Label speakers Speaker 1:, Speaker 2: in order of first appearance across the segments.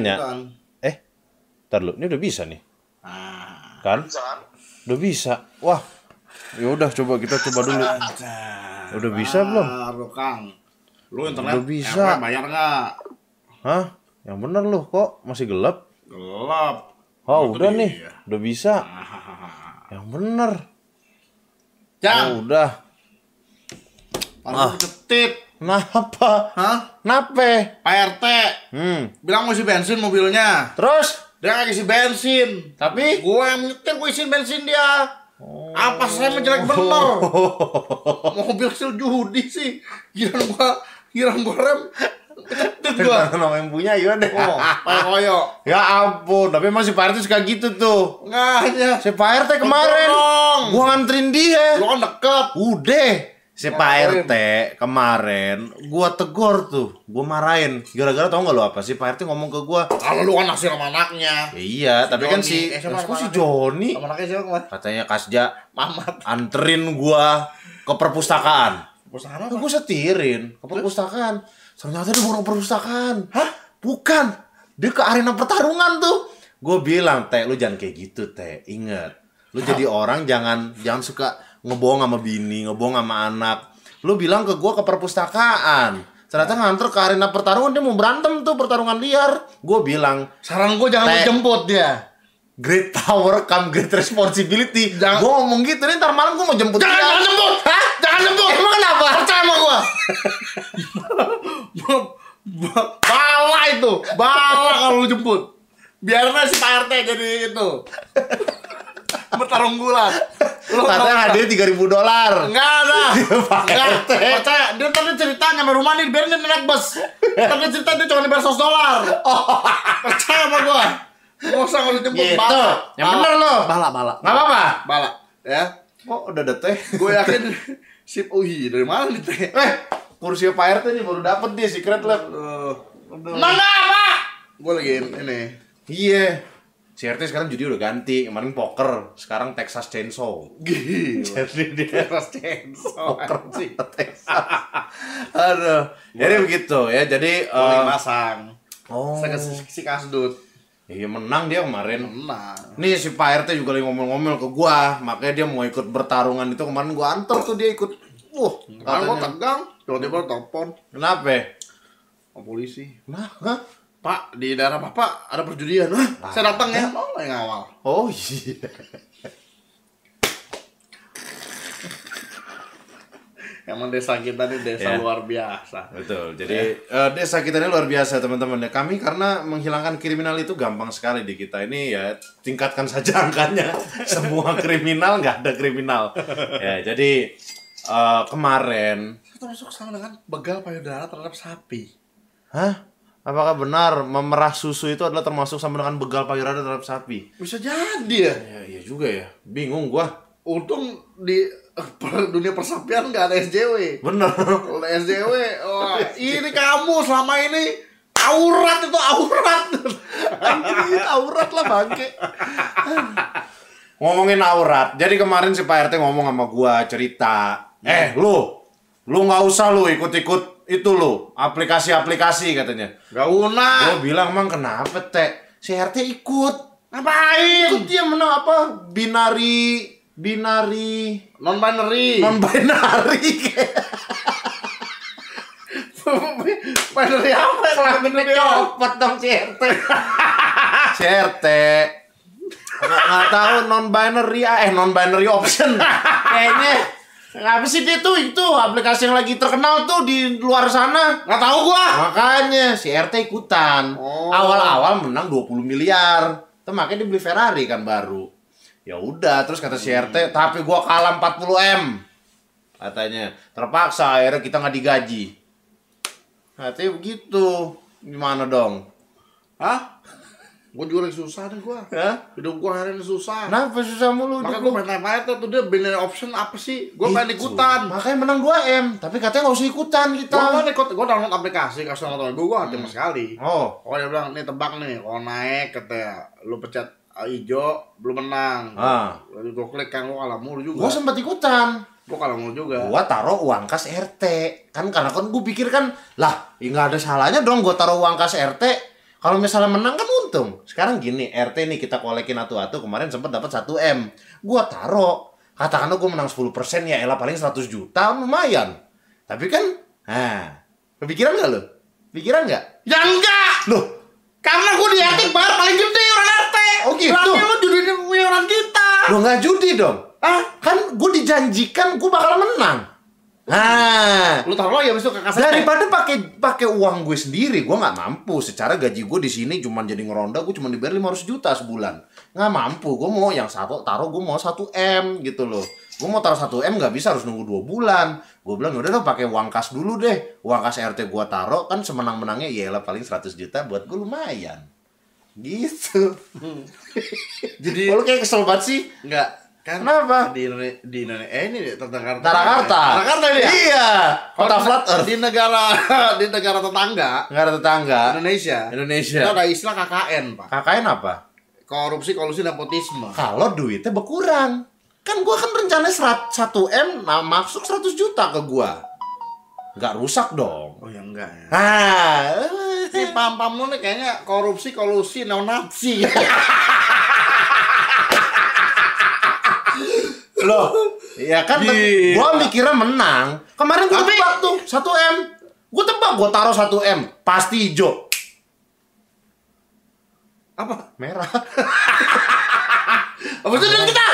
Speaker 1: Bukan.
Speaker 2: Eh, ntar lu, ini udah bisa nih,
Speaker 1: Nah.
Speaker 2: kan? Udah bisa. Wah, ya udah coba kita coba dulu. Udah bisa belum?
Speaker 1: Baru Kang. Lu internet
Speaker 2: Udah bisa.
Speaker 1: Bayar nggak?
Speaker 2: Hah? Yang bener lu kok masih gelap?
Speaker 1: Gelap.
Speaker 2: Oh,
Speaker 1: Itu
Speaker 2: udah
Speaker 1: dia.
Speaker 2: nih, udah bisa. Yang bener.
Speaker 1: Jang,
Speaker 2: Oh, udah.
Speaker 1: ah. ketip.
Speaker 2: Kenapa?
Speaker 1: Hah?
Speaker 2: Nape?
Speaker 1: Pak RT
Speaker 2: Hmm.
Speaker 1: bilang mau isi bensin mobilnya.
Speaker 2: Terus?
Speaker 1: Dia nggak isi bensin.
Speaker 2: Tapi?
Speaker 1: Gue yang nyetir, gue isiin bensin dia. Apa saya menjelek bener? Mobil hasil judi sih. Gila gua, gila gua rem. Ketit gua.
Speaker 2: Nama yang punya iya deh.
Speaker 1: Oh, koyo.
Speaker 2: Ya ampun, tapi masih Pak RT suka gitu tuh.
Speaker 1: Nggak aja.
Speaker 2: Si Pak RT kemarin, gua nganterin dia.
Speaker 1: Lu kan deket.
Speaker 2: Udah, si Pak? RT kemarin, gua tegor tuh, gua marahin. Gara-gara tau gak lo apa sih Pak RT ngomong ke gua?
Speaker 1: Kalau lu kan naksir sama anaknya.
Speaker 2: Ya iya, tapi kan
Speaker 1: Joni.
Speaker 2: si,
Speaker 1: Eh, siapa
Speaker 2: si? Joni
Speaker 1: Sama anaknya siapa kemarin?
Speaker 2: katanya Kasja
Speaker 1: Mamat.
Speaker 2: anterin gua ke perpustakaan.
Speaker 1: Perusahaan
Speaker 2: Nah,
Speaker 1: apa?
Speaker 2: gue setirin ke perpustakaan. Ternyata dia bukan perpustakaan. Hah? Bukan. Dia ke arena pertarungan tuh. Gue bilang, Teh, lu jangan kayak gitu, Teh. Ingat. Lu jadi orang jangan jangan suka ngebohong sama bini, ngebohong sama anak. Lu bilang ke gue ke perpustakaan. Ternyata nganter ke arena pertarungan dia mau berantem tuh pertarungan liar. Gue bilang,
Speaker 1: Saran gua jangan lu jemput dia.
Speaker 2: great power come great responsibility.
Speaker 1: Jangan-
Speaker 2: Gue ngomong gitu nih, ntar malam gue mau jemput
Speaker 1: Jangan,
Speaker 2: dia.
Speaker 1: jangan jemput.
Speaker 2: Hah?
Speaker 1: Jangan jemput.
Speaker 2: Emang kenapa?
Speaker 1: Percaya sama gua. Bala itu. Bala kalau lu jemput. Biarin aja si Pak RT jadi itu. Bertarung gulat. Lu
Speaker 2: Katanya hadiah tiga ribu dolar.
Speaker 1: Enggak ada. Enggak.
Speaker 2: RT.
Speaker 1: Percaya. Dia tadi cerita nyampe rumah nih, biarin dia naik bus. Tapi cerita dia cuma dibayar 100 dolar. Percaya sama gua. Gak usah kalau jemput
Speaker 2: Gitu.
Speaker 1: bala.
Speaker 2: Yang bener lo.
Speaker 1: Bala, bala.
Speaker 2: Nggak apa-apa.
Speaker 1: Bala. Ya.
Speaker 2: Oh, udah ada teh.
Speaker 1: Gue yakin sip uhi dari mana nih teh?
Speaker 2: Eh, kursi Pak RT nih baru dapet dia secret lab.
Speaker 1: Uh,
Speaker 2: Mana apa?
Speaker 1: gue lagi ini.
Speaker 2: Iya. Si RT sekarang judi udah ganti. Kemarin poker, sekarang Texas Chainsaw.
Speaker 1: Gila.
Speaker 2: Jadi dia
Speaker 1: Keras censo anjing.
Speaker 2: Texas. Aduh. Jadi begitu ya. Jadi
Speaker 1: Gue lagi
Speaker 2: eh,
Speaker 1: masang.
Speaker 2: Oh.
Speaker 1: Saya ke si kasdut.
Speaker 2: Iya menang dia kemarin.
Speaker 1: Menang.
Speaker 2: Nih si Pak RT juga lagi ngomel-ngomel ke gua, makanya dia mau ikut bertarungan itu kemarin gua antar tuh dia ikut. Wah,
Speaker 1: gue
Speaker 2: katanya.
Speaker 1: tegang. Tiba-tiba telepon
Speaker 2: Kenapa?
Speaker 1: sama polisi.
Speaker 2: Nah, hah?
Speaker 1: Pak, di daerah Bapak ada perjudian. Hah? Saya datang ya. Mau nggak yang awal?
Speaker 2: Oh iya.
Speaker 1: Emang desa kita nih desa
Speaker 2: Ya.
Speaker 1: luar biasa.
Speaker 2: Betul. Jadi eh, desa kita ini luar biasa teman-teman ya. Kami karena menghilangkan kriminal itu gampang sekali di kita ini ya tingkatkan saja angkanya. Semua kriminal nggak ada kriminal. Ya jadi eh, kemarin,
Speaker 1: Termasuk sama dengan begal payudara terhadap sapi.
Speaker 2: hah? Apakah benar memerah susu itu adalah termasuk sama dengan begal payudara terhadap sapi?
Speaker 1: Bisa jadi ya.
Speaker 2: Ya iya juga ya. Bingung gua.
Speaker 1: Untung di eh, per- dunia persapian nggak ada SJW.
Speaker 2: Bener.
Speaker 1: Kalau SJW, wah, ini kamu selama ini aurat itu aurat.
Speaker 2: Anjir, aurat lah bangke. Ngomongin aurat. Jadi kemarin si Pak RT ngomong sama gua cerita. Eh, lu. Lu nggak usah lu ikut-ikut itu lu, aplikasi-aplikasi katanya.
Speaker 1: Gak guna.
Speaker 2: Gua bilang, "Mang, kenapa, Teh?" Si RT ikut.
Speaker 1: Ngapain?
Speaker 2: Ikut dia menang apa? Binari binari
Speaker 1: Non binary.
Speaker 2: non binary.
Speaker 1: binary apa? yang binary?
Speaker 2: Copot dong si RT. si RT. Nggak tahu non binary eh non binary option. Kayaknya apa sih dia tuh itu aplikasi yang lagi terkenal tuh di luar sana.
Speaker 1: Nggak tahu gua.
Speaker 2: Makanya si RT ikutan.
Speaker 1: Oh.
Speaker 2: Awal-awal menang 20 miliar. Itu makanya dia beli Ferrari kan baru. Ya udah, terus kata si RT, tapi gua kalah 40 M. Katanya, terpaksa akhirnya kita nggak digaji. Katanya begitu. Gimana dong?
Speaker 1: Hah? Gua juga lagi susah nih gua.
Speaker 2: Hah?
Speaker 1: Hidup gua hari ini susah.
Speaker 2: Kenapa susah mulu?
Speaker 1: Makanya
Speaker 2: lu?
Speaker 1: pengen tanya tuh tuh dia binary option apa sih? Gua pengen ikutan.
Speaker 2: Makanya menang 2 M, tapi katanya nggak usah ikutan kita.
Speaker 1: Gua kan ikut, gua download aplikasi kasih temen gua, gua ngerti sama sekali.
Speaker 2: Oh,
Speaker 1: Oh dia bilang, nih tebak nih, kalau naik katanya, lu pencet uh, hijau, belum menang.
Speaker 2: Ah.
Speaker 1: Lalu gua klik kan, gua kalah mulu juga.
Speaker 2: gua sempat ikutan.
Speaker 1: Gua kalah mulu juga.
Speaker 2: gua taruh uang kas RT kan karena kan gua pikir kan lah ya nggak ada salahnya dong gua taruh uang kas RT Kalau misalnya menang kan untung. Sekarang gini, RT nih kita kolekin atu-atu kemarin sempat dapat 1 M. Gua taro. Katakanlah gue menang 10% ya elah paling 100 juta lumayan. Tapi kan, nah, kepikiran nggak lo? Pikiran nggak?
Speaker 1: Ya enggak.
Speaker 2: Loh,
Speaker 1: Karena gue di RT bayar paling gede orang RT.
Speaker 2: Oh, gitu?
Speaker 1: Berarti lu judi orang kita.
Speaker 2: lo nggak judi dong?
Speaker 1: Ah,
Speaker 2: Kan gue dijanjikan gue bakal menang. Nah,
Speaker 1: lu taruh ya besok ke kaset.
Speaker 2: daripada pakai pakai uang gue sendiri gue nggak mampu. Secara gaji gue di sini cuma jadi ngeronda gue cuma dibayar 500 juta sebulan. Nggak mampu gue mau yang satu taruh gue mau 1 m gitu loh. Gue mau taruh 1 m nggak bisa harus nunggu dua bulan. Gue bilang "Ya udah dong pakai uang kas dulu deh. Uang kas rt gue taruh kan semenang menangnya ya lah paling 100 juta buat gue lumayan. Gitu.
Speaker 1: Jadi
Speaker 2: kalau kayak kesel banget sih.
Speaker 1: Enggak kan
Speaker 2: Kenapa?
Speaker 1: di Indonesia di Indonesia eh ini di Tarakarta
Speaker 2: Tarakarta
Speaker 1: Tarakarta ini ya
Speaker 2: iya. Kota flat earth.
Speaker 1: di negara di negara tetangga.
Speaker 2: Nggak ada tetangga.
Speaker 1: Indonesia.
Speaker 2: Indonesia.
Speaker 1: Itu ada istilah KKN pak.
Speaker 2: KKN apa?
Speaker 1: Korupsi kolusi nepotisme.
Speaker 2: Kalau duitnya berkurang. Kan gua kan rencananya serat 1 m nah masuk 100 juta ke gua. Nggak rusak dong.
Speaker 1: Oh ya enggak ya.
Speaker 2: Ah.
Speaker 1: Si pam pam lu nih kayaknya korupsi kolusi neonazi
Speaker 2: loh ya kan gua mikirnya menang. Kemarin gua
Speaker 1: Tapi-
Speaker 2: tebak tuh? 1 m. Gua tebak gua taruh 1 m. Pasti hijau.
Speaker 1: Apa?
Speaker 2: Merah.
Speaker 1: Apa? itu kita?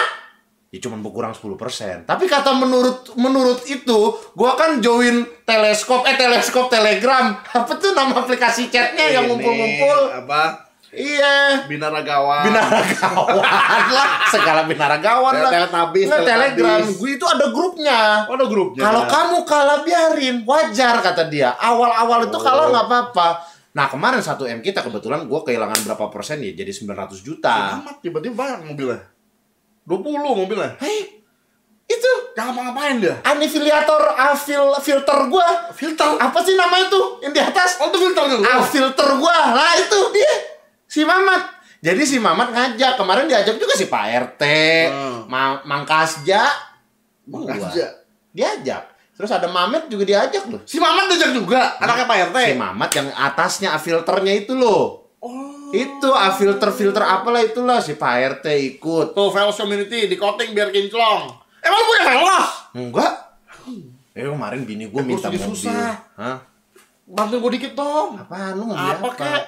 Speaker 2: Ya cuman berkurang 10%. Tapi kata menurut menurut itu, gua kan join teleskop eh teleskop Telegram. Apa tuh nama aplikasi chatnya yang ngumpul-ngumpul?
Speaker 1: apa
Speaker 2: Iya.
Speaker 1: binaragawan.
Speaker 2: Binaragawan. Lah, segala binaragawan lah.
Speaker 1: Teletabis,
Speaker 2: Nggak, Telegram, gue itu ada grupnya.
Speaker 1: oh, ada grupnya.
Speaker 2: Kalau kamu kalah biarin, wajar kata dia. Awal-awal itu
Speaker 1: Oh.
Speaker 2: kalah nggak apa-apa. Nah kemarin 1 M kita kebetulan gue kehilangan berapa persen ya? Jadi 900 juta.
Speaker 1: amat tiba-tiba banyak mobilnya. 20 mobilnya.
Speaker 2: Hei, itu.
Speaker 1: Jangan ngapain dia?
Speaker 2: Anifiliator afil filter gua.
Speaker 1: Filter?
Speaker 2: Apa sih namanya tuh? Yang di atas?
Speaker 1: Oh itu filter
Speaker 2: ah filter gua. Lah itu dia si Mamat. Jadi si Mamat ngajak. Kemarin diajak juga si Pak RT
Speaker 1: Hmm.
Speaker 2: Ma Mangkasja.
Speaker 1: Mangkasja.
Speaker 2: diajak. Terus ada Mamet juga diajak loh.
Speaker 1: Si Mamat diajak juga anaknya Pak RT
Speaker 2: si Mamat yang atasnya filternya itu loh.
Speaker 1: Oh.
Speaker 2: Itu filter filter apalah itulah si Pak RT ikut.
Speaker 1: Tuh Velos Community di coating biar kinclong. Emang lu punya Velos?
Speaker 2: Enggak. Eh kemarin bini gua
Speaker 1: Eh,
Speaker 2: minta mobil.
Speaker 1: susah.
Speaker 2: Hah?
Speaker 1: bantuin gue dikit dong.
Speaker 2: Apaan? Lu mau beli
Speaker 1: apa? kek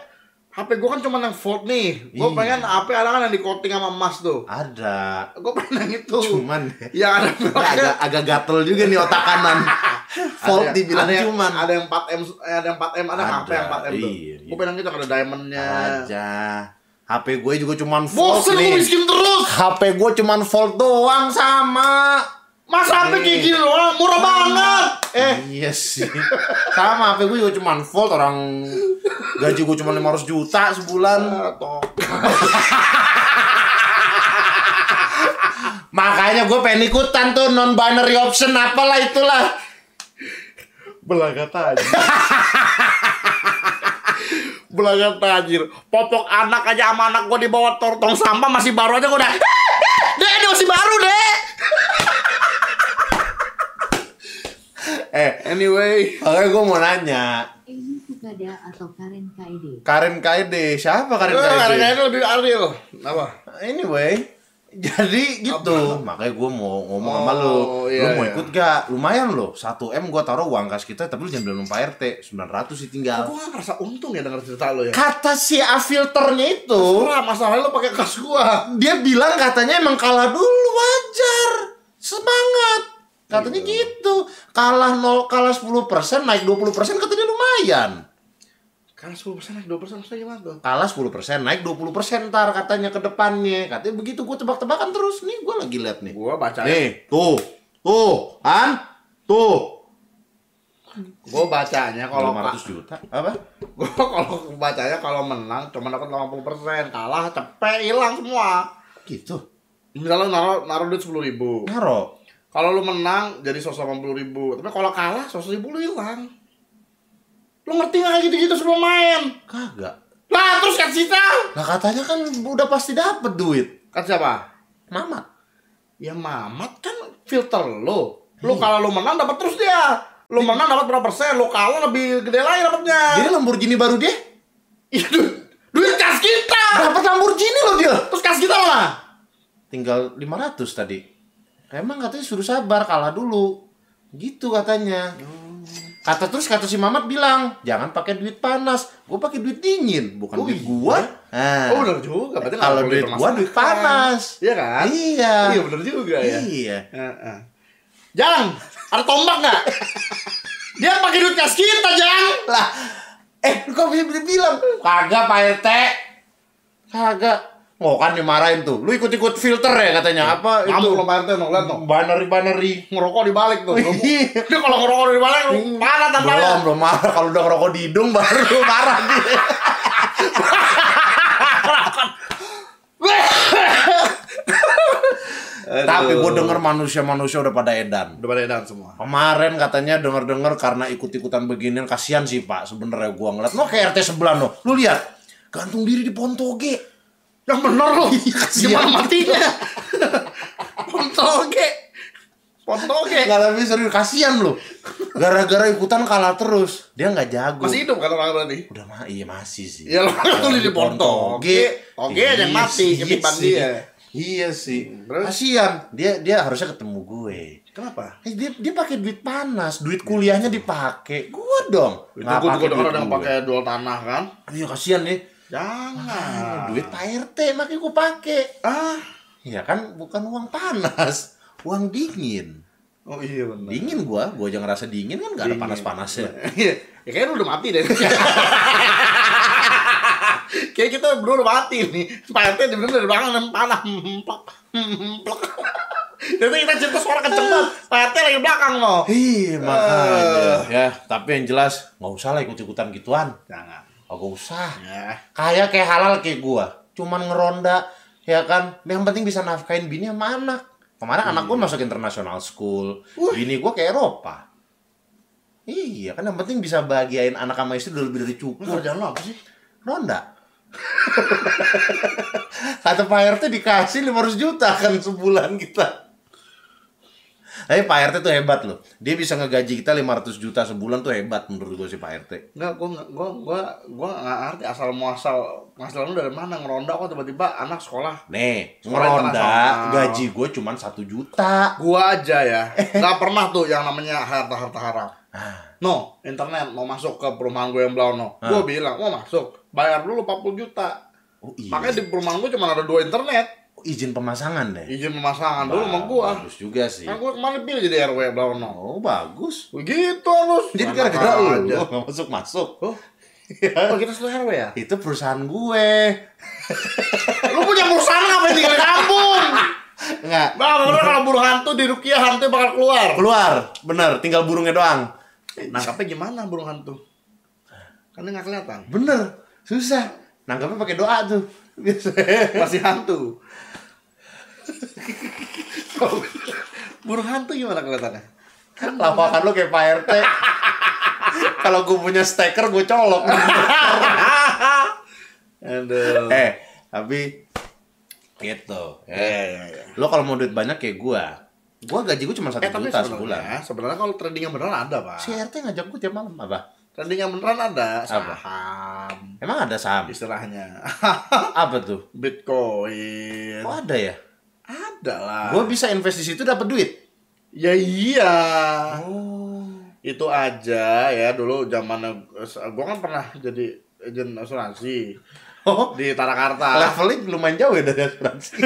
Speaker 1: HP gue kan cuma yang Volt nih. Gue
Speaker 2: Iya.
Speaker 1: pengen HP ada kan yang di coating sama emas tuh.
Speaker 2: Ada.
Speaker 1: Gue pengen yang itu.
Speaker 2: Cuman.
Speaker 1: Yang ada
Speaker 2: agak agak gatel juga nih otak kanan. Volt
Speaker 1: Ada-
Speaker 2: dibilang
Speaker 1: ada yang,
Speaker 2: cuman.
Speaker 1: ada yang 4M eh, ada yang 4M ada, HP yang 4M tuh.
Speaker 2: Iya, iya.
Speaker 1: gue pengen gitu ada diamondnya.
Speaker 2: Aja HP gue juga cuman Volt
Speaker 1: bosen
Speaker 2: nih.
Speaker 1: miskin terus.
Speaker 2: HP gue cuman Volt doang sama
Speaker 1: Mas HP kayak gini doang murah banget
Speaker 2: eh iya sih sama HP gue juga cuman Volt orang gaji gue cuma 500 juta sebulan
Speaker 1: Ah, toh.
Speaker 2: makanya gue pengen ikutan tuh non binary option apalah itulah
Speaker 1: Belaga tajir. Belaga tajir. Popok anak aja sama anak gue dibawa tor- tong sampah masih baru aja gue udah. Dia masih baru, Dek.
Speaker 2: Eh
Speaker 1: Anyway,
Speaker 2: makanya gue mau nanya.
Speaker 3: Sukada atau Karen KID.
Speaker 2: Karen KD siapa Karen KD
Speaker 1: harganya lebih adil. Apa?
Speaker 2: anyway jadi gitu. Makanya gue mau ngomong sama
Speaker 1: Oh,
Speaker 2: lu. lu
Speaker 1: iya,
Speaker 2: mau
Speaker 1: iya.
Speaker 2: ikut gak? Lumayan loh. 1 m gue taruh uang kas kita tapi lu jangan bilang Pak RT 900 sih tinggal.
Speaker 1: Gue gak ngerasa untung ya denger cerita lo ya.
Speaker 2: kata si A filternya itu
Speaker 1: Murah, masalahnya lo pakai kas gua.
Speaker 2: dia bilang katanya emang kalah dulu wajar. Semangat katanya gitu. Kalah 0 kalah 10% naik 20% katanya lumayan.
Speaker 1: Kan 10% naik 2% maksudnya gimana tuh?
Speaker 2: kalah 10% naik 20% ntar katanya ke depannya. Katanya begitu gue tebak-tebakan terus. Nih gue lagi lihat nih.
Speaker 1: Gua baca
Speaker 2: nih tuh tuh kan tuh.
Speaker 1: Gua bacanya kalau
Speaker 2: 500 juta. Apa?
Speaker 1: Gua kalau bacanya kalau menang cuma dapat 80%, kalah cepet hilang semua.
Speaker 2: gitu.
Speaker 1: Misalnya naruh naruh duit 10 ribu.
Speaker 2: naro
Speaker 1: kalau lu menang jadi 180 ribu, tapi kalau kalah 100 ribu lu hilang. Lu ngerti gak gitu-gitu sebelum main?
Speaker 2: Kagak.
Speaker 1: Lah terus kan Sita?
Speaker 2: Lah katanya kan udah pasti dapet duit.
Speaker 1: Kan siapa?
Speaker 2: Mamat.
Speaker 1: Ya Mamat kan filter lo. Lu hmm. kalau lu menang dapat terus dia. Lu Di... menang dapat berapa persen, lu kalah lebih gede lagi dapatnya.
Speaker 2: Jadi Lamborghini baru dia?
Speaker 1: Iya duit, duit kas kita. Dapat Lamborghini lo dia. Terus kas kita lah.
Speaker 2: Tinggal 500 tadi. Emang katanya suruh sabar, kalah dulu. Gitu katanya. Kata terus kata si Mamat bilang, jangan pakai duit panas. Gue pakai duit dingin, bukan
Speaker 1: Oh,
Speaker 2: duit
Speaker 1: iya?
Speaker 2: gua. Nah,
Speaker 1: Oh benar juga. Berarti
Speaker 2: kalau duit gua duit panas.
Speaker 1: Iya kan?
Speaker 2: Iya.
Speaker 1: Iya benar juga ya.
Speaker 2: Iya.
Speaker 1: Heeh. Jang, ada tombak nggak? Dia pakai duit kas kita, Jang.
Speaker 2: Lah, eh kok bisa bilang kagak Pak RT. Kagak. Oh kan dimarahin tuh. Lu ikut-ikut filter ya katanya. Apa itu?
Speaker 1: Lo Pak RT, no, lihat no.
Speaker 2: Baneri-baneri.
Speaker 1: Ngerokok di balik tuh.
Speaker 2: Iya.
Speaker 1: Dia kalau ngerokok di balik, mana tampaknya?
Speaker 2: Belum, belum marah. Kalau udah ngerokok di hidung baru marah dia. Tapi gue denger manusia-manusia udah pada edan.
Speaker 1: Udah pada edan semua.
Speaker 2: Kemarin katanya denger-denger karena ikut-ikutan beginian kasihan sih pak sebenarnya gua ngeliat. No kayak RT sebelah no. Lu lihat gantung diri di pohon toge.
Speaker 1: Yang bener loh.
Speaker 2: kasihan.
Speaker 1: Gimana matinya? Pontoge. Pontoge.
Speaker 2: Gak tapi serius kasihan lu. Gara-gara ikutan kalah terus. Dia nggak jago.
Speaker 1: Masih hidup kan orang berarti?
Speaker 2: Udah mah iya masih sih.
Speaker 1: Ya lo tulis di pohon toge. Toge aja yang
Speaker 2: Iya
Speaker 1: mati ketipan
Speaker 2: iya
Speaker 1: dia.
Speaker 2: Iya sih.
Speaker 1: Terus?
Speaker 2: Kasihan. Dia dia harusnya ketemu gue.
Speaker 1: Kenapa?
Speaker 2: Eh, dia dia pakai duit panas, duit kuliahnya dipakai. Gua dong.
Speaker 1: Itu
Speaker 2: Nggak
Speaker 1: gue
Speaker 2: pakai
Speaker 1: juga ada yang pakai dual tanah kan?
Speaker 2: Iya kasihan nih.
Speaker 1: Jangan.
Speaker 2: Ah, duit Pak RT makanya gue pakai.
Speaker 1: Ah.
Speaker 2: Ya kan bukan uang panas, uang dingin.
Speaker 1: Oh iya benar.
Speaker 2: Dingin gua, gua aja ngerasa dingin kan gak ada panas-panasnya.
Speaker 1: Iya. ya kayaknya udah mati deh. Kayak kita berdua udah mati nih. Pak RT bener dari belakang dan panah. Plak. Jadi kita cerita suara kenceng banget. Pak RT lagi belakang loh.
Speaker 2: Iya makanya. Ya, tapi yang jelas nggak usah lah ikut-ikutan gituan.
Speaker 1: Jangan.
Speaker 2: Kagak usah.
Speaker 1: Ya.
Speaker 2: Kayak kayak halal kayak gua. Cuman ngeronda, ya kan. Yang penting bisa nafkain bini sama anak. Kemarin anak gua masuk international school. Bini gua ke Eropa. Iya kan yang penting bisa bahagiain anak sama istri udah lebih dari cukup.
Speaker 1: kerjaan lo apa sih?
Speaker 2: Ronda. Kata Pak RT dikasih 500 juta kan sebulan kita. Tapi Pak RT tuh hebat loh. Dia bisa ngegaji kita 500 juta sebulan tuh hebat menurut gue sih Pak RT.
Speaker 1: Enggak, gua nggak gua gua gua nggak ngerti asal muasal penghasilan lu dari mana ngeronda kok tiba-tiba anak sekolah.
Speaker 2: Nih,
Speaker 1: Sekolah
Speaker 2: ngeronda gaji gue cuma 1 juta.
Speaker 1: Gua aja ya, nggak pernah tuh yang namanya harta-harta haram.
Speaker 2: Ah,
Speaker 1: No, internet mau masuk ke perumahan gue yang belau no. Gue bilang mau masuk, bayar dulu 40 juta.
Speaker 2: oh iya.
Speaker 1: Makanya di perumahan gue cuma ada dua internet.
Speaker 2: Izin pemasangan deh.
Speaker 1: Izin pemasangan dulu sama gue.
Speaker 2: Bagus juga sih.
Speaker 1: Kan gue kemarin pilih jadi RW belau no.
Speaker 2: Oh, bagus.
Speaker 1: Begitu harus.
Speaker 2: Jadi gara-gara lu
Speaker 1: aja.
Speaker 2: masuk-masuk.
Speaker 1: Oh, oh kita satu RW ya?
Speaker 2: Itu perusahaan gue.
Speaker 1: Lu punya perusahaan ngapain tinggal di kampung?
Speaker 2: Enggak.
Speaker 1: Bang, bener kalau burung hantu di Rukiah hantu bakal keluar.
Speaker 2: Keluar, bener. Tinggal burungnya doang.
Speaker 1: Nangkapnya gimana burung hantu? Kan dia nggak kelihatan.
Speaker 2: Bener, susah. Nangkapnya pakai doa tuh. Biasanya.
Speaker 1: Masih hantu. Burung hantu gimana kelihatannya?
Speaker 2: Lawakan lu kayak Pak RT. Kalau gue punya steker, gue colok.
Speaker 1: Aduh.
Speaker 2: eh, tapi gitu.
Speaker 1: Iya,
Speaker 2: Ya.
Speaker 1: iya, iya.
Speaker 2: Lo kalau mau duit banyak kayak gue, gue gaji gue cuma satu
Speaker 1: Eh
Speaker 2: juta sebulan.
Speaker 1: sebenarnya, kalau trading yang beneran ada pak.
Speaker 2: Si RT ngajak gue tiap malam apa?
Speaker 1: Trading yang beneran ada
Speaker 2: Apa?
Speaker 1: saham
Speaker 2: Emang ada saham?
Speaker 1: istilahnya.
Speaker 2: Apa tuh?
Speaker 1: Bitcoin.
Speaker 2: Oh ada ya?
Speaker 1: Ada lah.
Speaker 2: Gue bisa invest di situ dapat duit.
Speaker 1: Ya iya.
Speaker 2: Oh.
Speaker 1: Itu aja ya dulu zaman gua kan pernah jadi agen asuransi
Speaker 2: Oh,
Speaker 1: di Tarakarta.
Speaker 2: levelnya lumayan jauh ya dari asuransi.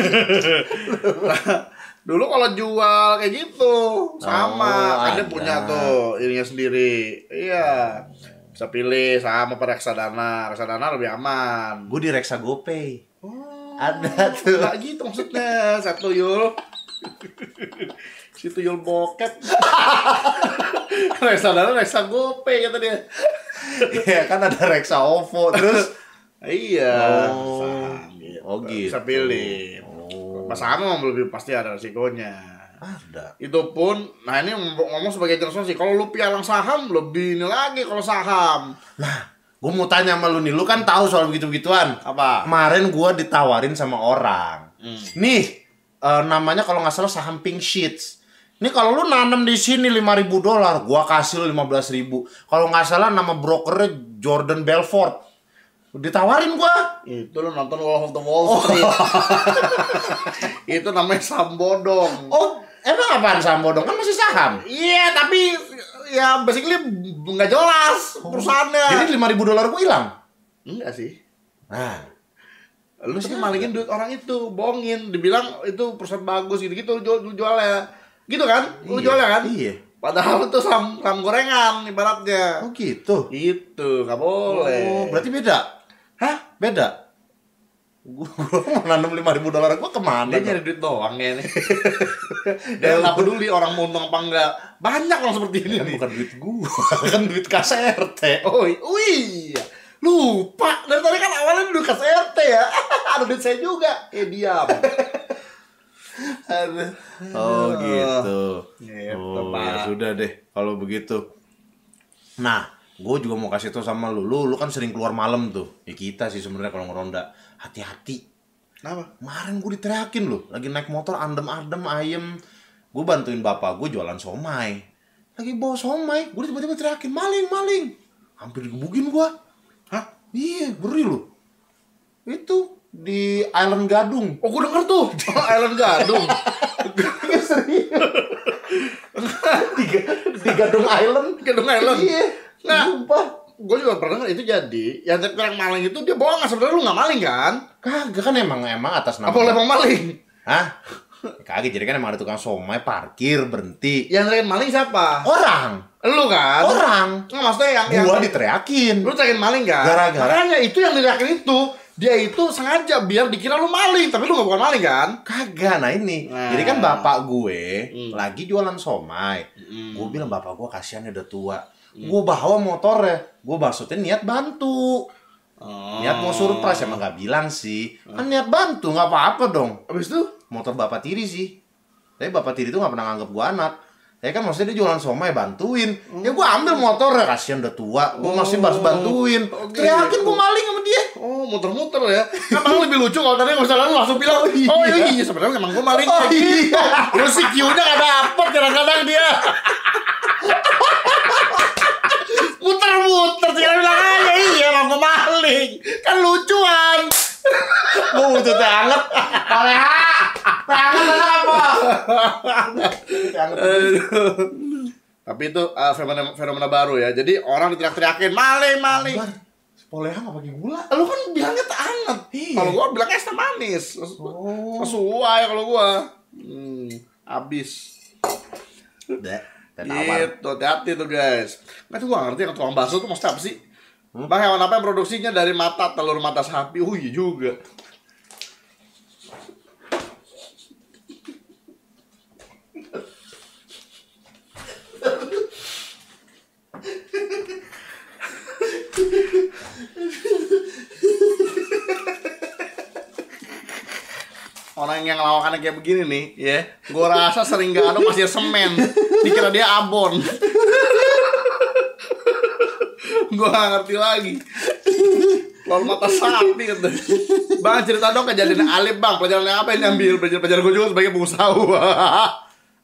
Speaker 1: Dulu kalau jual kayak gitu sama
Speaker 2: Oh, ada.
Speaker 1: punya tuh ininya sendiri. Iya. Bisa pilih sama per reksadana. Reksadana lebih aman.
Speaker 2: gue di Reksa GoPay. Ada tuh.
Speaker 1: Nggak gitu maksudnya. Satu yul. si tuyul bokep. reksadana reksa gopay kata dia.
Speaker 2: Iya kan ada Reksa OVO terus
Speaker 1: Iya.
Speaker 2: Oh.
Speaker 1: gitu.
Speaker 2: Oh, gitu.
Speaker 1: Bisa pilih.
Speaker 2: Oh.
Speaker 1: Pas memang lebih pasti ada resikonya.
Speaker 2: ada.
Speaker 1: Itu pun, nah ini ngomong sebagai jenis sih. Kalau lu pialang saham lebih ini lagi kalau saham.
Speaker 2: Gue mau tanya sama lu nih, lu kan tahu soal begitu-begituan.
Speaker 1: Apa?
Speaker 2: Kemarin gue ditawarin sama orang.
Speaker 1: Hmm.
Speaker 2: Nih, eh, namanya kalau nggak salah saham Pink Sheets. Ini kalau lu nanam di sini 5000 dolar, gua kasih lu 15000. Kalau nggak salah nama brokernya Jordan Belfort. Ditawarin gua.
Speaker 1: Itu lo nonton Wolf of the Wall Street. itu namanya saham bodong.
Speaker 2: Oh, emang apaan saham bodong? Kan masih saham.
Speaker 1: Iya, tapi ya basically nggak jelas perusahaannya.
Speaker 2: Jadi 5000 dolar gua hilang.
Speaker 1: Enggak sih.
Speaker 2: Nah,
Speaker 1: Lu sih malingin duit orang itu, bohongin, dibilang itu perusahaan bagus gitu-gitu lu jual, lu jualnya. Gitu kan? Lu
Speaker 2: Iya,
Speaker 1: jualnya kan?
Speaker 2: iya.
Speaker 1: Padahal itu saham, saham gorengan ibaratnya.
Speaker 2: oh gitu.
Speaker 1: Gitu, nggak boleh.
Speaker 2: Oh, berarti beda.
Speaker 1: Hah?
Speaker 2: Beda. Gua, gua mau nanam 5000 dolar gua ke mana?
Speaker 1: Dia nyari duit doang ya nih. Dia nggak peduli orang mau untung apa enggak. Banyak orang seperti ini nih.
Speaker 2: bukan duit gua, kan duit KSRT.
Speaker 1: Oh, i- oh iya. Lupa. Dari tadi kan awalnya duit kas RT ya. Ada duit saya juga. Eh, diam. Aduh.
Speaker 2: Oh gitu.
Speaker 1: Gitu,
Speaker 2: oh
Speaker 1: Pak.
Speaker 2: ya sudah deh kalau begitu. Nah, gue juga mau kasih tau sama lu, lu, lu kan sering keluar malam tuh. Ya kita sih sebenarnya kalau ngeronda, hati-hati.
Speaker 1: Kenapa?
Speaker 2: Kemarin gue diteriakin loh, lagi naik motor adem-adem ayem. Gue bantuin bapak gue jualan somai. Lagi bawa somai, gue tiba-tiba teriakin maling, maling. Hampir digebukin gue.
Speaker 1: Hah?
Speaker 2: Iya, beri lu. Itu di Island Gadung.
Speaker 1: Oh, gue denger tuh. Island Gadung.
Speaker 2: di, di Gadung Island.
Speaker 1: Gadung Island.
Speaker 2: Iya.
Speaker 1: Nah,
Speaker 2: Sumpah.
Speaker 1: Gue juga pernah denger itu jadi. Yang teriak maling itu dia bohong sebenarnya lu nggak maling kan?
Speaker 2: Kagak kan emang emang atas nama.
Speaker 1: Apa lu emang maling?
Speaker 2: Hah? Kagak jadi kan emang ada tukang somai parkir berhenti.
Speaker 1: Yang teriak maling siapa?
Speaker 2: Orang,
Speaker 1: Lu kan?
Speaker 2: orang.
Speaker 1: Nggak maksudnya yang yang
Speaker 2: Gua diteriakin.
Speaker 1: lu teriakin maling kan?
Speaker 2: Gara-gara-
Speaker 1: Makanya itu yang teriakin itu dia itu sengaja biar dikira lu maling, tapi lu nggak bukan maling kan?
Speaker 2: Kagak, nah ini.
Speaker 1: Nah.
Speaker 2: Jadi kan bapak gue
Speaker 1: Hmm.
Speaker 2: lagi jualan somai.
Speaker 1: Hmm.
Speaker 2: Gue bilang bapak gue kasihan udah tua. Gue bawa motornya. Gue maksudnya niat bantu.
Speaker 1: Oh.
Speaker 2: Niat mau surprise emang gak bilang sih. Kan niat bantu, nggak apa-apa dong.
Speaker 1: Habis itu
Speaker 2: motor bapak tiri sih tapi bapak tiri tuh nggak pernah nganggap gua anak ya kan maksudnya dia jualan somai bantuin ya gua ambil motornya kasihan udah tua gua masih harus bantuin
Speaker 1: Oh,
Speaker 2: teriakin gua maling sama dia
Speaker 1: Oh, muter-muter ya. Kan malah lebih lucu kalau tadi misalnya lu langsung bilang,
Speaker 2: Oh, iya.
Speaker 1: "Oh iya, iya sebenarnya emang gua maling."
Speaker 2: Oh, iya.
Speaker 1: Terus si Q-nya gak dapet kadang-kadang dia. Muter-muter tinggal bilang aja, "Iya, emang gua maling." Kan lucuan.
Speaker 2: butuh teh anget Paleha teh anget apa.
Speaker 1: Tapi itu uh, fenomena, fenomena baru ya. Jadi orang diteriak-teriakin, "Maling, maling."
Speaker 2: Bar, Poleha nggak pakai gula
Speaker 1: Lu kan bilangnya teh anget.
Speaker 2: Iya.
Speaker 1: Kalau gua bilangnya es teh manis.
Speaker 2: Oh.
Speaker 1: Sesuai kalau gua. Hmm, habis.
Speaker 2: Tawar
Speaker 1: Gitu, hati-hati tuh guys. Nggak tuh gua ngerti yang tukang bakso tuh maksudnya apa sih? Bang hewan apa yang produksinya dari mata telur mata sapi? Oh iya juga. Orang yang lawakannya kayak begini nih, ya, gua rasa sering gak ada pasir semen, dikira dia abon. gua gak ngerti lagi. Lalu mata sapi gitu. Bang cerita dong kejadian Alip bang, pelajaran apa yang diambil? Pelajaran pelajaran gue juga sebagai pengusaha.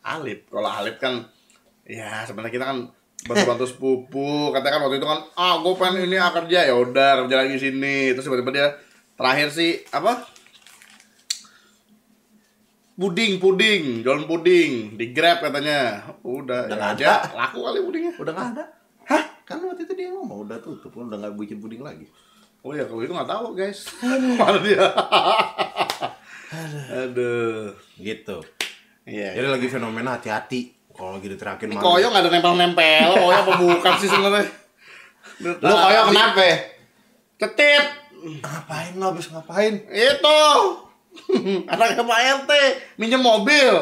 Speaker 1: Alip, kalau Alip kan, ya sebenarnya kita kan bantu-bantu sepupu. Katanya kan waktu itu kan, ah gue pengen ini ah, kerja ya udah kerja lagi sini. Terus tiba-tiba dia terakhir sih apa? Puding, puding, jualan puding di Grab katanya. Udah,
Speaker 2: Udah
Speaker 1: ya aja,
Speaker 2: ada.
Speaker 1: laku kali pudingnya.
Speaker 2: udah nggak ada
Speaker 1: Hah?
Speaker 2: kan waktu itu dia ngomong udah tutup udah nggak bikin puding lagi
Speaker 1: Oh ya kalau itu nggak tahu guys. Mana dia? Aduh.
Speaker 2: gitu
Speaker 1: Iya.
Speaker 2: jadi lagi fenomena hati-hati kalau lagi diterakin
Speaker 1: Ini koyo nggak ada nempel-nempel. Koyo apa bukan sih sebenarnya?
Speaker 2: lu koyo kenapa
Speaker 1: Ketit.
Speaker 2: ngapain lo habis ngapain
Speaker 1: Itu. Anaknya Pak RT minjem mobil.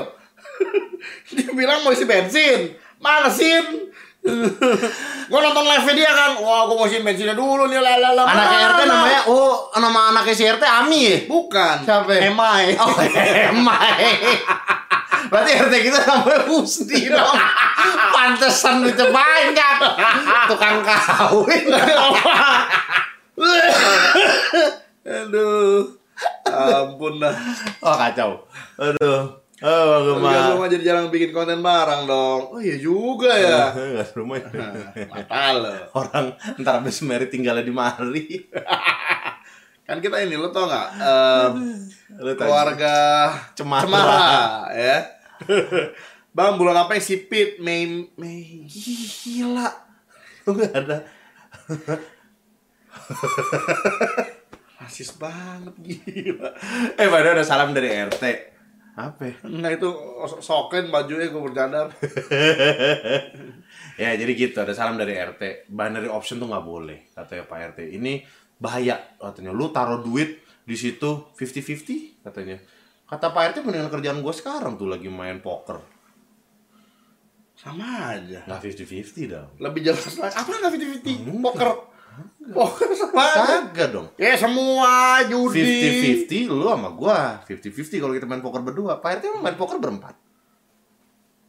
Speaker 1: dia bilang mau isi bensin. Mana sin? gua nonton live dia kan. Wah, gua mau isi bensinnya dulu nih lalala.
Speaker 2: anak? RT namanya oh nama anaknya si RT Ami ya
Speaker 1: Bukan.
Speaker 2: Siapa?
Speaker 1: Emai.
Speaker 2: Oh, Emai. Berarti RT kita namanya Husni dong. Pantesan duitnya banyak. Tukang kawin.
Speaker 1: Aduh. Ampun dah.
Speaker 2: Oh kacau. Aduh. Oh,
Speaker 1: Enggak
Speaker 2: gemar.
Speaker 1: rumah jadi jarang bikin konten bareng dong. Oh iya juga ya.
Speaker 2: Enggak rumah.
Speaker 1: Mata lo.
Speaker 2: Orang ntar habis merit tinggalnya di Mari.
Speaker 1: Kan kita ini lo tau nggak?
Speaker 2: tahu.
Speaker 1: keluarga
Speaker 2: Cemara.
Speaker 1: Cemara, ya. Bang, bulan apa yang sipit? Mei, Mei.
Speaker 2: Ih, Gila. Lu nggak ada.
Speaker 1: Rasis banget gila.
Speaker 2: Eh, padahal ada salam dari RT. Apa?
Speaker 1: Nah itu soken bajunya gue bercadar.
Speaker 2: ya jadi gitu ada salam dari RT binary option tuh nggak boleh katanya Pak RT ini bahaya katanya lu taruh duit di situ 50-50 katanya kata Pak RT mendingan kerjaan gue sekarang tuh lagi main poker
Speaker 1: Sama aja.
Speaker 2: nggak 50-50 dong
Speaker 1: Lebih jelas lagi. Apa nggak fifty fifty? Poker. Aja.
Speaker 2: kagak dong
Speaker 1: Ya semua judi.
Speaker 2: 50-50 lu sama gua 50-50 kalau kita main poker berdua Pak RT emang main poker berempat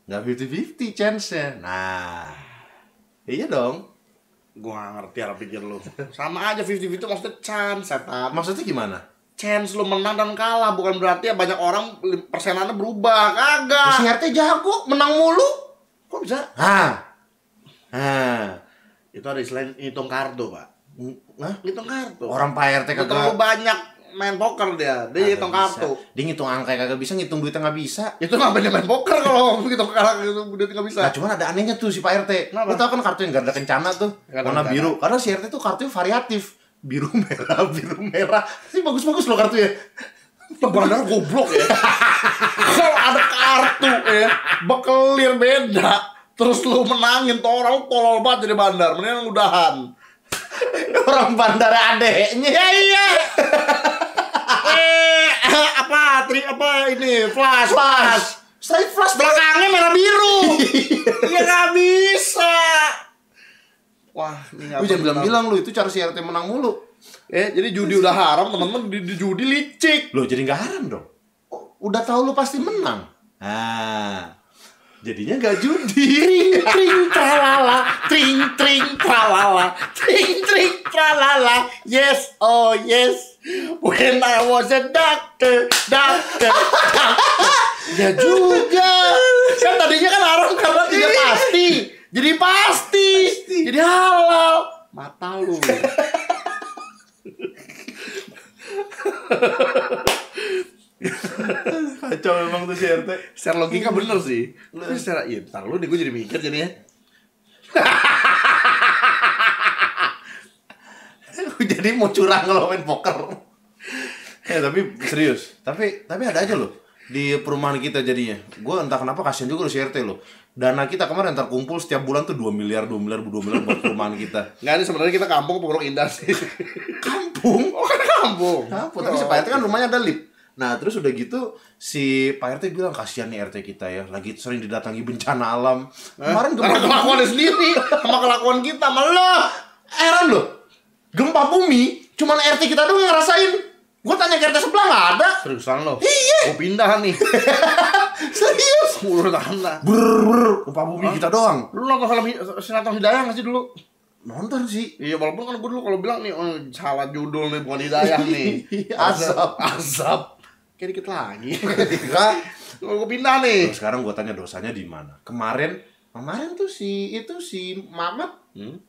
Speaker 2: nggak 50-50 chance-nya nah iya dong
Speaker 1: Gue gak ngerti arah pikir lu. Sama aja 50-50 maksudnya chance, setan.
Speaker 2: maksudnya gimana
Speaker 1: Chance lu menang dan kalah bukan berarti ya banyak orang persenannya berubah. Kagak.
Speaker 2: si RT jago menang mulu
Speaker 1: Kok bisa?
Speaker 2: Hah. Hah.
Speaker 1: Itu ada istilah hitung kartu, Pak.
Speaker 2: Hah?
Speaker 1: Hitung kartu.
Speaker 2: Orang Pak RT kagak
Speaker 1: terlalu banyak main poker dia. Dia
Speaker 2: bisa.
Speaker 1: kartu.
Speaker 2: Dia ngitung angka kagak bisa, ngitung duitnya nggak bisa.
Speaker 1: Itu ngapain dia main poker kalau hitung kartu itu dia nggak bisa.
Speaker 2: Nah, cuman ada anehnya tuh si Pak RT.
Speaker 1: Kenapa?
Speaker 2: Lu tau kan kartu yang ganda kencana tuh, warna biru. Karena si RT tuh kartunya variatif. Biru merah, biru merah. Sih bagus-bagus loh kartunya.
Speaker 1: Bandar goblok ya. Kalau ada kartu ya, bekelir beda. Terus lu menangin tuh orang tolol banget jadi bandar. Mendingan udahan.
Speaker 2: Orang bandara adeknya.
Speaker 1: Ya iya. eh, apa? Tri apa ini? Flash, flash.
Speaker 2: Straight flush
Speaker 1: Belakangnya merah biru. ya nggak bisa. Wah, ini nggak
Speaker 2: Lu jangan bilang-bilang lu itu cara si RT menang mulu.
Speaker 1: Eh, jadi judi udah haram, teman-teman di, di judi licik.
Speaker 2: Loh jadi nggak haram dong. Udah tahu lu pasti menang. Ah. Jadinya nggak judi.
Speaker 1: Tring tring tralala, tring tring tralala, tring tring tralala. Yes, oh yes. When I was a doctor, doctor, doctor. Ya juga. Kan tadinya kan haram karena tidak pasti. Jadi pasti. Jadi halal. Mata lu.
Speaker 2: Kacau memang tuh si RT.
Speaker 1: Secara logika bener sih. Tapi secara iya, ntar lu nih gue jadi mikir jadinya.
Speaker 2: jadi mau curang kalau main poker ya tapi serius tapi tapi ada aja loh di perumahan kita jadinya gue entah kenapa kasihan juga loh si RT loh dana kita kemarin terkumpul setiap bulan tuh 2 miliar 2 miliar 2 miliar buat perumahan kita
Speaker 1: Nggak ada sebenarnya kita kampung Purwok Indah sih.
Speaker 2: kampung
Speaker 1: Oh kan kampung.
Speaker 2: kampung tapi si Pak RT kan rumahnya ada lift nah terus udah gitu si Pak RT bilang kasihan nih RT kita ya lagi sering didatangi bencana alam kemarin gempa
Speaker 1: kelakuannya sendiri sama kelakuan kita malah.
Speaker 2: heran loh gempa bumi cuman RT kita doang yang ngerasain gue tanya ke RT sebelah nggak ada
Speaker 1: Seriusan lo?
Speaker 2: Iya.
Speaker 1: Gue pindah nih.
Speaker 2: serius
Speaker 1: Sepuluh tahun
Speaker 2: Brrrr, gempa bumi kita doang.
Speaker 1: Lu nonton film Sinatron Hidayah nggak sih dulu?
Speaker 2: Nonton sih.
Speaker 1: Iya walaupun kan gue dulu kalau bilang nih oh, salah judul nih bukan Hidayah nih.
Speaker 2: Asap.
Speaker 1: Asap. Kayak dikit lagi.
Speaker 2: Ketika
Speaker 1: gue pindah nih.
Speaker 2: Terus sekarang gue tanya dosanya di mana? Kemarin, kemarin tuh si itu si Mamat
Speaker 1: Hmm.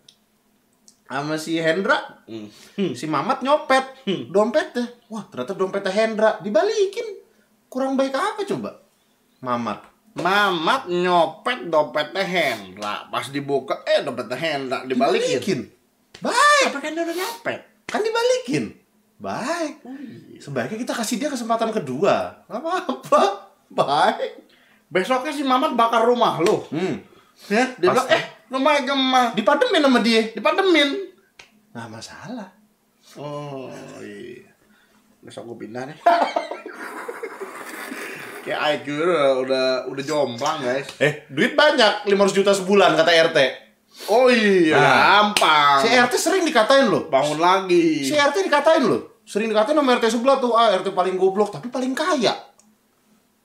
Speaker 2: sama si Hendra,
Speaker 1: Hmm.
Speaker 2: si Mamat nyopet dompetnya. Wah ternyata dompetnya Hendra dibalikin. Kurang baik apa coba? Mamat.
Speaker 1: Mamat nyopet dompetnya Hendra. Pas dibuka, eh dompetnya Hendra dibalikin.
Speaker 2: Baik,
Speaker 1: Tapi kan udah nyopet.
Speaker 2: kan dibalikin. Baik.
Speaker 1: Oh, iya.
Speaker 2: Sebaiknya kita kasih dia kesempatan kedua. Gak apa-apa. Baik.
Speaker 1: Besoknya si Mamat bakar rumah lu.
Speaker 2: Hmm.
Speaker 1: Ya, dia
Speaker 2: Pas-
Speaker 1: bilang, eh rumahnya gemah.
Speaker 2: Dipademin sama dia.
Speaker 1: Dipademin.
Speaker 2: Nggak masalah.
Speaker 1: Oh iya. Besok gue pindah nih. Kayak IQ udah udah udah jomplang guys.
Speaker 2: Eh, duit banyak, 500 juta sebulan kata RT.
Speaker 1: Oh iya,
Speaker 2: Nah.
Speaker 1: gampang.
Speaker 2: Si RT sering dikatain loh.
Speaker 1: Bangun lagi.
Speaker 2: Si RT dikatain loh. Sering dikatain sama RT sebelah tuh, ah RT paling goblok tapi paling kaya.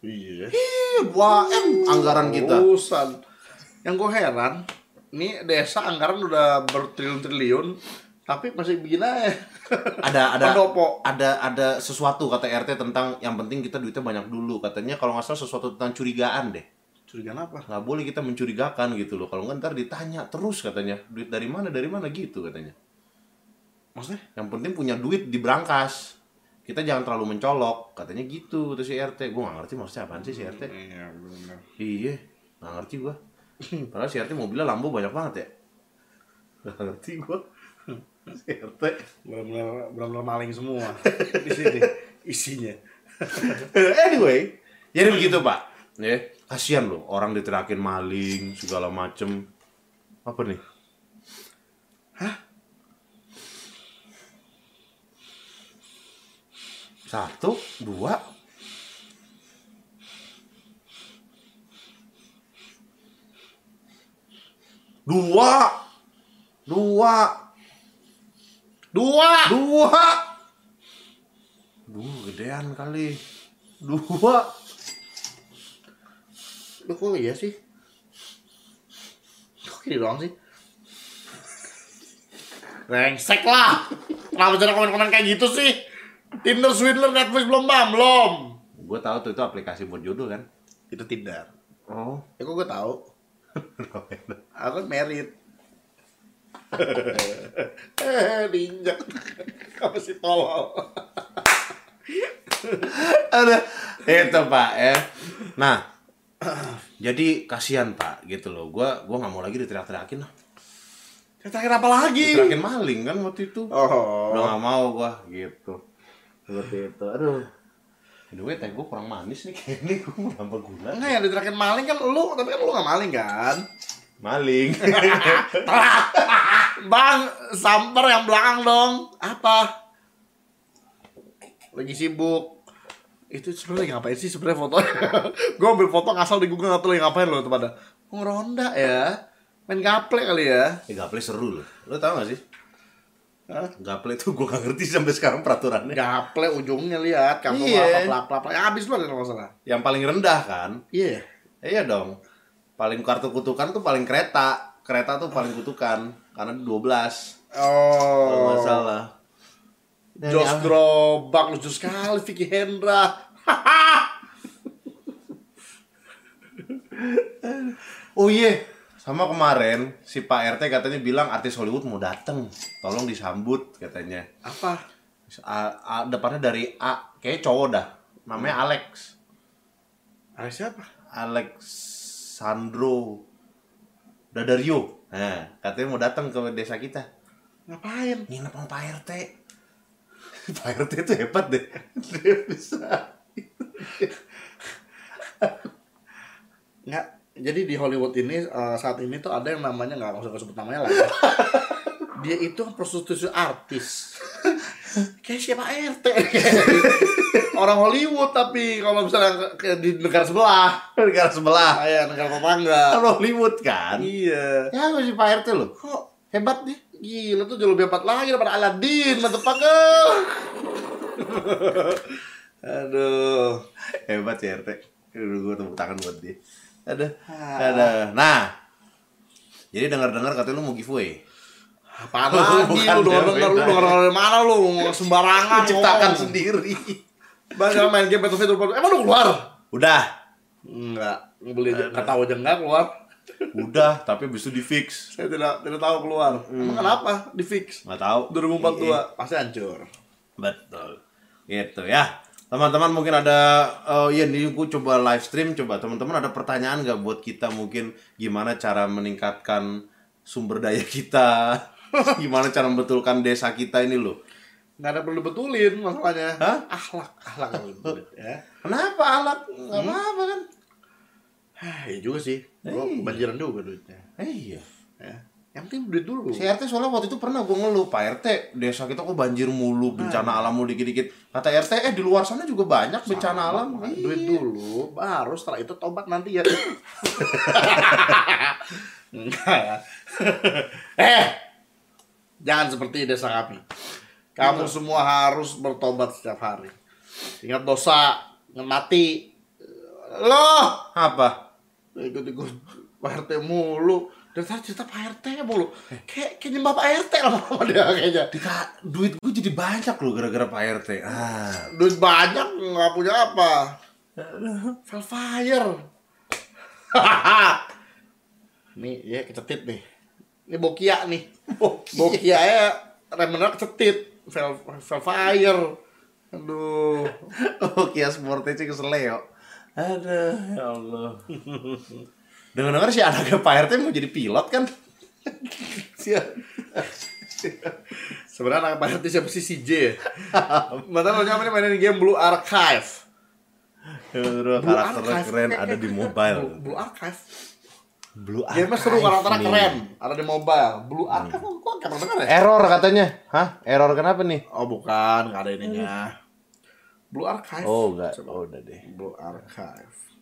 Speaker 1: Iya.
Speaker 2: Ih, 2M anggaran kita.
Speaker 1: Urusan. Yang gue heran, ini desa anggaran udah bertriliun-triliun, tapi masih begini aja.
Speaker 2: Ada ada
Speaker 1: Pendopo.
Speaker 2: ada ada sesuatu kata RT tentang yang penting kita duitnya banyak dulu. Katanya kalau nggak salah sesuatu tentang curigaan deh.
Speaker 1: Curigaan apa?
Speaker 2: Nggak boleh kita mencurigakan gitu loh. Kalau nggak ntar ditanya terus katanya duit dari mana dari mana gitu katanya.
Speaker 1: Maksudnya?
Speaker 2: Yang penting punya duit di brankas. Kita jangan terlalu mencolok, katanya gitu tuh si RT. Gue gak ngerti maksudnya apaan sih si RT.
Speaker 1: Iya, benar.
Speaker 2: Iya, gak ngerti gua. Padahal si RT mobilnya Lambo banyak banget ya. Gak ngerti gua. Si RT.
Speaker 1: Benar-benar maling semua di sini isinya.
Speaker 2: anyway, jadi begitu pak. Ya, kasihan loh orang diteriakin maling segala macem. Apa nih? Hah? Satu, dua, dua, dua,
Speaker 1: Dua.
Speaker 2: dua. Duh, gedean kali. Dua.
Speaker 1: Lu kok iya sih? Kok gini doang sih? Rengsek lah. Kenapa jadi komen-komen kayak gitu sih? Tinder, Swindler, Netflix belum bang, belum.
Speaker 2: Gue tahu tuh itu aplikasi buat jodoh kan.
Speaker 1: Itu Tinder.
Speaker 2: Oh.
Speaker 1: Ya kok gue tahu. Aku kan merit. diinjak. Kamu si tolol.
Speaker 2: Ada itu pak ya. Nah, jadi kasihan pak gitu loh. Gua gua nggak mau lagi diteriak-teriakin lah.
Speaker 1: Terakhir apa lagi?
Speaker 2: Teriakin maling kan waktu itu.
Speaker 1: Oh.
Speaker 2: Udah nggak mau gua gitu. Seperti itu. Aduh. Anyway, teh gue kurang manis nih kayaknya gue mau nambah gula.
Speaker 1: Enggak ya diterakin maling kan lu, tapi kan lu gak maling kan?
Speaker 2: Maling.
Speaker 1: Bang, samper yang belakang dong. Apa? Lagi sibuk. Itu sebenarnya ngapain sih sebenarnya fotonya? gue ambil foto ngasal di Google nggak tahu lagi ngapain lo itu pada. Ngeronda ya. Main gaple kali ya.
Speaker 2: Eh, gaple seru loh. Lo tau gak sih?
Speaker 1: Hah?
Speaker 2: Gaple tuh gue gak ngerti sampai sekarang peraturannya.
Speaker 1: Gaple ujungnya lihat kamu
Speaker 2: Iya.
Speaker 1: apa plak plak. Yang habis lu ada kalau nggak salah.
Speaker 2: Yang paling rendah kan?
Speaker 1: Iya.
Speaker 2: Eh, Iya dong. Paling kartu kutukan tuh paling kereta. Kereta tuh paling kutukan karena 12. Kalau
Speaker 1: Oh.
Speaker 2: nggak salah. Dan
Speaker 1: Jos
Speaker 2: yang-
Speaker 1: Drobak lucu sekali Vicky Hendra.
Speaker 2: Oh iya, sama kemarin si Pak RT katanya bilang artis Hollywood mau dateng, tolong disambut katanya.
Speaker 1: Apa?
Speaker 2: A, A- depannya dari A, kayak cowok dah, namanya Alex,
Speaker 1: Ada siapa?
Speaker 2: Alexandro Dadario. Nah, katanya mau datang ke desa kita.
Speaker 1: Ngapain?
Speaker 2: Nginep sama Pak RT. Pak RT itu hebat deh, dia bisa.
Speaker 1: Nggak, jadi di Hollywood ini eh, saat ini tuh ada yang namanya nggak usah sebut namanya lah. ya. Dia itu prostitusi artis. Kayak siapa RT? Orang Hollywood tapi kalau misalnya di negara sebelah,
Speaker 2: Negara sebelah,
Speaker 1: kayak negara tetangga.
Speaker 2: kan Hollywood kan?
Speaker 1: Iya.
Speaker 2: Ya, si Pak RT loh.
Speaker 1: Kok
Speaker 2: Hebat dia.
Speaker 1: Gila tuh jauh lebih hebat lagi daripada Aladdin, mantep banget. Aduh.
Speaker 2: Hebat ya RT. Aduh, gue tepuk tangan buat dia. Ada.
Speaker 1: Ah.
Speaker 2: Ada. Nah. Jadi dengar-dengar katanya lu mau giveaway.
Speaker 1: Apaan lagi
Speaker 2: Bukan
Speaker 1: lu denger denger lu denger dari mana lu sembarangan
Speaker 2: Ciptakan sendiri.
Speaker 1: Bang main game Battlefield. Emang lu keluar?
Speaker 2: Udah.
Speaker 1: Enggak, ngebeli enggak tahu aja enggak keluar.
Speaker 2: Udah, tapi habis itu di fix.
Speaker 1: Saya tidak tidak tahu keluar. Emang kenapa? Di fix.
Speaker 2: Nggak tahu.
Speaker 1: 2042 pasti hancur.
Speaker 2: Betul. Gitu ya. Teman-teman mungkin ada oh iya nih gue coba live stream coba teman-teman ada pertanyaan nggak buat kita mungkin gimana cara meningkatkan sumber daya kita gimana cara membetulkan desa kita ini loh
Speaker 1: Enggak ada perlu betulin masalahnya.
Speaker 2: Hah?
Speaker 1: Akhlak, akhlak yang perlu betulin, ya.
Speaker 2: kenapa alat nggak apa-apa kan
Speaker 1: Hah, iya juga sih. Gua
Speaker 2: Iya.
Speaker 1: kebanjiran juga duitnya.
Speaker 2: eh, iya
Speaker 1: Ya. Yang penting duit dulu.
Speaker 2: si RT soalnya waktu itu pernah gue ngeluh Pak RT desa kita kok banjir mulu bencana alam mulu dikit-dikit kata RT eh di luar sana juga banyak bencana alam Iya.
Speaker 1: duit dulu, baru setelah itu tobat nanti ya. Enggak ya. eh, jangan seperti desa kami. Kamu semua harus bertobat setiap hari. Ingat dosa, ingat mati. Loh,
Speaker 2: apa
Speaker 1: ikut-ikut Pak RT mulu. Dari tadi cerita Pak RT mulu. Kayak, kayak nyembah Pak RT lama-lama dia kayaknya.
Speaker 2: Dika, duit gue jadi banyak loh gara-gara Pak RT ah
Speaker 1: Duit banyak, nggak punya apa. Velfire. nih, ya kecetit nih. Ini Bokia nih. Bokia ya rem beneran kecetit. Vel, Velfire. Aduh.
Speaker 2: Oh, Kia Sportage ke Aduh, ya Allah. Dengar-dengar si anaknya Pak RT mau jadi pilot kan?
Speaker 1: Siap. Sebenarnya anak Pak RT siapa sih si J? Mantan lo nyaman mainin game Blue Archive. Blue
Speaker 2: karakternya
Speaker 1: Archive.
Speaker 2: keren ada di mobile.
Speaker 1: Blue, Blue Archive.
Speaker 2: Blue
Speaker 1: Game seru karakternya
Speaker 2: nih.
Speaker 1: keren. Ada di mobile. Blue Archive kok kok pernah dengar ya?
Speaker 2: Error katanya. Hah? Error kenapa nih?
Speaker 1: Oh bukan, nggak ada ininya. Blue Archive.
Speaker 2: Oh, enggak.
Speaker 1: Coba.
Speaker 2: Oh, udah deh.
Speaker 1: Blue Archive.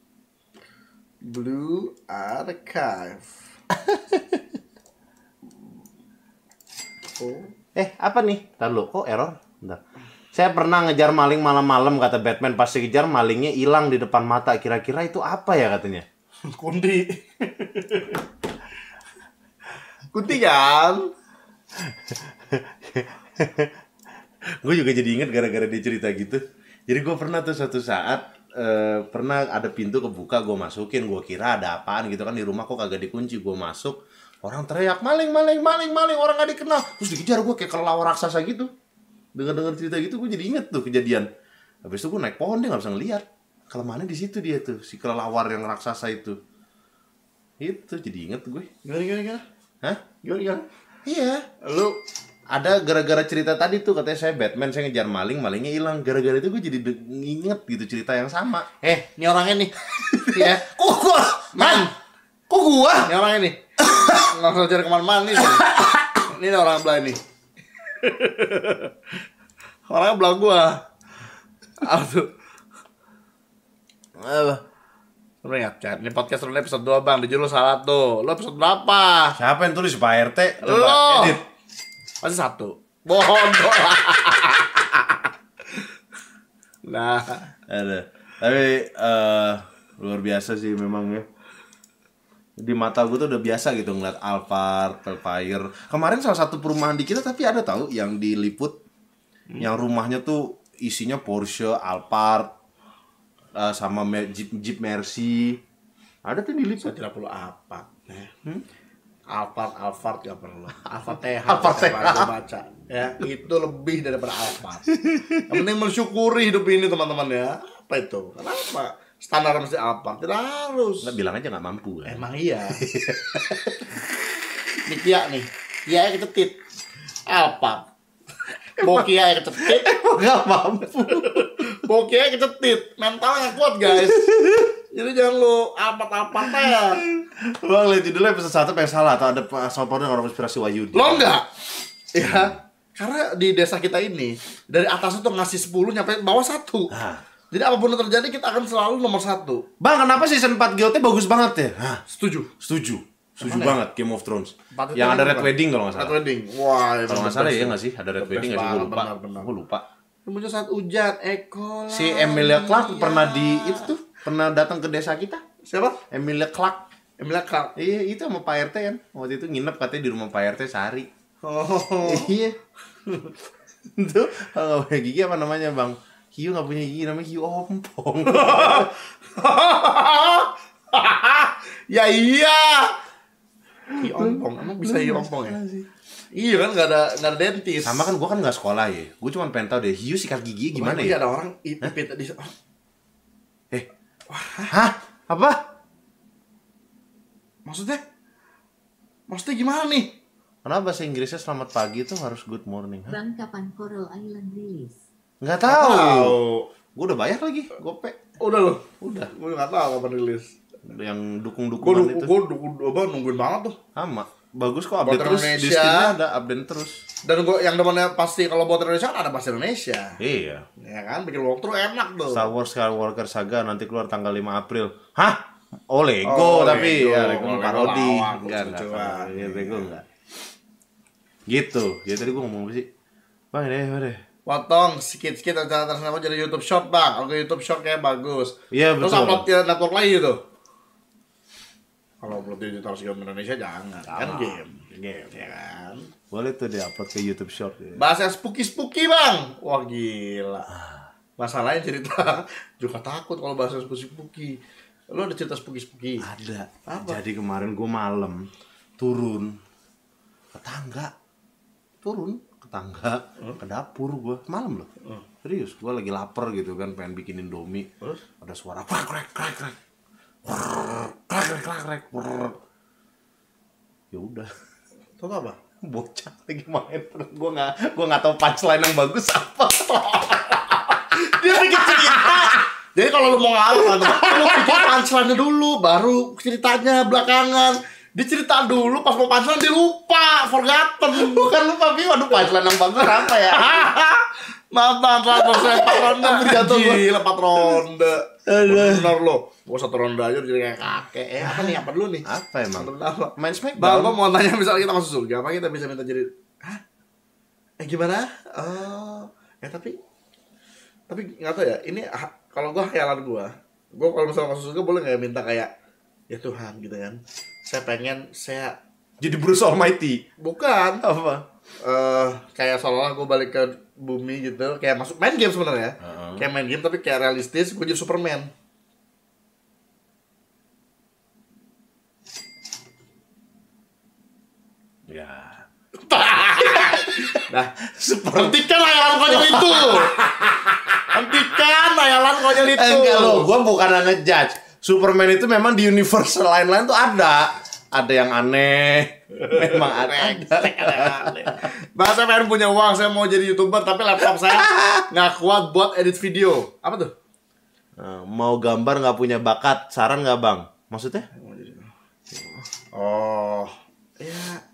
Speaker 1: Blue Archive. oh.
Speaker 2: Eh, apa nih? Ntar lu, kok error? Bentar. Saya pernah ngejar maling malam-malam kata Batman pas dikejar malingnya hilang di depan mata. Kira-kira itu apa ya katanya?
Speaker 1: Kunti. Kunti kan?
Speaker 2: gue juga jadi inget gara-gara dia cerita gitu. Jadi gue pernah tuh suatu saat eh, pernah ada pintu kebuka gue masukin gue kira ada apaan gitu kan di rumah kok kagak dikunci gue masuk orang teriak maling maling maling maling orang gak dikenal. Terus dikejar gue kayak kelelawar raksasa gitu. Dengar dengar cerita gitu gue jadi inget tuh kejadian. Habis itu gue naik pohon dia nggak bisa ngeliat. Kelemahannya di situ dia tuh si kelelawar yang raksasa itu. Itu jadi inget gue
Speaker 1: Gimana gimana gimana?
Speaker 2: hah?
Speaker 1: Gimana gimana?
Speaker 2: iya.
Speaker 1: Lu
Speaker 2: ada gara-gara cerita tadi tuh katanya saya Batman saya ngejar maling malingnya hilang gara-gara itu gue jadi inget gitu cerita yang sama
Speaker 1: eh, ini orangnya nih. ya.
Speaker 2: kok gua man kok gua
Speaker 1: Ini orangnya nih. Usah cari ke mana-mana nih. Ini orang belah ini. Orangnya belah gua. Aduh.
Speaker 2: apa
Speaker 1: Lu kan? Ini podcast lu episode 2 bang. Di judul salah tuh. Lu episode berapa?
Speaker 2: siapa yang tulis Pak RT
Speaker 1: Lo.
Speaker 2: coba edit
Speaker 1: Masih satu. Bohong. nah.
Speaker 2: ada tapi eh, luar biasa sih memang ya di mata gue tuh udah biasa gitu ngeliat Alphard, Velfire. Kemarin salah satu perumahan di kita tapi ada tahu yang diliput yang rumahnya tuh isinya Porsche, Alphard, eh, sama Jeep, Jeep Mercy. Ada tuh diliput.
Speaker 1: Saya tidak perlu apa. Hmm? Alphard, Alphard gak perlu. Alphard TH.
Speaker 2: Alphard TH.
Speaker 1: Baca. Ya, itu lebih daripada Alphard. Yang penting mensyukuri hidup ini teman-teman ya. Apa itu? Kenapa? Standar mesti Alphard. Tidak harus.
Speaker 2: Nah, bilang aja nggak mampu kan.
Speaker 1: Emang iya. Ini Kia nih. Kia yang kecetit. Alphard. Bawa Kia yang kecetit.
Speaker 2: Nggak mampu.
Speaker 1: Yang kecetit. Mentalnya kuat guys. Jadi jangan lu Alphard-Alphard ya.
Speaker 2: Bang, lihat judulnya episode 1 yang salah atau ada sopan orang inspirasi Wahyudi.
Speaker 1: Lo enggak? Ya. Karena di desa kita ini dari atas itu ngasih 10 nyampe bawah satu.
Speaker 2: Ah.
Speaker 1: Jadi apa pun yang terjadi kita akan selalu nomor satu.
Speaker 2: Bang, kenapa season 4 GOT bagus banget ya? Hah,
Speaker 1: Setuju.
Speaker 2: setuju. Setuju
Speaker 1: Mana ya?
Speaker 2: banget Game of Thrones. Yang ada
Speaker 1: apa?
Speaker 2: Red Wedding kalau nggak
Speaker 1: Red
Speaker 2: salah.
Speaker 1: Wedding. Wah,
Speaker 2: Kalau nggak salah ya nggak sih? Ada Red Wedding nggak sih? Gue lupa.
Speaker 1: benar, benar.
Speaker 2: Gue lupa.
Speaker 1: Muncul saat hujan, Eko
Speaker 2: Si Emilia Clarke pernah di itu tuh pernah datang ke desa kita.
Speaker 1: Siapa?
Speaker 2: Emilia Clarke.
Speaker 1: Emilia Clarke.
Speaker 2: Iya, itu sama Pak RT kan. Waktu itu nginep katanya di rumah Pak RT sehari.
Speaker 1: Oh.
Speaker 2: Iya. Itu kalau punya gigi apa namanya, Bang? Hiu nggak punya gigi namanya hiu ompong.
Speaker 1: ya iya. Hi ompong, emang bisa hi ompong ya? Iya kan nggak ada nggak ada dentis.
Speaker 2: Sama kan gua kan nggak sekolah ya. Gue cuma pengen tahu deh hiu sikat gigi gimana
Speaker 1: Iya
Speaker 2: ya?
Speaker 1: ada orang ipit di
Speaker 2: Eh. Hah? Apa?
Speaker 1: Maksudnya? Maksudnya gimana nih?
Speaker 2: Kenapa bahasa Inggrisnya selamat pagi itu harus good morning? Hah?
Speaker 3: Bang kapan Coral Island rilis?
Speaker 2: Nggak tahu. Gue udah bayar lagi, gope.
Speaker 1: Udah loh.
Speaker 2: Udah.
Speaker 1: Gue nggak tahu kapan rilis.
Speaker 2: Yang
Speaker 1: Gue
Speaker 2: dukung-dukungan itu.
Speaker 1: gue nunggu, apa, nungguin banget tuh.
Speaker 2: Sama. Bagus kok update terus. Di. Steamnya ada update terus.
Speaker 1: Dan gue yang depannya pasti kalau buat Indonesia kan ada bahasa Indonesia.
Speaker 2: Iya.
Speaker 1: Ya kan, bikin walkthrough enak tuh.
Speaker 2: Star Wars Skywalker Saga nanti keluar tanggal 5 April. Hah? Oh Lego
Speaker 1: Oh,
Speaker 2: tapi
Speaker 1: Lego.
Speaker 2: ya Lego
Speaker 1: Oh, Lego
Speaker 2: parodi.
Speaker 1: lawak,
Speaker 2: Enggak. Iya, Lego enggak. Gitu. Jadi tadi gua ngomong apa sih? Bang, deh, deh.
Speaker 1: Potong sikit-sikit acara nama jadi YouTube Short bang. Kalau YouTube Short kayak bagus.
Speaker 2: Iya,
Speaker 1: Terus
Speaker 2: betul.
Speaker 1: upload ke network lain gitu. Kalau di YouTube harus game Indonesia jangan. Kan game. Game ya kan.
Speaker 2: Boleh tuh di-upload ke YouTube Short. Ya.
Speaker 1: Bahasa spooky-spooky bang. Wah gila. Masalahnya cerita juga takut kalau bahasa spooky-spooky. Lo ada cerita spooky-spooky?
Speaker 2: Ada.
Speaker 1: Apa?
Speaker 2: Jadi kemarin gua malam turun ke tangga. Turun ke tangga, ke dapur gua malam loh. Serius, gua lagi lapar gitu kan, pengen bikin Indomie.
Speaker 1: Terus?
Speaker 2: Ada suara krek krek krek Ya udah,
Speaker 1: Tahu apa?
Speaker 2: bocah lagi main terus gua nggak gua nggak tahu punchline yang bagus apa. Dia bikin cerita.
Speaker 1: Jadi kalau lu mau ngalor kan, lu bikin punchline dulu, baru ceritanya belakangan. Dia cerita dulu, pas mau punchline dia lupa, forgotten.
Speaker 2: Bukan lupa Bi, waduh punchline yang bagus apa ya?
Speaker 1: Mantan 100 empat ronde
Speaker 2: Jatuh gua.
Speaker 1: Gila 4 ronde Bener lo Gua satu ronde aja jadi kayak kakek Eh apa nih, apa dulu nih?
Speaker 2: Apa emang?
Speaker 1: Apa?
Speaker 2: Main
Speaker 1: Bang,
Speaker 2: Smackdown.
Speaker 1: gua mau tanya misalnya kita masuk surga Apa kita bisa minta jadi Hah? Eh gimana? Oh Eh tapi Tapi nggak tahu ya Ini kalau gua khayalan gua Gua kalau misalnya masuk surga boleh nggak ya minta kayak Ya Tuhan gitu kan Saya pengen Saya
Speaker 2: Jadi Bruce Almighty.
Speaker 1: Bukan
Speaker 2: Apa?
Speaker 1: eh kayak seolah gue balik ke bumi gitu kayak masuk main game sebenarnya
Speaker 2: Heeh.
Speaker 1: kayak main game tapi kayak realistis gue jadi Superman
Speaker 2: Ya.
Speaker 1: nah
Speaker 2: Super.
Speaker 1: hentikan layanan konyol itu hentikan layanan konyol itu
Speaker 2: Eh, enggak lo, gua bukan ngejudge. Superman itu memang di universe lain-lain tuh ada. Ada yang aneh. Memang ada.
Speaker 1: Bahasa saya pengen punya uang, saya mau jadi youtuber tapi laptop saya nggak kuat buat edit video. Apa tuh?
Speaker 2: Eh, mau gambar nggak punya bakat, saran nggak bang? Maksudnya?
Speaker 1: Oh, ya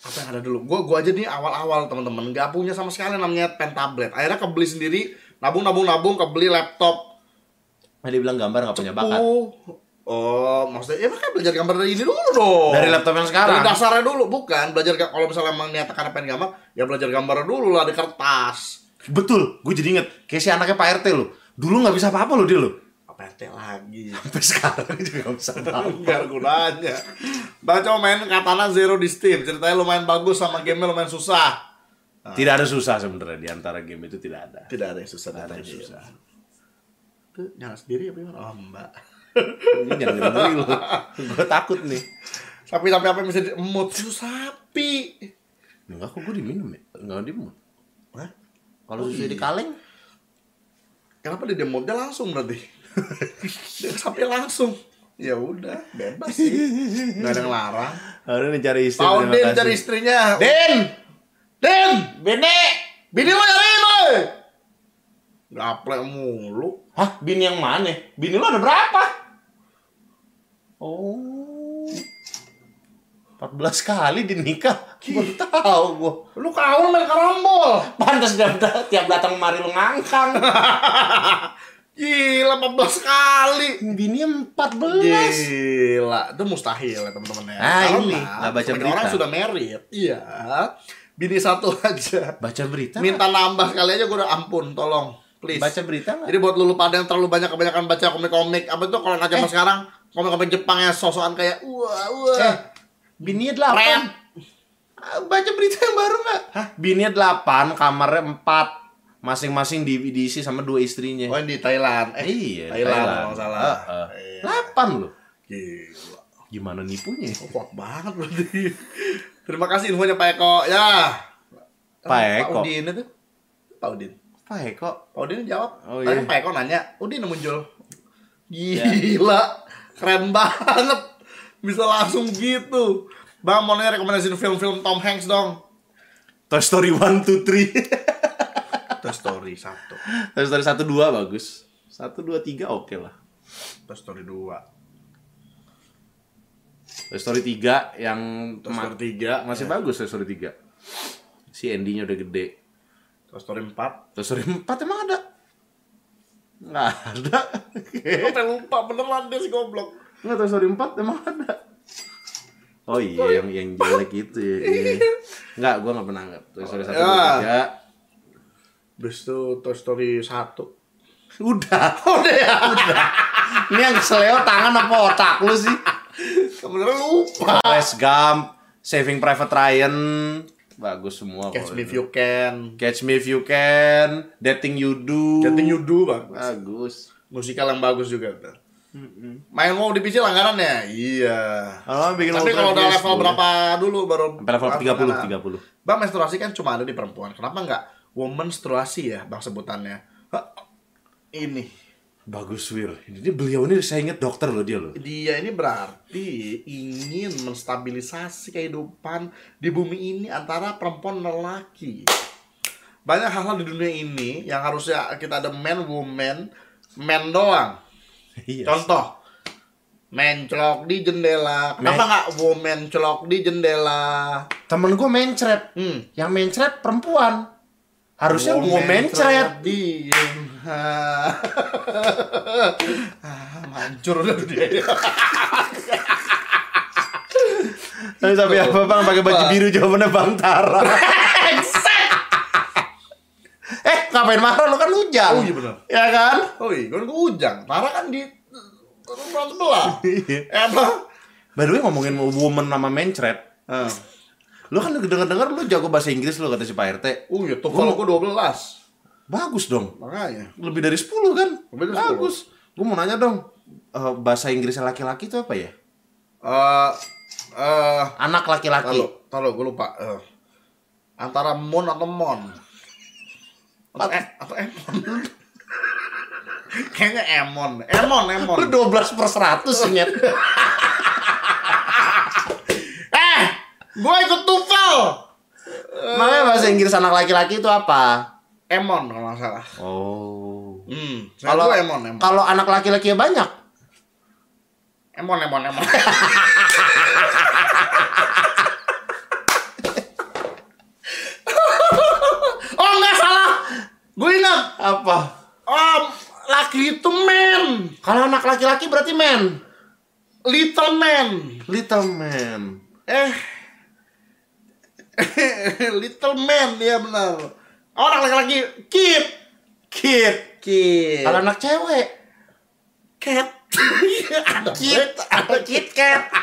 Speaker 1: apa yang ada dulu? Gue gua aja nih awal-awal teman-teman nggak punya sama sekali namanya pen tablet. Akhirnya kebeli sendiri, nabung nabung nabung kebeli laptop.
Speaker 2: Nah, dia bilang gambar nggak punya bakat.
Speaker 1: Oh, maksudnya ya makanya belajar gambar dari ini dulu dong.
Speaker 2: Dari laptop yang sekarang.
Speaker 1: Dari dasarnya dulu, bukan belajar kalau misalnya emang niat karena pengen gambar, ya belajar gambar dulu lah di kertas.
Speaker 2: Betul, gue jadi inget. Kayak si anaknya Pak RT lo. Dulu nggak bisa apa-apa lo dia lo.
Speaker 1: Apa RT lagi?
Speaker 2: Sampai sekarang juga nggak bisa apa-apa.
Speaker 1: Ada gunanya. Baca main katana Zero di Steam. Ceritanya lumayan bagus sama game lumayan susah.
Speaker 2: Tidak ada susah sebenarnya di antara game itu tidak ada.
Speaker 1: Tidak ada yang susah.
Speaker 2: Tidak ada yang susah.
Speaker 1: Itu nyala sendiri apa gimana? Oh, mbak.
Speaker 2: Ini jangan ngeri lo. Gue takut nih.
Speaker 1: Sapi-sapi apa yang bisa diemut? Susu sapi.
Speaker 2: Enggak kok gue diminum ya? Enggak diminum.
Speaker 1: Hah?
Speaker 2: Kalau
Speaker 1: Oh,
Speaker 2: susu
Speaker 1: iya.
Speaker 2: di kaleng,
Speaker 1: Kenapa dia demot? Dia langsung berarti. dia sapi langsung. Ya udah, bebas sih. Gak ada yang larang.
Speaker 2: harus nih cari istri. Terima
Speaker 1: Din cari istrinya.
Speaker 2: Din!
Speaker 1: Din!
Speaker 2: Bene!
Speaker 1: Bini lo nyariin lo! Gaplek mulu.
Speaker 2: Hah? Bini yang mana? Bini lo ada berapa? Oh. 14 kali dinikah. Baru tahu gua.
Speaker 1: Lu kawan main karambol.
Speaker 2: Pantas tiap, tiap datang kemari lu ngangkang.
Speaker 1: Gila 14 kali.
Speaker 2: Bini 14.
Speaker 1: Gila, itu mustahil ya teman-teman ya.
Speaker 2: Ah,
Speaker 1: Karena
Speaker 2: ini, nggak baca berita.
Speaker 1: orang sudah married. Iya. Bini satu aja.
Speaker 2: Baca berita.
Speaker 1: Minta nambah sekali aja gue udah ampun, tolong. Please.
Speaker 2: Baca berita nggak?
Speaker 1: Jadi buat lu pada yang terlalu banyak kebanyakan baca komik-komik, apa itu kalau zaman
Speaker 2: Eh.
Speaker 1: sekarang komik-komik Jepang yang sosokan kayak wah wah.
Speaker 2: Eh, bininya 8.
Speaker 1: Keren.
Speaker 2: Ah, Baca berita yang baru nggak? Hah? Bininya 8, kamarnya 4. Masing-masing di diisi sama dua istrinya.
Speaker 1: Oh, di Thailand. Eh,
Speaker 2: iya, di
Speaker 1: Thailand,
Speaker 2: Thailand.
Speaker 1: kalau salah.
Speaker 2: Heeh.
Speaker 1: Iya.
Speaker 2: 8 loh.
Speaker 1: Gila.
Speaker 2: Gimana nipunya?
Speaker 1: Oh, kuat banget berarti. Terima kasih infonya Pak Eko. Ya.
Speaker 2: Pak Eko.
Speaker 1: Pak Udin itu. Pak Udin.
Speaker 2: Pak Eko.
Speaker 1: Pak Udin jawab.
Speaker 2: Oh,
Speaker 1: Tadi
Speaker 2: iya.
Speaker 1: Pak Eko nanya, Udin muncul. Gila. Keren banget. Bisa langsung gitu. Bang, mau nanya rekomendasi film-film Tom Hanks dong.
Speaker 2: Toy Story 1, 2, 3.
Speaker 1: Toy Story 1.
Speaker 2: Toy Story 1, 2 bagus. 1, 2, 3 oke lah.
Speaker 1: Toy Story 2.
Speaker 2: Toy Story 3 yang
Speaker 1: Toy Story 3.
Speaker 2: masih bagus Toy Story 3. Si Andy-nya udah gede.
Speaker 1: Toy Story 4.
Speaker 2: Toy Story 4 emang ada? Nggak ada.
Speaker 1: Sampai lupa beneran dia si goblok.
Speaker 2: Nggak Toy Story 4 emang ada. Oh iya, yang yang jelek itu ya. Iya. Nggak, gua nggak pernah nggak. Toy Story 1, 2,
Speaker 1: Ya.
Speaker 2: 3.
Speaker 1: Habis itu Toy Story 1.
Speaker 2: Udah.
Speaker 1: Udah ya.
Speaker 2: Ini yang keseleo tangan apa otak lu sih?
Speaker 1: Kebeneran lupa.
Speaker 2: Forrest Gump, Saving Private Ryan, bagus semua.
Speaker 1: Catch Me
Speaker 2: itu.
Speaker 1: If You Can.
Speaker 2: Catch Me If You Can, That Thing You Do.
Speaker 1: Getting You Do bang.
Speaker 2: Bagus.
Speaker 1: Musikal yang bagus juga. tuh. Main WoW di PC langganan ya? Iya.
Speaker 2: Oh, bikin
Speaker 1: Tapi kalau udah level berapa dulu baru
Speaker 2: Sampai level
Speaker 1: langganan.
Speaker 2: 30, 30.
Speaker 1: Bang menstruasi kan cuma ada di perempuan. Kenapa nggak womenstruasi ya bang sebutannya? Hah, Ini
Speaker 2: Bagus Wir. Jadi beliau ini saya ingat dokter loh dia loh.
Speaker 1: dia ini berarti ingin menstabilisasi kehidupan di bumi ini antara perempuan dan lelaki. Banyak hal-hal di dunia ini yang harusnya kita ada man, woman, man doang.
Speaker 2: Iya.
Speaker 1: Contoh, men celok di jendela. Kenapa nggak woman celok di jendela?
Speaker 2: Temen gue mencret.
Speaker 1: Hmm.
Speaker 2: Yang mencret perempuan. Harusnya gue
Speaker 1: Woman
Speaker 2: mencret.
Speaker 1: Diem. ah, hancur udah dia.
Speaker 2: Tapi tapi apa bang pakai baju biru jawabannya Bang Tara. eh ngapain marah lu kan hujan.
Speaker 1: Oh iya benar.
Speaker 2: Ya kan?
Speaker 1: Oh iya, kan gue ujang. Tara kan di rumah sebelah.
Speaker 2: Iya.
Speaker 1: Emang.
Speaker 2: By the way ngomongin woman sama mencret.
Speaker 1: Ah.
Speaker 2: Lu kan denger-denger lu jago bahasa Inggris lu kata si Pak RT.
Speaker 1: Oh iya, tuh kalau gue 12.
Speaker 2: Bagus dong.
Speaker 1: Makanya.
Speaker 2: Lebih dari 10 kan?
Speaker 1: Lebih dari 10.
Speaker 2: Bagus. Gue mau nanya dong. eh, bahasa Inggris laki-laki itu apa ya?
Speaker 1: Eh eh
Speaker 2: Anak laki-laki.
Speaker 1: Tahu, tahu gue lupa. Eh, antara mon atau mon. Atau, eh, atau emon. Kayaknya emon. Emon, emon.
Speaker 2: Lu 12 per 100 nyet.
Speaker 1: Gue ikut tufel.
Speaker 2: Makanya bahasa Inggris anak laki-laki itu apa?
Speaker 1: Emon kalau nggak salah.
Speaker 2: Oh.
Speaker 1: Hmm,
Speaker 2: Kalau
Speaker 1: kalau emon, emon.
Speaker 2: Kalau anak laki-laki banyak.
Speaker 1: Emon, emon, emon. oh, nggak salah. Gue ingat.
Speaker 2: Apa?
Speaker 1: Oh, laki itu man.
Speaker 2: Kalau anak laki-laki berarti man.
Speaker 1: Little man.
Speaker 2: Little man.
Speaker 1: Eh. Little man, dia benar. Oh, anak laki-laki kid.
Speaker 2: Kid.
Speaker 1: Kid.
Speaker 2: Kalau anak cewek.
Speaker 1: cat. ada
Speaker 2: Kid.
Speaker 1: ada
Speaker 2: Kid cat.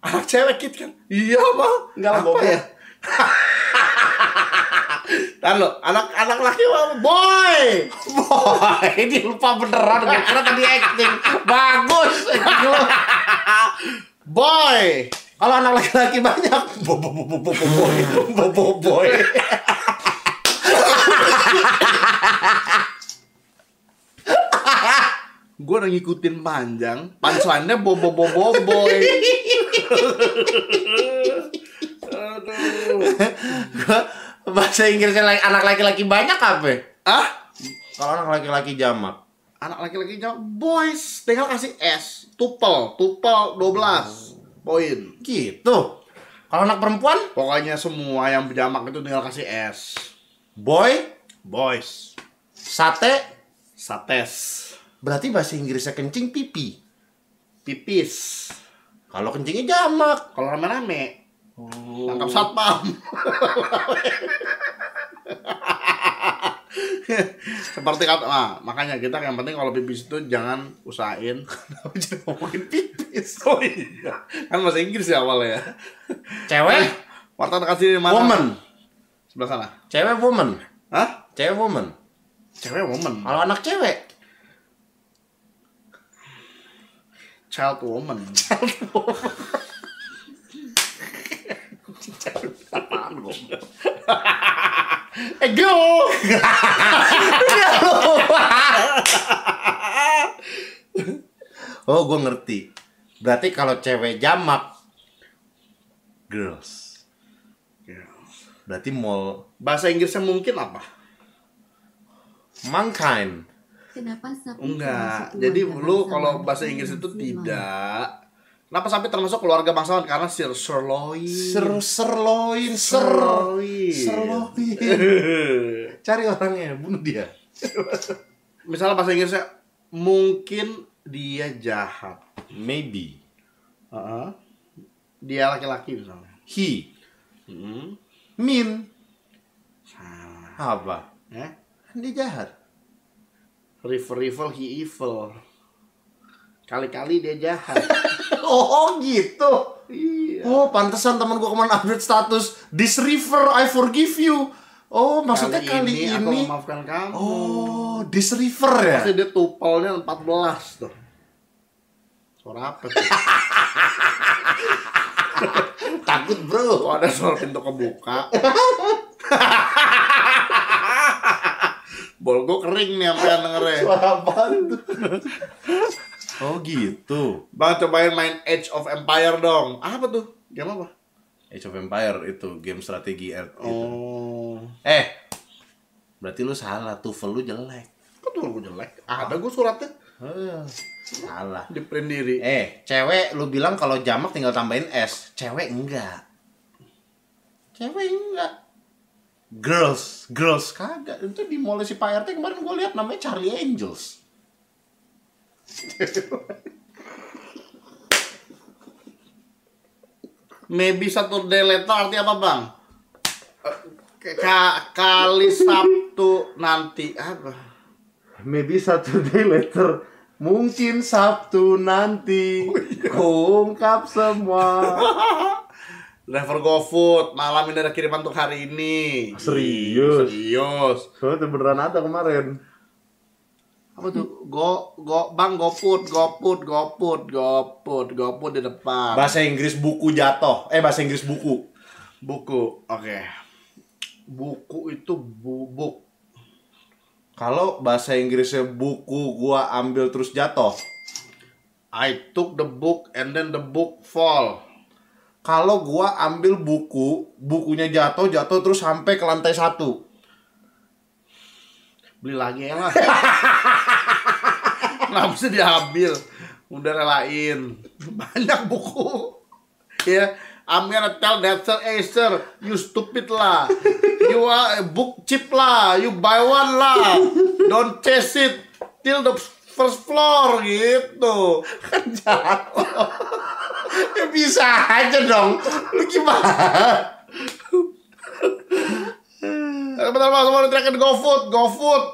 Speaker 1: anak cewek kid kan? Iya, Bang.
Speaker 2: Enggak lah,
Speaker 1: ya? Dan lo, anak anak laki? Boy.
Speaker 2: Boy, ini lupa beneran. Gue kira tadi acting. Bagus.
Speaker 1: Boy.
Speaker 2: Kalau anak laki-laki banyak. Bo bo bo bo bo bo boy. Bo bo boy.
Speaker 1: Gue udah ngikutin panjang, punchline-nya bobo bobo boy. Aduh.
Speaker 2: Bahasa Inggrisnya laki- anak laki-laki banyak apa?
Speaker 1: Ah?
Speaker 2: Kalau anak laki-laki jamak.
Speaker 1: Anak laki-laki jawab boys, tinggal kasih S. Tupel, tupel 12 poin.
Speaker 2: Gitu. Kalau anak perempuan,
Speaker 1: Pokoknya semua yang berjamak itu tinggal kasih S.
Speaker 2: boy,
Speaker 1: Boys,
Speaker 2: sate,
Speaker 1: sates,
Speaker 2: berarti bahasa Inggrisnya kencing pipi.
Speaker 1: pipis.
Speaker 2: Kalau kencingnya jamak.
Speaker 1: Kalau rame-rame, tangkap satpam. Seperti kata, nah, makanya kita yang penting kalau pipis itu jangan usahain.
Speaker 2: Kenapa jadi ngomongin pipis?
Speaker 1: Oh iya, kan bahasa Inggris ya awalnya ya.
Speaker 2: Cewek,
Speaker 1: Martin kasih di mana?
Speaker 2: woman.
Speaker 1: Sebelah sana.
Speaker 2: Cewek woman.
Speaker 1: Hah?
Speaker 2: Cewek woman.
Speaker 1: Cewek woman.
Speaker 2: Kalau anak cewek,
Speaker 1: Child woman. Apaan gua? Ego.
Speaker 2: oh gue ngerti. Berarti kalau cewek jamak, girls. Berarti mall
Speaker 1: Bahasa Inggrisnya mungkin apa?
Speaker 2: mankind.
Speaker 3: Kenapa
Speaker 1: Enggak. Jadi lu kalau bahasa Inggris itu tidak. Kenapa sapi termasuk keluarga bangsawan? Karena sir sirloin.
Speaker 2: Ser serloin, ser
Speaker 1: Sirloin.
Speaker 2: serloin. Cari orangnya, bunuh dia.
Speaker 1: Misalnya bahasa Inggrisnya mungkin dia jahat.
Speaker 2: Maybe
Speaker 1: Heeh. Dia laki-laki misalnya.
Speaker 2: he
Speaker 1: Hmm.
Speaker 2: mean
Speaker 1: Salah.
Speaker 2: apa?
Speaker 1: Ya.
Speaker 2: Kan dia jahat.
Speaker 1: River evil, he evil. Kali-kali dia jahat.
Speaker 2: Oh gitu.
Speaker 1: Iya.
Speaker 2: Oh, pantesan teman gua kemarin update status This river I forgive you. Oh, maksudnya kali, ini.
Speaker 1: aku memaafkan kamu.
Speaker 2: Oh, this river ya?
Speaker 1: Pasti dia tupelnya 14 tuh. Suara apa tuh?
Speaker 2: Takut, Bro.
Speaker 1: Kok ada suara pintu kebuka? Bol gue kering nih sampai dengernya.
Speaker 2: Suara apaan tuh? oh, gitu.
Speaker 1: Bang cobain main Age of Empire dong. Apa tuh? Game apa?
Speaker 2: Age of Empire itu game strategi R gitu.
Speaker 1: Oh.
Speaker 2: Eh, berarti lu salah, tuvel lu jelek.
Speaker 1: Kok tuh gue jelek? Ada gue suratnya
Speaker 2: Eh, salah.
Speaker 1: di print diri.
Speaker 2: Eh, cewek lu bilang kalau jamak tinggal tambahin S. Cewek enggak. Cewek enggak. Girls, girls kagak. Itu di mall si Pak RT kemarin gue lihat namanya Charlie Angels.
Speaker 1: Maybe satu later arti apa bang? Eh, Ka kali Sabtu nanti apa?
Speaker 2: Maybe Saturday later Mungkin Sabtu nanti Kuungkap semua
Speaker 1: Driver GoFood, malam ini ada kiriman untuk hari ini.
Speaker 2: Serius?
Speaker 1: Serius.
Speaker 2: Soalnya beneran ada kemarin
Speaker 1: Apa tuh? Go, go, bang GoFood, GoFood, GoFood, GoFood, GoFood di depan.
Speaker 2: Bahasa Inggris buku jatuh Eh bahasa Inggris buku
Speaker 1: Buku, oke. Buku itu bubuk.
Speaker 2: Kalau bahasa Inggrisnya buku gua ambil terus jatuh
Speaker 1: I took the book and then the book fall.
Speaker 2: Kalau gua ambil buku, bukunya jatuh, jatuh terus sampai ke lantai satu.
Speaker 1: Beli lagi ya lah. Sih diambil? Udah relain. Banyak buku. Ya, I'm gonna tell that sir, sir, you stupid lah. You are a book cheap lah. You buy one lah. Don't chase it till the first floor gitu.
Speaker 2: Kan jatuh. ya bisa aja dong. Lu gimana?
Speaker 1: Bentar mas, mau teriakin GoFood, GoFood.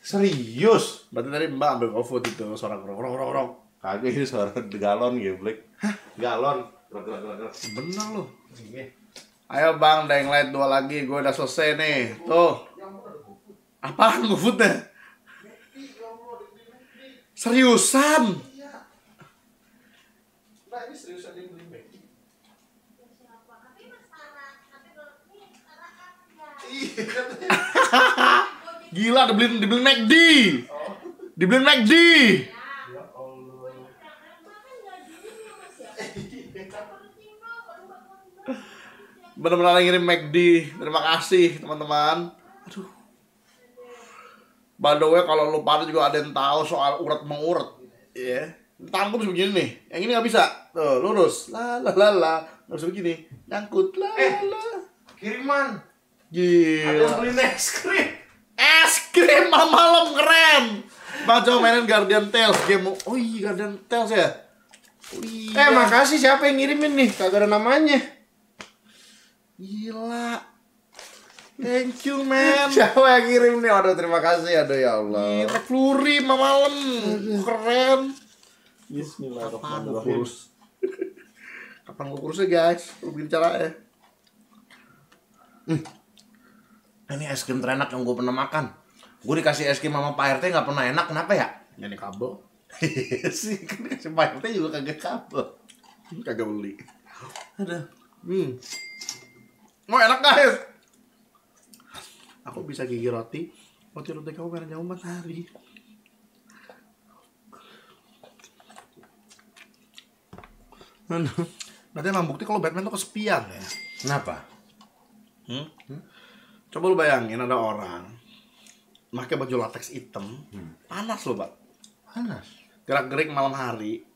Speaker 2: Serius?
Speaker 1: Berarti tadi mbak ambil GoFood itu suara krong krong krong krong.
Speaker 2: Kagak ini suara galon geblek. Galon. Gerak, gerak, gerak, gerak.
Speaker 1: Bener loh. Ayo bang, Dying Light 2 lagi, gue udah selesai nih. Tuh. Apaan GoFoodnya? Seriusan?
Speaker 2: Nah, ini seriusan dia beli Mac. Iya, katanya.
Speaker 1: Gila, dibeliin, dibeliin McD. Dibeliin McD. Bener-bener lagi ngirim McD. Terima kasih teman-teman. Aduh. By the way, kalau lu pada juga ada yang tahu soal urat mengurat, ya. Gue bisa begini nih, yang ini nggak bisa. Tuh, lurus. La la la la. Bisa begini. Nyangkut. La
Speaker 2: Eh.
Speaker 1: la.
Speaker 2: Kiriman. Ada
Speaker 1: Gila.
Speaker 2: yang beli es krim.
Speaker 1: Es krim malam keren. Bang coba mainin Guardian Tales game. Oh iya Guardian Tales ya. Oh, iya.
Speaker 2: Eh, makasih siapa yang ngirimin nih? Kagak ada namanya.
Speaker 1: Gila. Thank you man.
Speaker 2: Siapa yang ngirim nih? Aduh, terima kasih. Aduh, ya Allah.
Speaker 1: Gila Flurry malam. Keren. Kapan gue
Speaker 2: Bismillahirrahmanirrahim.
Speaker 1: kurus? Kapan gue kurusnya guys? Lu bikin cara ya.
Speaker 2: Ini es krim terenak yang gue pernah makan. Gue dikasih es krim sama Pak RT nggak pernah enak. Kenapa ya?
Speaker 1: Ini kabel.
Speaker 2: sih, kan dikasih Pak RT juga kagak kabel.
Speaker 1: Kagak beli.
Speaker 2: Ada.
Speaker 1: Hmm. Oh enak guys. Aku bisa gigi roti. Roti roti kamu merah jauh matahari. Berarti emang bukti kalau Batman tuh kesepian ya.
Speaker 2: Kenapa?
Speaker 1: Hmm? Coba lu bayangin ada orang pakai baju latex hitam, panas loh, Pak.
Speaker 2: Panas.
Speaker 1: Gerak-gerik malam hari.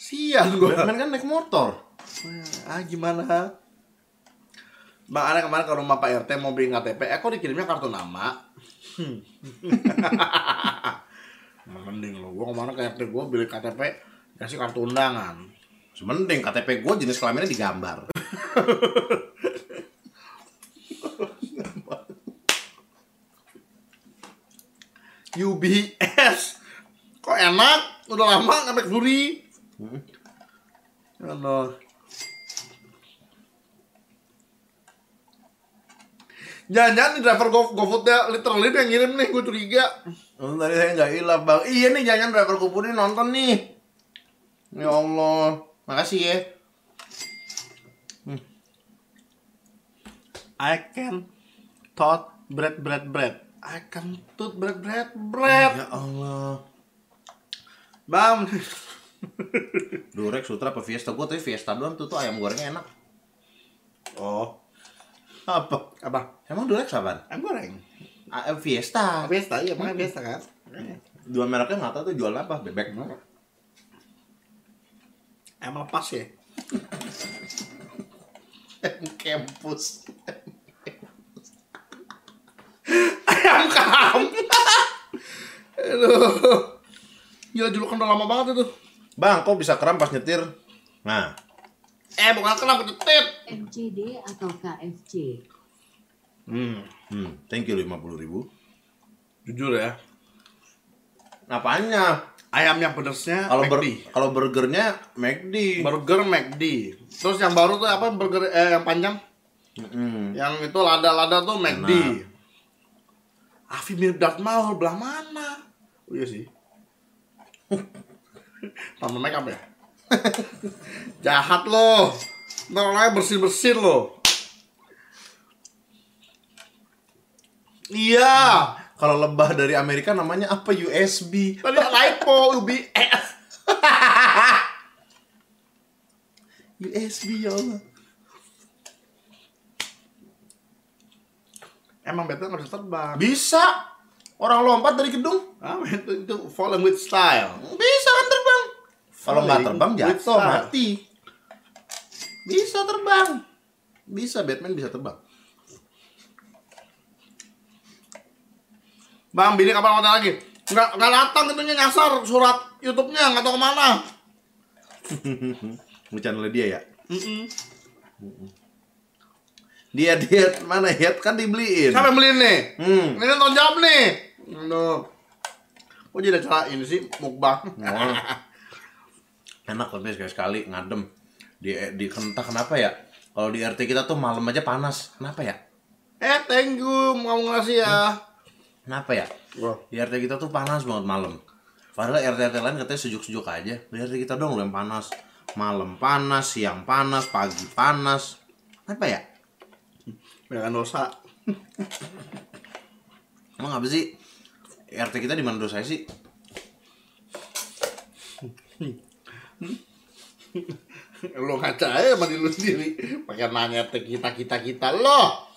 Speaker 1: Sian gue.
Speaker 2: Batman kan naik motor.
Speaker 1: ah gimana? Bang Ana kemarin ke rumah Pak RT mau beli KTP, eh kok dikirimnya kartu nama? Hmm. Mending lo, gua kemarin ke RT gua beli KTP kasih kartu undangan.
Speaker 2: Mending KTP gue jenis kelaminnya digambar.
Speaker 1: UBS Kok enak? Udah lama nggak McFlurry. Aduh. Jangan-jangan nih driver Go GoFoodnya literally yang ngirim nih, gue curiga.
Speaker 2: Oh, tadi saya nggak hilaf bang. Iya nih jangan driver kupu ini nonton nih. Ya Allah, makasih ya.
Speaker 1: I can tot bread bread bread. I tot bread bread bread.
Speaker 2: Ya Allah.
Speaker 1: Bam.
Speaker 2: Durek, Sutra, apa Fiesta? Gue tadi Fiesta doang tuh, tuh ayam gorengnya enak.
Speaker 1: Oh,
Speaker 2: Apa?
Speaker 1: apa?
Speaker 2: Emang Durek apaan?
Speaker 1: Ayam goreng.
Speaker 2: Ah, eh, Fiesta.
Speaker 1: Fiesta, iya makanya Fiesta kan.
Speaker 2: Dua mereknya nggak tahu tuh jual apa, bebek.
Speaker 1: Ayam lepas ya.
Speaker 2: Kampus.
Speaker 1: Ayam kam. Aduh. Gila julukan udah lama banget itu.
Speaker 2: Bang, kok bisa kram pas nyetir? Nah,
Speaker 1: Eh bukan kenapa detit.
Speaker 3: MCD atau KFC?
Speaker 1: Hmm.
Speaker 2: hmm, thank you 50 ribu.
Speaker 1: Jujur ya.
Speaker 2: Apanya?
Speaker 1: Ayam yang pedasnya
Speaker 2: Kalau ber
Speaker 1: McD.
Speaker 2: kalau burgernya McD.
Speaker 1: Burger McD. Terus yang baru tuh apa burger eh yang panjang?
Speaker 2: Mm-mm.
Speaker 1: Yang itu lada-lada tuh McD.
Speaker 2: Enak.
Speaker 1: Afi mirip Darth Maul belah mana? Oh iya sih. Tambah make up ya? Jahat lo. Ntar orangnya bersin-bersin lo. Iya.
Speaker 2: Kalau lebah dari Amerika namanya apa? USB.
Speaker 1: Tadi lipo UBS.
Speaker 2: USB ya Allah.
Speaker 1: Emang Batman nggak bisa terbang.
Speaker 2: Bisa. Orang lompat dari gedung.
Speaker 1: Ah, itu, itu falling with style.
Speaker 2: Bisa kan terbang. Kalau nggak terbang jatuh mati. Bisa terbang. Bisa Batman bisa terbang.
Speaker 1: Bang, bini kapan konten lagi? Nggak, nggak datang itunya nyasar surat YouTube-nya, nggak tahu ke
Speaker 2: mana. Channelnya dia ya.
Speaker 1: Mm-mm.
Speaker 2: Dia dia mana ya kan dibeliin.
Speaker 1: Siapa yang beliin nih?
Speaker 2: Hmm.
Speaker 1: Ini tanggung jawab nih. Aduh. Kok jadi acara ini sih mukbang?
Speaker 2: Oh. Enak tapi sekali sekali ngadem. Di di entah kenapa ya. Kalau di RT kita tuh malam aja panas. Kenapa ya?
Speaker 1: eh, thank you kamu ngasih ya.
Speaker 2: Kenapa ya?
Speaker 1: Wah.
Speaker 2: Di RT kita tuh panas banget malam. Padahal RT-RT lain katanya sejuk-sejuk aja. Di RT kita dong yang panas. Malam panas, siang panas, pagi panas. Apa ya?
Speaker 1: Jangan dosa.
Speaker 2: Emang apa sih? RT kita di mana dosanya sih?
Speaker 1: lo ngaca aja sama diri lu sendiri. Pakai nanya ke kita kita kita lo.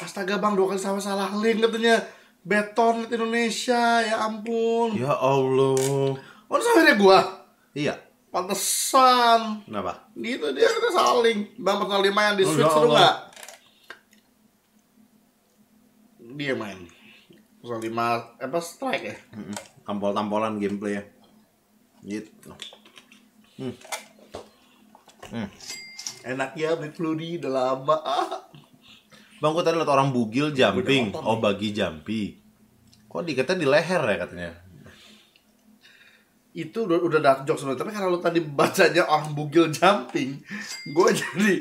Speaker 1: Astaga bang dua kali salah salah link katanya. Beton Indonesia ya ampun.
Speaker 2: Ya Allah.
Speaker 1: Oh sama gua.
Speaker 2: Iya.
Speaker 1: Pantesan.
Speaker 2: Kenapa?
Speaker 1: Gitu dia kita saling. Bang personal lima yang di
Speaker 2: Oh,
Speaker 1: switch
Speaker 2: ya
Speaker 1: seru nggak? Dia main. Personal lima apa strike ya?
Speaker 2: Tampol-tampolan gameplay ya. Gitu.
Speaker 1: Enak ya beli Fludi udah lama. Ah.
Speaker 2: Bang, gua tadi liat orang bugil jumping. Oh, bagi jampi. Kok dikatanya di leher ya katanya?
Speaker 1: Itu udah udah dark joke sebenarnya. Tapi karena lu tadi bacanya orang bugil jumping, gue jadi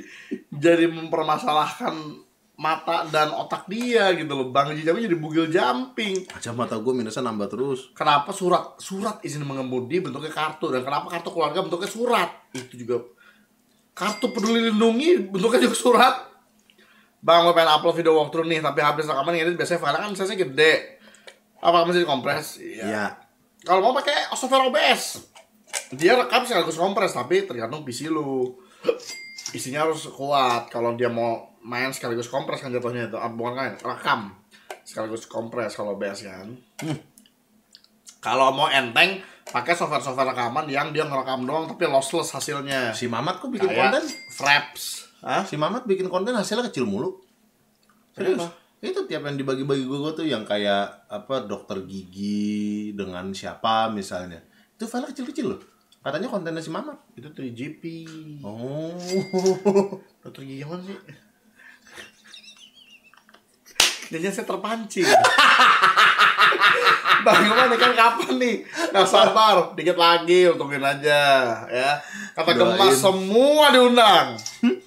Speaker 1: jadi mempermasalahkan mata dan otak dia gitu loh. Bang Haji Jumping jadi bugil jumping.
Speaker 2: Kacamata gue minusnya nambah terus.
Speaker 1: Kenapa surat surat izin mengemudi bentuknya kartu dan kenapa kartu keluarga bentuknya surat? Itu juga kartu peduli lindungi bentuknya juga surat. Bang, gue pengen upload video walkthrough nih, tapi habis rekaman ngedit biasanya file kan size gede. Apa masih dikompres?
Speaker 2: Iya.
Speaker 1: Kalau mau pakai software OBS, dia rekam sekaligus kompres, tapi tergantung PC lu. Isinya harus kuat. Kalau dia mau main sekaligus kompres kan jatuhnya itu, ah, bukan kan rekam sekaligus kompres kalau OBS kan. Kalau mau enteng, pakai software-software rekaman yang dia ngerekam doang tapi lossless hasilnya.
Speaker 2: Si Mamat kok bikin
Speaker 1: Kayak
Speaker 2: konten?
Speaker 1: Fraps. Hah?
Speaker 2: Si Mamat bikin konten hasilnya kecil mulu. Serius?
Speaker 1: Kenapa?
Speaker 2: Itu tiap yang dibagi-bagi gue tuh yang kayak apa dokter gigi dengan siapa misalnya. Itu file kecil-kecil loh. Katanya kontennya si Mamat.
Speaker 1: Itu 3GP.
Speaker 2: Oh.
Speaker 1: Dokter gigi mana sih? Jadinya saya terpancing. Bang gimana kan kapan nih? Nah sabar, dikit lagi untungin aja ya. Kata gemas semua diundang.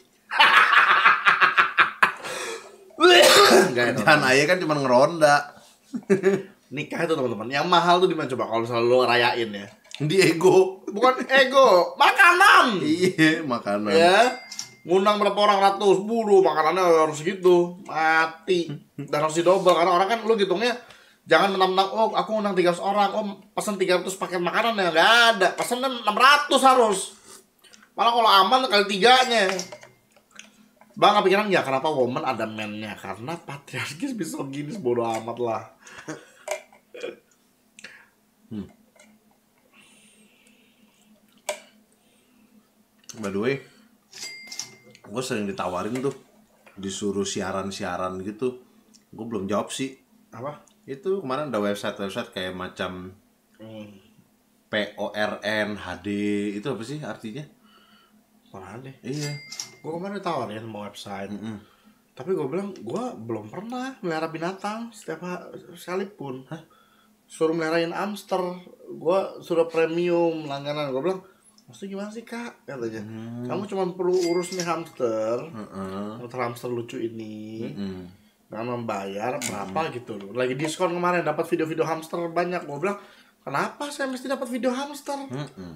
Speaker 2: Dan ayah kan cuma ngeronda.
Speaker 1: Nikah itu teman-teman. Yang mahal tuh di mana coba kalau misalnya lo rayain ya.
Speaker 2: Di ego.
Speaker 1: Bukan ego, makanan.
Speaker 2: Iya, makanan.
Speaker 1: ya ngundang berapa orang? Ratus. Buru makanannya harus gitu. Mati. Dan harus didobel karena orang kan lu hitungnya jangan menang-menang oh aku ngundang 300 orang. Oh pesan 300 paket makanan ya. Nggak ada. Pesan 600 harus. Malah kalau aman kali tiganya. Bang kepikiran nggak? Kenapa woman ada mennya karena patriarkis bisa gini bodo amat lah.
Speaker 2: By the way, gue sering ditawarin tuh disuruh siaran-siaran gitu. Gue belum jawab sih.
Speaker 1: apa
Speaker 2: Itu kemarin ada website-website kayak macam
Speaker 1: hmm.
Speaker 2: PORN HD itu apa sih artinya?
Speaker 1: mana deh
Speaker 2: Iya.
Speaker 1: gue kemarin ditawarin mau website
Speaker 2: Mm-mm.
Speaker 1: Tapi gue bilang, gue belum pernah melihara binatang setiap sekalipun. Suruh meliharain hamster, gue sudah premium langganan. Gue bilang, maksudnya gimana sih kak? Katanya, kamu cuma perlu urus nih hamster,
Speaker 2: Heeh.
Speaker 1: hamster hamster lucu ini,
Speaker 2: Mm-mm.
Speaker 1: dengan membayar berapa gitu loh. Lagi diskon kemarin dapat video-video hamster banyak. Gue bilang, kenapa saya mesti dapat video hamster?
Speaker 2: Mm-mm.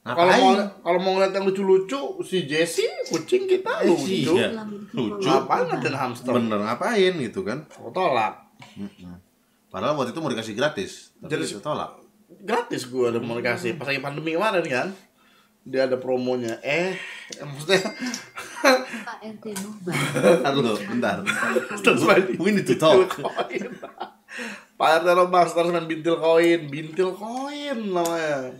Speaker 1: Kalau mau kalau mau ngeliat yang lucu-lucu, si Jessie kucing kita
Speaker 2: Eh,
Speaker 1: lucu.
Speaker 2: iya. Lucu.
Speaker 1: Ngapain ngeliatin hamster?
Speaker 2: Bener ngapain gitu kan?
Speaker 1: Aku tolak.
Speaker 2: Mm-mm. Padahal waktu itu mau dikasih gratis, tapi
Speaker 1: Jadi-
Speaker 2: tolak.
Speaker 1: gratis gue ada mau dikasih pas lagi pandemi kemarin kan dia ada promonya eh maksudnya
Speaker 3: Pak RT Nubar.
Speaker 2: Ntar dulu, bentar.
Speaker 1: terus main
Speaker 2: We need to talk.
Speaker 1: Pak RT terus main bintil koin bintil koin namanya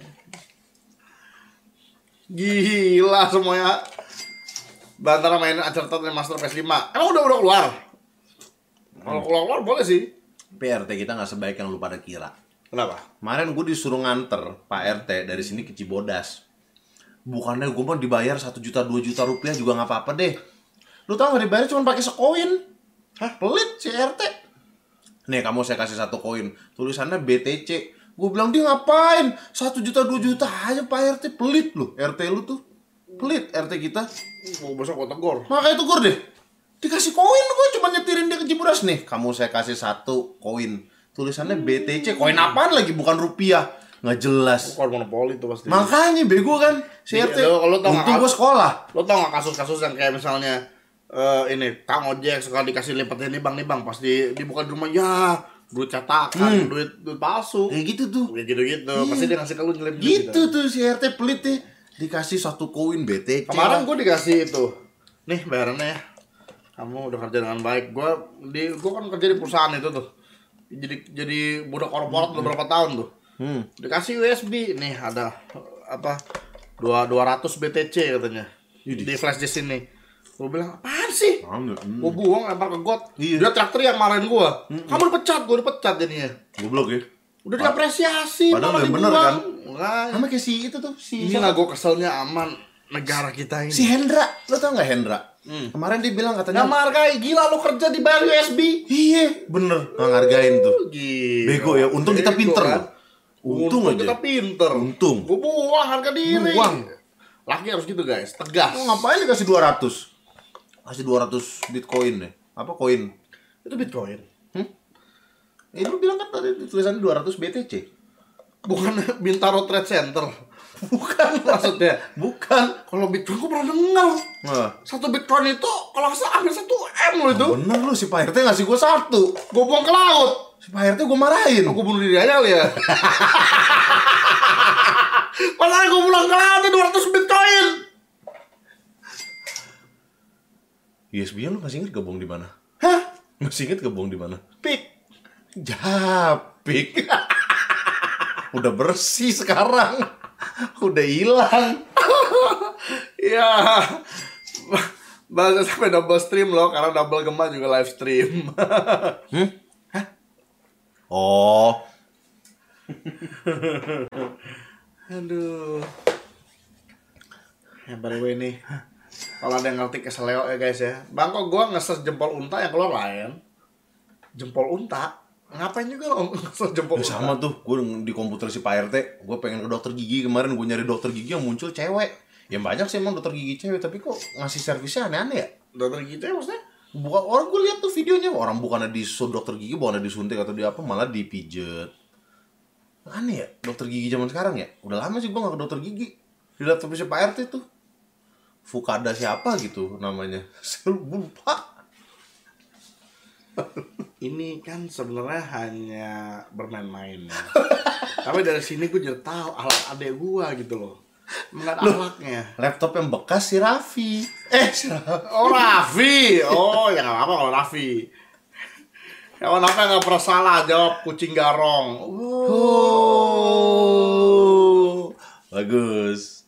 Speaker 1: gila semuanya Bantara mainin Uncharted Remaster PS5 emang udah udah keluar kalau keluar keluar boleh sih
Speaker 2: PRT kita nggak sebaik yang lu pada kira.
Speaker 1: kenapa
Speaker 2: Kemarin gue disuruh nganter Pak RT dari sini ke Cibodas. Bukannya gue mau dibayar 1 juta 2 juta rupiah juga nggak apa-apa deh. Lu tau nggak dibayar cuma pakai sekoin? Hah pelit si RT. Nih kamu saya kasih satu koin. Tulisannya BTC. Gue bilang dia ngapain? 1 juta 2 juta aja Pak RT pelit lu. RT lu tuh pelit RT kita.
Speaker 1: mau besok gue tegur
Speaker 2: Makanya tegur deh. Dikasih koin gue cuma nyetirin dia ke Cibodas nih. Kamu saya kasih satu koin. Tulisannya BTC. Koin apaan lagi bukan rupiah. Nggak jelas.
Speaker 1: Bukan monopoli itu pasti.
Speaker 2: Makanya bego kan si
Speaker 1: Iya,
Speaker 2: RT.
Speaker 1: lo- lo tau
Speaker 2: Untung gue sekolah.
Speaker 1: Lo tau gak kasus-kasus yang kayak misalnya eh ini Kang Ojek suka dikasih lipatnya nih bang nih bang. Pas di dibuka di rumah ya duit cetakan duit duit palsu.
Speaker 2: Kayak gitu tuh.
Speaker 1: kayak gitu gitu pasti dia ngasih ke lu nyelip
Speaker 2: Gitu tuh si RT pelit deh. Dikasih satu koin BTC.
Speaker 1: kemarin gue dikasih itu. Nih bayarannya ya. Kamu udah kerja dengan baik. Gue di gue kan kerja di perusahaan itu tuh. Jadi jadi budak korporat udah berapa tahun tuh
Speaker 2: Hmm.
Speaker 1: dikasih USB nih ada apa dua 200 BTC katanya di flash disk ini gue bilang apaan sih
Speaker 2: Hmm.
Speaker 1: gue buang lempar ke got
Speaker 2: Iya.
Speaker 1: dia traktor yang marahin gue kamu dipecat gue dipecat jadinya
Speaker 2: Goblok ya.
Speaker 1: udah diapresiasi
Speaker 2: Padahal
Speaker 1: malah
Speaker 2: bener kan?
Speaker 1: Nah,
Speaker 2: Sama kayak si itu tuh. Si,
Speaker 1: ini lah gue keselnya aman negara kita ini
Speaker 2: si Hendra. Lo tau gak Hendra?
Speaker 1: Hmm.
Speaker 2: Kemarin dia bilang
Speaker 1: nggak
Speaker 2: katanya.
Speaker 1: menghargai gila lu kerja di bayar USB
Speaker 2: Iya bener. Nggak ngargain tuh.
Speaker 1: Gila.
Speaker 2: Bego ya, untung kita
Speaker 1: Bego,
Speaker 2: pinter
Speaker 1: kan?
Speaker 2: Untung aja.
Speaker 1: kita pinter
Speaker 2: Untung.
Speaker 1: gue buang harga diri
Speaker 2: Buang.
Speaker 1: laki harus gitu guys tegas
Speaker 2: Lo ngapain dikasih 200? Kasih 200 bitcoin deh. Apa koin?
Speaker 1: itu bitcoin
Speaker 2: Eh lu bilang kan tadi tulisannya 200 BTC.
Speaker 1: bukan Bintaro Trade Center
Speaker 2: Bukan
Speaker 1: maksudnya
Speaker 2: Bukan.
Speaker 1: kalau bitcoin gue pernah dengar
Speaker 2: Nah,
Speaker 1: satu bitcoin itu kalau nggak salah hampir satu m loh itu
Speaker 2: bener lu si Pak RT ngasih gua satu.
Speaker 1: gue buang ke laut
Speaker 2: Si Pak RT gua marahin.
Speaker 1: aku bunuh diri aja kali ya Padahal gue pulang ke laut 200 bitcoin
Speaker 2: USB-nya lu masih inget gabung di mana?
Speaker 1: Hah?
Speaker 2: Masih inget gabung di mana?
Speaker 1: Pik
Speaker 2: Japik. Udah bersih sekarang. Udah hilang.
Speaker 1: Ya Bahasa sampai double stream loh Karena double gemah juga live stream
Speaker 2: Oh,
Speaker 1: Aduh. Ya the way nih Kalau ada yang ngerti keseleo ya guys ya. Bang kok gue ngeses jempol unta yang keluar lain? Jempol unta? Ngapain juga lo langsung jempol
Speaker 2: Ya sama tuh, gue di komputer si Pak RT, gue pengen ke dokter gigi kemarin gue nyari dokter gigi yang muncul cewek. Ya banyak sih emang dokter gigi cewek, tapi kok ngasih servisnya aneh-aneh ya?
Speaker 1: dokter gitu ya maksudnya
Speaker 2: Bukan orang gue lihat tuh videonya orang bukannya di dokter gigi, bukannya disuntik atau di apa, malah dipijet. Aneh ya, dokter gigi zaman sekarang ya. Udah lama sih gue gak ke dokter gigi. Di laptop si Pak RT tuh. Fukada siapa gitu namanya. Saya lupa.
Speaker 1: ini kan sebenarnya hanya bermain-main ya. tapi dari sini gue jadi tahu alat adek gua gitu loh melihat alatnya
Speaker 2: Laptop yang bekas si Raffi. Eh, si Raffi.
Speaker 1: oh Raffi oh ya nggak apa-apa kalau Raffi Kawan apa nggak pernah salah jawab kucing garong.
Speaker 2: Oh. Bagus.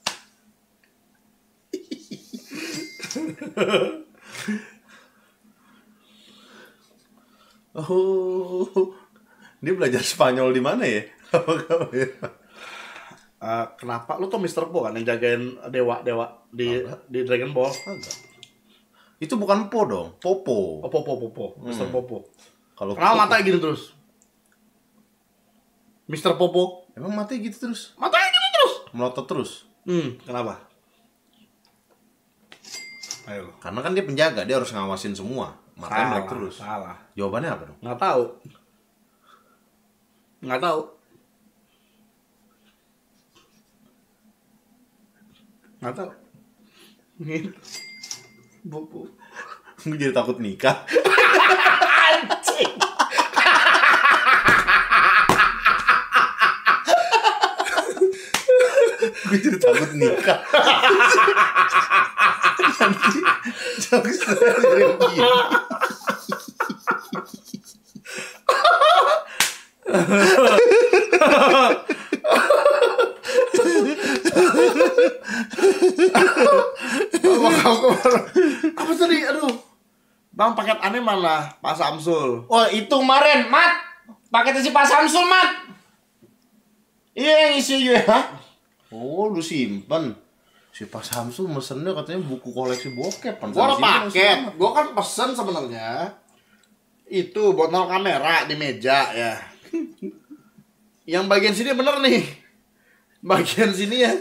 Speaker 2: oh. Dia belajar Spanyol di mana ya? Apa?
Speaker 1: Eh, kenapa lu tuh Mr. Po kan yang jagain dewa dewa di di Dragon Ball?
Speaker 2: Agak. Itu bukan Po dong, Popo.
Speaker 1: Oh Popo Popo, Mr. Popo.
Speaker 2: Kalau
Speaker 1: Kenapa matanya gini terus? Mr. Popo,
Speaker 2: Emang matanya gitu terus?
Speaker 1: matanya gini terus.
Speaker 2: Melotot terus?
Speaker 1: Hmm, kenapa? Ayo.
Speaker 2: Karena kan dia penjaga, dia harus ngawasin semua. Matanya melek terus.
Speaker 1: Salah.
Speaker 2: Jawabannya apa dong?
Speaker 1: Nggak tahu. Nggak tahu. Tahu. Gitu. Popo.
Speaker 2: Gue jadi takut nikah.
Speaker 1: Anjing.
Speaker 2: gue jadi takut nikah nanti jokes dari begini
Speaker 1: Apa tadi? Aduh. Bang paket aneh mana? Pak Samsul.
Speaker 2: oh itu kemarin mat pakai si Pak Samsul mat iya yang isi hah oh lu simpen si Pak Samsul mesennya katanya buku koleksi bokep kan
Speaker 1: Gua ada paket. Gua kan pesen sebenarnya. Itu botol kamera di meja ya. Yang bagian sini bener nih. Bagian sini ya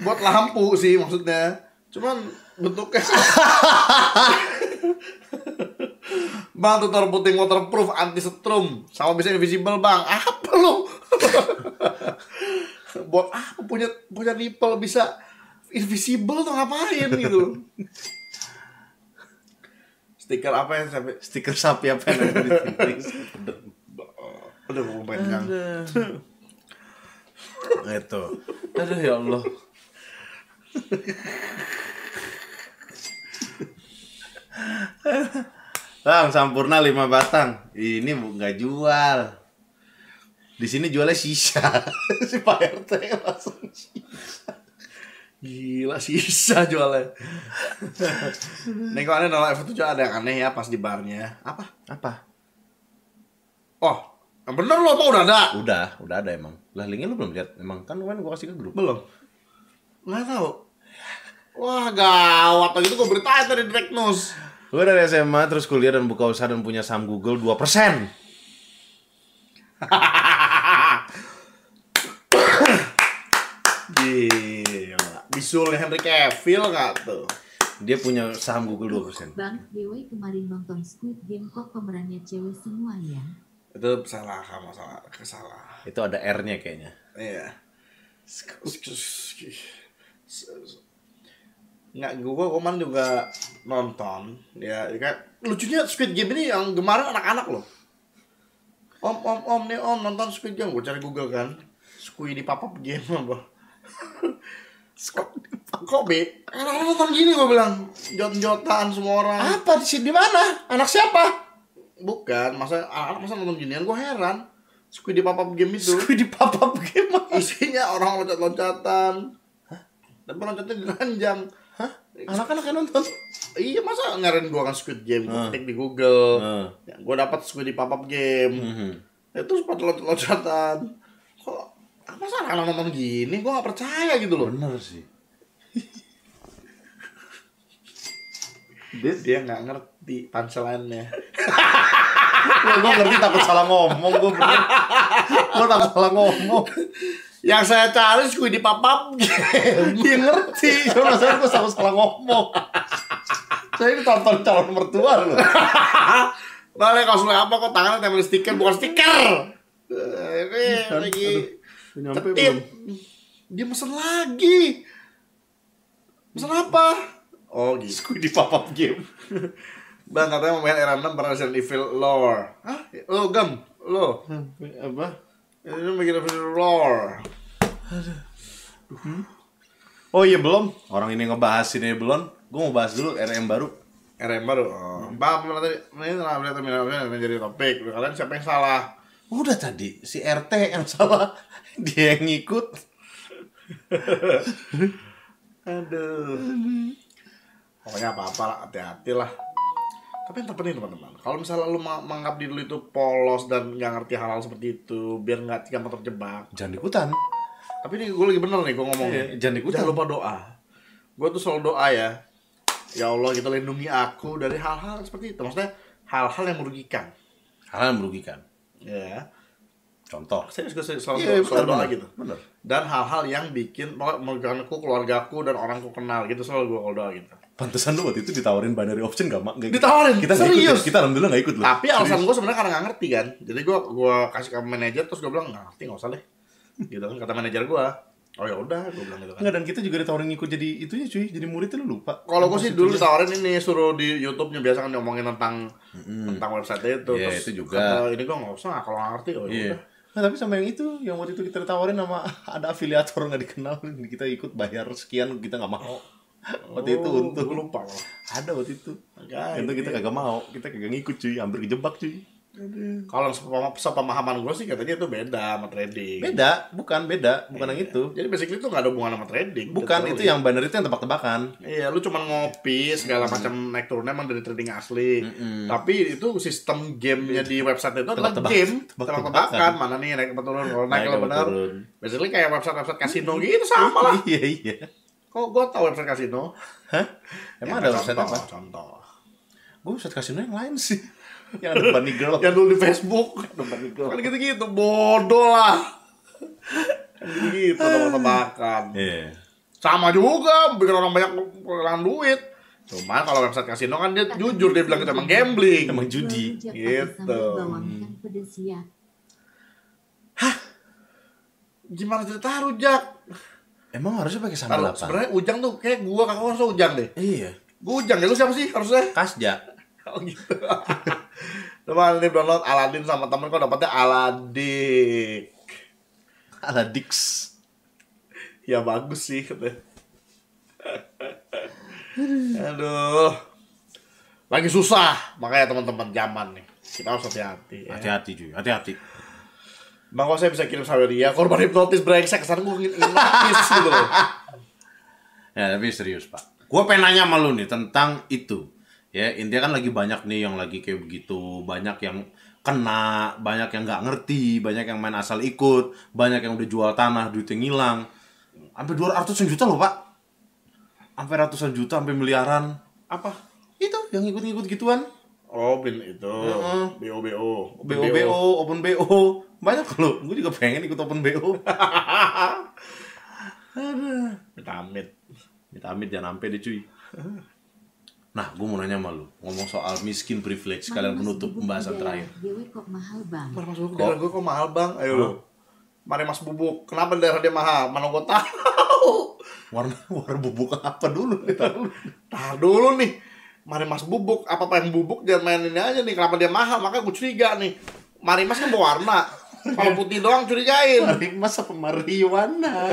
Speaker 1: buat lampu sih maksudnya. Cuman bentuknya Bang tutor putih waterproof anti setrum sama bisa invisible bang. Apa lu? Buat apa punya punya nipple bisa invisible tuh ngapain gitu? Stiker apa yang sampai
Speaker 2: stiker sapi apa yang ada di titik
Speaker 1: udah mau pegang
Speaker 2: itu aduh ya Allah Bang, sampurna 5 batang. Ini nggak jual. Di sini jualnya sisa. si Pak RT langsung sisa.
Speaker 1: gila sisa jualnya nih kok aneh nolak F7 ada yang aneh ya pas di barnya apa
Speaker 2: Apa?
Speaker 1: oh yang bener lo mau udah ada
Speaker 2: Udah, udah ada emang. Lah linknya lu belum lihat? Emang kan kemarin gua kasih ke grup.
Speaker 1: belum nggak tahu wah gawat begitu gue beritain tadi direct news
Speaker 2: Gue dari SMA terus kuliah dan buka usaha dan punya saham Google 2%.
Speaker 1: Gila. Bisulnya Henry Cavill nggak tuh?
Speaker 2: Dia punya saham Google 2%.
Speaker 3: Bang, Dewi kemarin nonton Squid Game kok pemerannya cewek semua ya?
Speaker 1: Itu salah kamu salah kesalah.
Speaker 2: Itu ada R-nya kayaknya.
Speaker 1: Iya. Nggak, gue kemarin juga nonton ya, ya kan lucunya Squid Game ini yang kemarin anak-anak loh. Om, om, om nih om nonton Squid Game, gue cari Google kan. Squid di pop game apa? Kok be? Anak-anak nonton gini gue bilang jot-jotan semua orang.
Speaker 2: Apa di sini mana? Anak siapa?
Speaker 1: Bukan, masa anak-anak masa nonton ginian gue heran. Squid di pop game itu
Speaker 2: Gue di papa game.
Speaker 1: isinya orang loncat-loncatan. Tapi loncatnya diranjang.
Speaker 2: Hah? Anak-anak yang nonton?
Speaker 1: Iya masa nyariin gua kan Squid Game, gua ketik di Google.
Speaker 2: Hmm.
Speaker 1: Ya, gua dapat Squid di pop-up game.
Speaker 2: Mhm.
Speaker 1: Itu sempat loncat-loncatan. Kok ah, masa anak-anak nonton gini? Gua gak percaya gitu loh.
Speaker 2: Bener sih.
Speaker 1: Dia dia nggak ngerti punchline-nya.
Speaker 2: Ya, gue ngerti takut salah ngomong gue bener. Gue takut salah ngomong.
Speaker 1: Yang saya cari squid di papap.
Speaker 2: Dia ngerti, cuma saya gue salah salah ngomong. Saya ini tonton calon mertua loh.
Speaker 1: Balik kalau sudah apa kok tangannya tempel stiker bukan stiker. Eh, Ini lagi
Speaker 2: Nyampe
Speaker 1: ketit. Dia mesen lagi. Mesen apa? Oh gitu.
Speaker 2: Gue di pop-up game.
Speaker 1: Bang katanya mau main era 6 pernah Resident Evil lore. Hah? Lo gam? Lo?
Speaker 2: Apa?
Speaker 1: Ini bikin Evil lore.
Speaker 2: Oh iya belum. Orang ini ngebahas ini belum. Gue mau bahas dulu RM baru.
Speaker 1: RM baru. Oh. Bang, tadi? Ini telah melihat terminalnya menjadi topik. Kalian siapa yang salah?
Speaker 2: Udah tadi si RT yang salah. Dia yang ngikut.
Speaker 1: Aduh. Pokoknya apa-apa lah, hati-hati lah. Tapi yang terpenting teman-teman, kalau misalnya lu menganggap diri lu itu polos dan nggak ngerti hal-hal seperti itu, biar nggak gampang terjebak.
Speaker 2: Jangan ikutan.
Speaker 1: Tapi ini gue lagi bener nih, gue ngomong.
Speaker 2: Iya, jangan ikutan.
Speaker 1: Jangan lupa doa. Gue tuh selalu doa ya. Ya Allah, kita lindungi aku dari hal-hal seperti itu. Maksudnya hal-hal yang merugikan.
Speaker 2: Hal yang merugikan.
Speaker 1: Ya.
Speaker 2: Contoh.
Speaker 1: Saya juga selalu,
Speaker 2: Iya,
Speaker 1: selalu
Speaker 2: benar,
Speaker 1: doa gitu.
Speaker 2: Benar.
Speaker 1: Dan hal-hal yang bikin pokoknya merugikanku, keluargaku, dan orangku kenal gitu selalu gue kalau doa gitu.
Speaker 2: Pantesan lu waktu itu ditawarin binary option gak mak? Gak ikut.
Speaker 1: Ditawarin?
Speaker 2: Kita ikut.
Speaker 1: Serius?
Speaker 2: ya? Kita alhamdulillah gak ikut loh.
Speaker 1: Tapi alasan gue sebenarnya karena nggak ngerti kan. Jadi gue gua kasih ke manajer terus gue bilang nggak ngerti nggak usah deh. Gitu kan kata manajer gue. Oh ya udah, gue bilang gitu kan.
Speaker 2: Enggak dan kita juga ditawarin ngikut jadi itunya cuy, jadi muridnya lu lupa.
Speaker 1: Kalau gue sih dulu ditawarin ini suruh di YouTube-nya biasa kan ngomongin tentang tentang website itu.
Speaker 2: Iya,
Speaker 1: terus
Speaker 2: itu juga.
Speaker 1: kata, ini gue nggak usah kalau nggak ngerti. Oh ya
Speaker 2: Iya.
Speaker 1: udah.
Speaker 2: Nah, tapi sama yang itu, yang waktu itu kita ditawarin sama ada afiliator nggak dikenal, kita ikut bayar sekian kita nggak mau. Waktu itu
Speaker 1: Oh,
Speaker 2: untung
Speaker 1: Gue lupa
Speaker 2: ada waktu itu.
Speaker 1: Makanya,
Speaker 2: Itu kita kagak mau, kita kagak ngikut cuy, hampir kejebak cuy.
Speaker 1: Kalau sepema- sepemahaman gue sih katanya itu beda sama trading.
Speaker 2: Beda, bukan beda, bukan yang itu.
Speaker 1: Jadi basically itu nggak ada hubungan sama trading.
Speaker 2: Bukan
Speaker 1: Betul,
Speaker 2: itu
Speaker 1: iya.
Speaker 2: yang banner itu yang tebak-tebakan.
Speaker 1: Iya, lu cuma ngopi segala macam naik turunnya emang dari trading asli. Tapi itu sistem gamenya di website itu adalah
Speaker 2: Tebak-tebak-
Speaker 1: game
Speaker 2: tebak-tebakan.
Speaker 1: mana nih naik turun. Kalau naik
Speaker 2: Naik
Speaker 1: kalau
Speaker 2: turun.
Speaker 1: Basically kayak website-website kasino gitu sama lah.
Speaker 2: Iya, iya.
Speaker 1: Kok gua tahu website kasino?
Speaker 2: Hah? Emang
Speaker 1: Ya,
Speaker 2: ada website apa?
Speaker 1: Contoh.
Speaker 2: Gue website kasino yang lain sih. yang ada bunny girl.
Speaker 1: Yang dulu di Facebook.
Speaker 2: bunny girl.
Speaker 1: Kan gitu-gitu bodoh lah. Kan gitu tebak-tebakan.
Speaker 2: Iya.
Speaker 1: Sama juga bikin orang banyak kehilangan duit. Cuman kalau website kasino kan dia jujur dia bilang itu emang gambling.
Speaker 2: Emang judi.
Speaker 1: Gitu.
Speaker 3: pedes ya.
Speaker 1: Gimana cerita rujak?
Speaker 2: Emang harusnya pakai sambal apa?
Speaker 1: sebenarnya Ujang tuh kayak gua kakak harusnya Ujang deh.
Speaker 2: Iya.
Speaker 1: Gua Ujang ya lu siapa sih harusnya?
Speaker 2: Kasja.
Speaker 1: Oh gitu. Teman ini download Aladin sama temen kok dapetnya Aladik.
Speaker 2: Ala Dix.
Speaker 1: Ya bagus sih katanya. Aduh. Lagi susah, makanya teman-teman zaman nih. Kita harus hati-hati. Ya.
Speaker 2: Hati-hati cuy, hati-hati.
Speaker 1: Bang, kok saya bisa kirim Saweria, korban hipnotis brengsek, kesan gue hipnotis gitu loh.
Speaker 2: Ya tapi serius pak. Gue pengen nanya sama lu nih tentang itu. Ya intinya kan lagi banyak nih yang lagi kayak begitu. Banyak yang kena, banyak yang nggak ngerti, banyak yang main asal ikut, banyak yang udah jual tanah, duitnya ngilang. Sampai 200 juta loh pak. Sampai ratusan juta, sampai miliaran.
Speaker 1: Apa?
Speaker 2: Itu yang ikut-ikut gituan.
Speaker 1: Oh, bin itu.
Speaker 2: Heeh.
Speaker 1: BO BO.
Speaker 2: BO BO, Open BO. Banyak loh. Gue juga pengen ikut Open BO.
Speaker 1: Amit.
Speaker 2: Minta amit jangan sampai deh cuy. Nah, gue mau nanya sama lu. Ngomong soal miskin privilege. Kalian penutup pembahasan terakhir.
Speaker 3: Dewi kok mahal bang.
Speaker 1: Mas bubuk daerah gue kok mahal bang? Ayo lo. Mari mas bubuk. Kenapa daerah dia mahal? Mana gue tahu.
Speaker 2: Warna warna bubuk apa dulu?
Speaker 1: Tahan dulu nih. Mari mas bubuk. Apa apa yang bubuk jangan main ini aja nih. Kenapa dia mahal? Makanya gue curiga nih. Mari mas kan berwarna. Kalau putih doang curigain.
Speaker 2: Mari mas apa marijuana?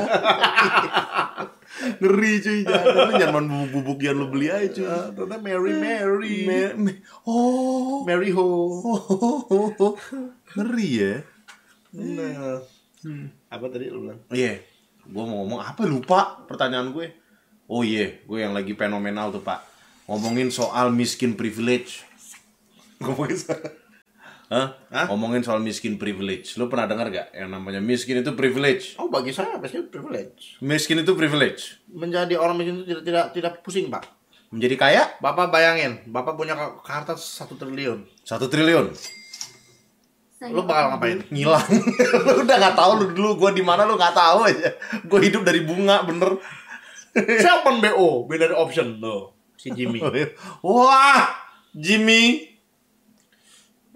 Speaker 2: Ngeri cuy. Jangan, jangan main bubuk-bubuk yang lu beli aja cuy.
Speaker 1: Ah, Ternyata Mary Mary.
Speaker 2: Oh.
Speaker 1: Mary Ho.
Speaker 2: oh. Ngeri ya.
Speaker 1: Nah. Apa tadi lu bilang?
Speaker 2: Iya. Gue mau ngomong apa lupa pertanyaan gue. Oh iya, gue yang lagi fenomenal tuh pak. Ngomongin soal miskin privilege. Ngomongin soal... Hah?
Speaker 1: Hah?
Speaker 2: Ngomongin soal miskin privilege. Lu pernah dengar gak yang namanya miskin itu privilege?
Speaker 1: Oh bagi saya biasanya privilege.
Speaker 2: Miskin itu privilege.
Speaker 1: Menjadi orang miskin itu tidak tidak tidak pusing pak.
Speaker 2: Menjadi kaya
Speaker 1: Bapak bayangin, bapak punya harta satu triliun.
Speaker 2: satu triliun.
Speaker 3: Saya
Speaker 1: Lu bakal ngapain?
Speaker 2: Ngilang. lu udah nggak tahu lu dulu gua di mana lu nggak tahu aja. Gua hidup dari bunga bener.
Speaker 1: Siapa BO? Binary option tuh. Si Jimmy.
Speaker 2: Wah, Jimmy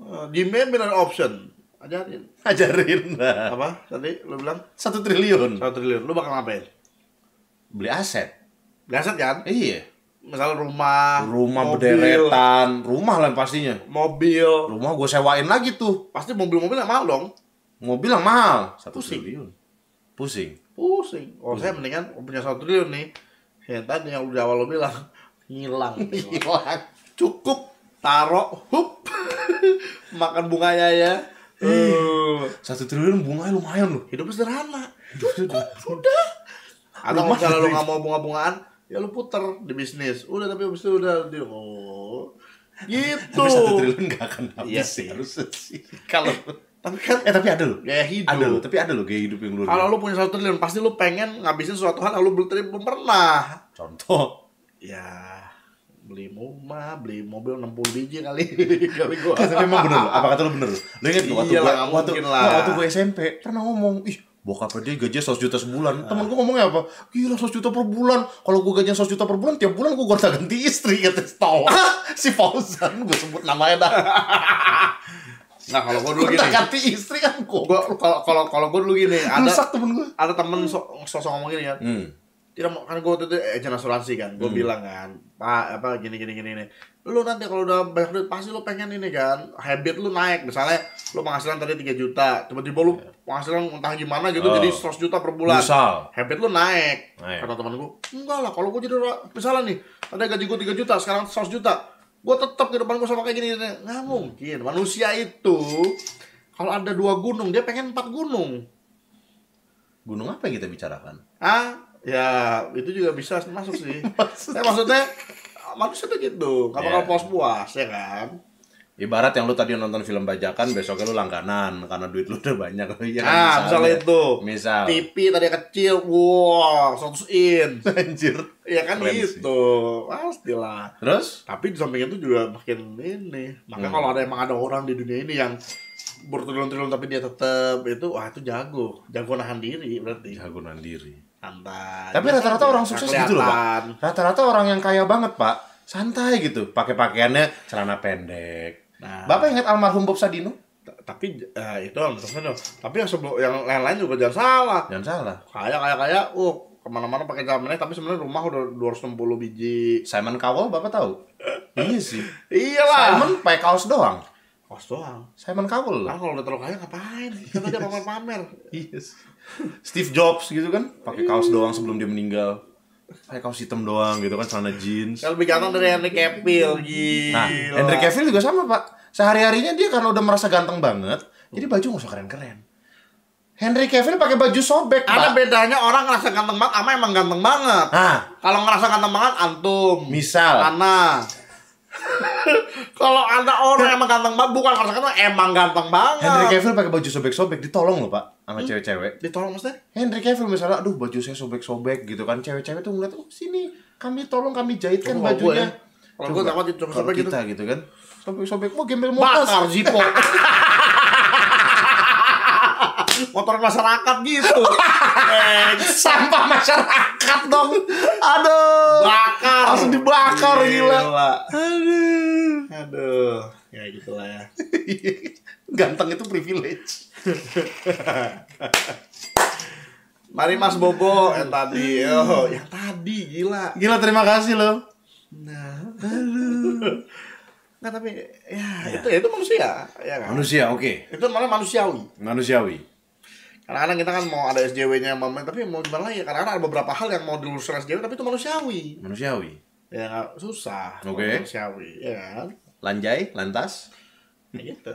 Speaker 1: Eh, Jimmy binary option. Ajarin.
Speaker 2: ajarin.
Speaker 1: Apa tadi lu bilang?
Speaker 2: Satu triliun.
Speaker 1: Satu triliun. Lu bakal ngapain?
Speaker 2: Beli aset.
Speaker 1: Biasa kan?
Speaker 2: Iya.
Speaker 1: Misalnya rumah,
Speaker 2: Rumah
Speaker 1: mobil,
Speaker 2: bederetan, rumah lah pastinya.
Speaker 1: mobil.
Speaker 2: Rumah gue sewain lagi tuh.
Speaker 1: Pasti mobil-mobil yang mahal dong.
Speaker 2: Mobil yang mahal. Satu
Speaker 1: Pusing.
Speaker 2: triliun. Pusing.
Speaker 1: Pusing. Oh, saya mendingan punya satu triliun nih. Yang tadi yang udah awal lo bilang ngilang.
Speaker 2: Hilang.
Speaker 1: Cukup taruh, hup, makan bunganya ya. Uh,
Speaker 2: Satu triliun bunganya lumayan loh.
Speaker 1: hidup sederhana.
Speaker 2: Sudah.
Speaker 1: Udah. Atau kalau lu nggak mau bunga-bungaan, ya lu puter di bisnis. Udah tapi habis itu udah di oh. Gitu.
Speaker 2: Tapi satu triliun gak akan habis
Speaker 1: Iya
Speaker 2: sih harusnya sih. Kalau
Speaker 1: Tapi kan
Speaker 2: eh tapi ada loh.
Speaker 1: gaya hidup.
Speaker 2: Ada loh, tapi ada loh gaya hidup yang luar
Speaker 1: Kalau lu punya satu triliun, pasti lu pengen ngabisin suatu hal yang lu belum pernah.
Speaker 2: Contoh.
Speaker 1: Ya, beli rumah, beli mobil 60 biji kali kali gua.
Speaker 2: tapi emang bener. Apa kata lu bener? Lu inget gak waktu gua, waktu,
Speaker 1: lah.
Speaker 2: waktu gua SMP pernah ngomong, ih bokapnya dia gajinya 100 juta sebulan. Temen gua ngomongnya apa? Gila 100 juta per bulan. Kalau gua gajinya 100 juta per bulan, tiap bulan gua gonta ganti istri kata tau. si Fauzan gua sebut namanya dah.
Speaker 1: Nah, kalau gua dulu
Speaker 2: Gonta
Speaker 1: gini.
Speaker 2: ganti istri kan gua.
Speaker 1: Gua kalau kalau kalau gua dulu gini, ada
Speaker 2: Rusak temen gua.
Speaker 1: ada temen so, sosok ngomong gini kan.
Speaker 2: Hmm.
Speaker 1: Tidak mau kan gua waktu itu agent asuransi kan. Gua bilang kan, "Pak, apa gini gini gini nih. Lu nanti kalau udah banyak duit pasti lu pengen ini kan, habit lu naik. Misalnya lu penghasilan tadi 3 juta, tiba-tiba lu penghasilan entah gimana gitu
Speaker 2: Oh.
Speaker 1: jadi 100 juta per bulan.
Speaker 2: Misal.
Speaker 1: habit lu naik.
Speaker 2: Naik.
Speaker 1: Kata temen gue, enggak lah, kalau gue jadi misalnya nih, ada gaji gue 3 juta, sekarang 100 juta, gue tetap ke depan gue sama kayak gini, gini. nggak mungkin. Manusia itu kalau ada dua gunung, dia pengen empat gunung.
Speaker 2: Gunung apa yang kita bicarakan?
Speaker 1: Ah, ya itu juga bisa masuk sih. Saya maksudnya manusia tuh gitu, bakal
Speaker 2: Iya.
Speaker 1: puas-puas ya kan?
Speaker 2: Ibarat yang lu tadi nonton film bajakan, besoknya lu langganan karena duit lu udah banyak. Iya kan,
Speaker 1: Ah, misalnya itu.
Speaker 2: Misal.
Speaker 1: TV tadi kecil, wow, 100 in.
Speaker 2: Anjir.
Speaker 1: Ya kan
Speaker 2: Keren sih.
Speaker 1: gitu, pastilah.
Speaker 2: Terus?
Speaker 1: Tapi di samping itu juga makin ini. Makanya
Speaker 2: Hmm.
Speaker 1: kalau ada emang ada orang di dunia ini yang bertriliun-triliun tapi dia tetap itu wah itu jago, jago nahan diri berarti.
Speaker 2: Jagoan diri.
Speaker 1: Santai.
Speaker 2: Tapi rata-rata
Speaker 1: aja,
Speaker 2: orang sukses gitu loh, Pak.
Speaker 1: kelihatan.
Speaker 2: Rata-rata orang yang kaya banget, Pak. Santai gitu. Pakai pakaiannya celana pendek.
Speaker 1: Nah,
Speaker 2: Bapak ingat almarhum Bob Sadino?
Speaker 1: tapi eh, itu maksudnya tapi yang sebelum yang lain-lain juga jangan salah.
Speaker 2: Jangan salah.
Speaker 1: Kaya kaya kaya, uh ke mana-mana pakai celana pendek, tapi sebenarnya rumah udah 260 biji.
Speaker 2: Simon Cowell, Bapak tahu? iya sih.
Speaker 1: Iyalah.
Speaker 2: Simon pakai kaos doang.
Speaker 1: Kos doang.
Speaker 2: Simon Cowell loh.
Speaker 1: kalau udah terlalu kaya ngapain? Kan dia pamer-pamer.
Speaker 2: Iya sih. Steve Jobs gitu kan, pakai kaos doang sebelum dia meninggal. Pakai kaos hitam doang gitu kan, celana jeans.
Speaker 1: Yang lebih ganteng dari Henry Cavill, gila.
Speaker 2: Nah, Henry Cavill juga sama, Pak. Sehari-harinya dia karena udah merasa ganteng banget, jadi baju nggak usah keren-keren. Henry Cavill pakai baju sobek,
Speaker 1: Ada
Speaker 2: Pak.
Speaker 1: bedanya orang ngerasa ganteng banget sama emang ganteng banget.
Speaker 2: Nah,
Speaker 1: Kalau ngerasa ganteng banget antum.
Speaker 2: misal
Speaker 1: Ana. Kalau ada orang yang emang ganteng banget bukan ngerasa ganteng emang ganteng banget.
Speaker 2: Henry Cavill pakai baju sobek-sobek ditolong loh, Pak, sama cewek-cewek.
Speaker 1: Ditolong maksudnya?
Speaker 2: Henry Cavill misalnya, aduh baju saya sobek-sobek gitu kan, cewek-cewek tuh ngeliat, oh sini kami tolong kami jahitkan
Speaker 1: Kalau gue
Speaker 2: bajunya.
Speaker 1: ya, kalau gue dapat itu sobek gitu.
Speaker 2: kita gitu kan, sobek-sobek, mau gembel motor.
Speaker 1: Bakar Zippo. Motor masyarakat gitu.
Speaker 2: Sampah masyarakat dong. Aduh.
Speaker 1: bakar.
Speaker 2: Langsung dibakar, gila.
Speaker 1: Aduh. Aduh. Ya gitulah ya.
Speaker 2: Ganteng itu privilege.
Speaker 1: Mari Mas Bobo yang tadi. Oh, yang tadi gila.
Speaker 2: Gila terima kasih loh.
Speaker 1: Nah, Nggak tapi ya, itu ya itu manusia, ya kan?
Speaker 2: Manusia, oke.
Speaker 1: Itu malah manusiawi.
Speaker 2: Manusiawi.
Speaker 1: Kadang-kadang kita kan mau ada SJW-nya tapi mau gimana lagi? Kadang-kadang ada beberapa hal yang mau diluruskan SJW tapi itu manusiawi.
Speaker 2: Manusiawi.
Speaker 1: Ya nggak susah.
Speaker 2: Oke.
Speaker 1: Manusiawi, ya kan?
Speaker 2: Lanjai, lantas.
Speaker 1: Ya gitu.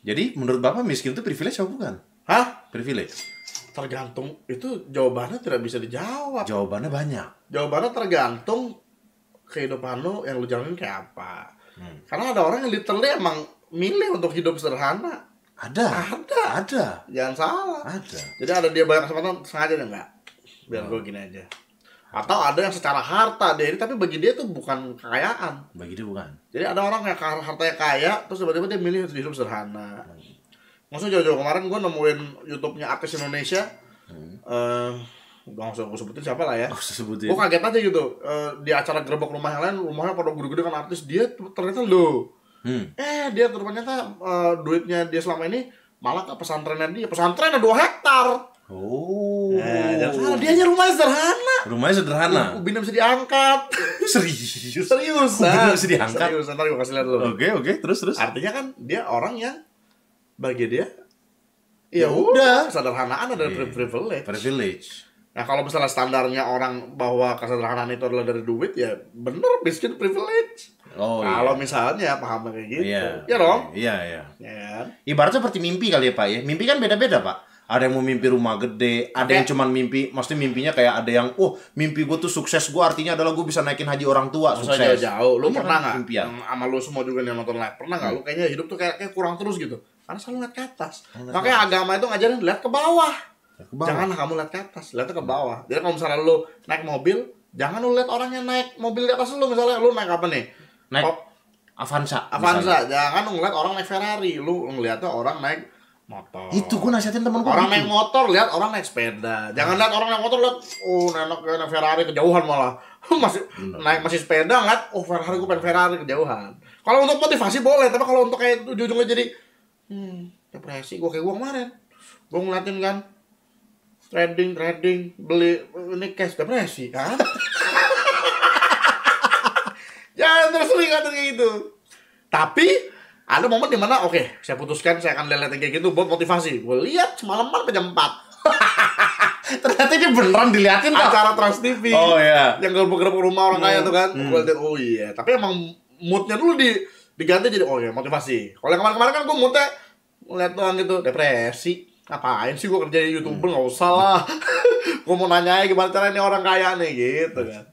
Speaker 2: Jadi menurut Bapak miskin itu privilege apa bukan?
Speaker 1: Hah?
Speaker 2: Privilege.
Speaker 1: Tergantung itu jawabannya tidak bisa dijawab.
Speaker 2: Jawabannya banyak.
Speaker 1: Jawabannya tergantung kehidupan lu yang lu jalanin kayak apa.
Speaker 2: Hmm.
Speaker 1: Karena ada orang yang literally emang milih untuk hidup sederhana.
Speaker 2: Ada.
Speaker 1: Ada.
Speaker 2: Ada.
Speaker 1: Jangan salah.
Speaker 2: Ada.
Speaker 1: Jadi ada dia banyak kesempatan sengaja dia enggak. Biar gue gini aja. Atau ada yang secara harta dia ini tapi bagi dia itu bukan kekayaan.
Speaker 2: Bagi dia bukan.
Speaker 1: Jadi ada orang yang hartanya kaya terus tiba-tiba dia milih hidup sederhana. Maksudnya jauh-jauh kemarin gue nemuin YouTube-nya artis Indonesia.
Speaker 2: Hmm.
Speaker 1: Udah nggak usah gue sebutin siapa lah ya.
Speaker 2: Oh, sebutin.
Speaker 1: Gue kaget aja gitu. Eh, di acara gerbek rumah yang lain, rumahnya pada gede-gede kan artis. Dia ternyata lo.
Speaker 2: Hmm.
Speaker 1: Eh, dia ternyata eh, duitnya dia selama ini malah ke pesantrennya dia. Pesantrennya 2 hektar.
Speaker 2: Oh.
Speaker 1: Nah, jangan salah, dia aja rumahnya sederhana.
Speaker 2: Rumahnya sederhana.
Speaker 1: Ubinnya bisa diangkat.
Speaker 2: Serius.
Speaker 1: Serius.
Speaker 2: Ubinnya bisa diangkat?
Speaker 1: Serius, ntar gue kasih lihat dulu.
Speaker 2: Oke, oke, terus terus.
Speaker 1: Artinya kan dia orang yang bagi dia ya
Speaker 2: Ya
Speaker 1: udah kesederhanaan adalah
Speaker 2: Iya.
Speaker 1: privilege.
Speaker 2: Privilege.
Speaker 1: Nah kalau misalnya standarnya orang bahwa kesederhanaan itu adalah dari duit ya bener miskin privilege.
Speaker 2: Oh
Speaker 1: kalau
Speaker 2: iya.
Speaker 1: misalnya paham kayak gitu,
Speaker 2: Iya.
Speaker 1: ya dong.
Speaker 2: Iya, iya.
Speaker 1: Ya kan?
Speaker 2: Ibaratnya seperti mimpi kali ya, Pak ya. Mimpi kan beda-beda, Pak. Ada yang mau mimpi rumah gede, ada yang cuman mimpi, maksudnya mimpinya kayak ada yang, oh mimpi gue tuh sukses gue artinya adalah gue bisa naikin haji orang tua, sukses.
Speaker 1: jauh-jauh. Lu
Speaker 2: Iya
Speaker 1: pernah
Speaker 2: kan,
Speaker 1: nggak?
Speaker 2: impian.
Speaker 1: Yang Sama lu semua juga yang nonton live. Pernah nggak? Lu kayaknya hidup tuh kayak, kayak kurang terus gitu. Karena selalu lihat ke atas.
Speaker 2: Lihat
Speaker 1: Makanya agama itu ngajarin lihat ke bawah.
Speaker 2: Ke bawah.
Speaker 1: Janganlah kamu lihat ke atas, lihatnya ke bawah. Jadi kalau misalnya lu naik mobil, jangan lu lihat orang yang naik mobil di atas lu. Misalnya lu naik apa nih?
Speaker 2: Naik
Speaker 1: Oh,
Speaker 2: Avanza. misalnya.
Speaker 1: Avanza. Jangan lu ngeliat orang naik Ferrari. Lu ngeliatnya orang naik motor.
Speaker 2: Itu gue nasihatin temen gue.
Speaker 1: Orang
Speaker 2: gitu.
Speaker 1: naik motor, lihat orang naik sepeda. Jangan lihat orang naik motor, lihat oh naik, naik Ferrari kejauhan malah. masih naik masih sepeda ngeliat oh Ferrari gue pengen Ferrari kejauhan. Kalau untuk motivasi boleh, tapi kalau untuk kayak ujung-ujungnya jadi hmm, depresi gue kayak gue kemarin. Gue ngeliatin kan trading trading beli ini cash depresi kan. Terus ngeliatin kayak gitu. Tapi ada momen di mana oke saya putuskan saya akan lihat kayak gitu buat motivasi. Gue lihat semalaman jam 4
Speaker 2: Ternyata ini beneran diliatin kok.
Speaker 1: acara Trans TV.
Speaker 2: Oh iya.
Speaker 1: Yang gerbek-gerbek rumah orang kaya tuh kan.
Speaker 2: Hmm.
Speaker 1: Gue lihat oh iya. Tapi emang moodnya dulu di diganti jadi oh iya motivasi. Kalau yang kemarin-kemarin kan gue moodnya ngeliat doang gitu depresi. Ngapain sih gue kerja di youtuber nggak usah lah. gue mau nanya gimana caranya ini orang kaya nih gitu kan.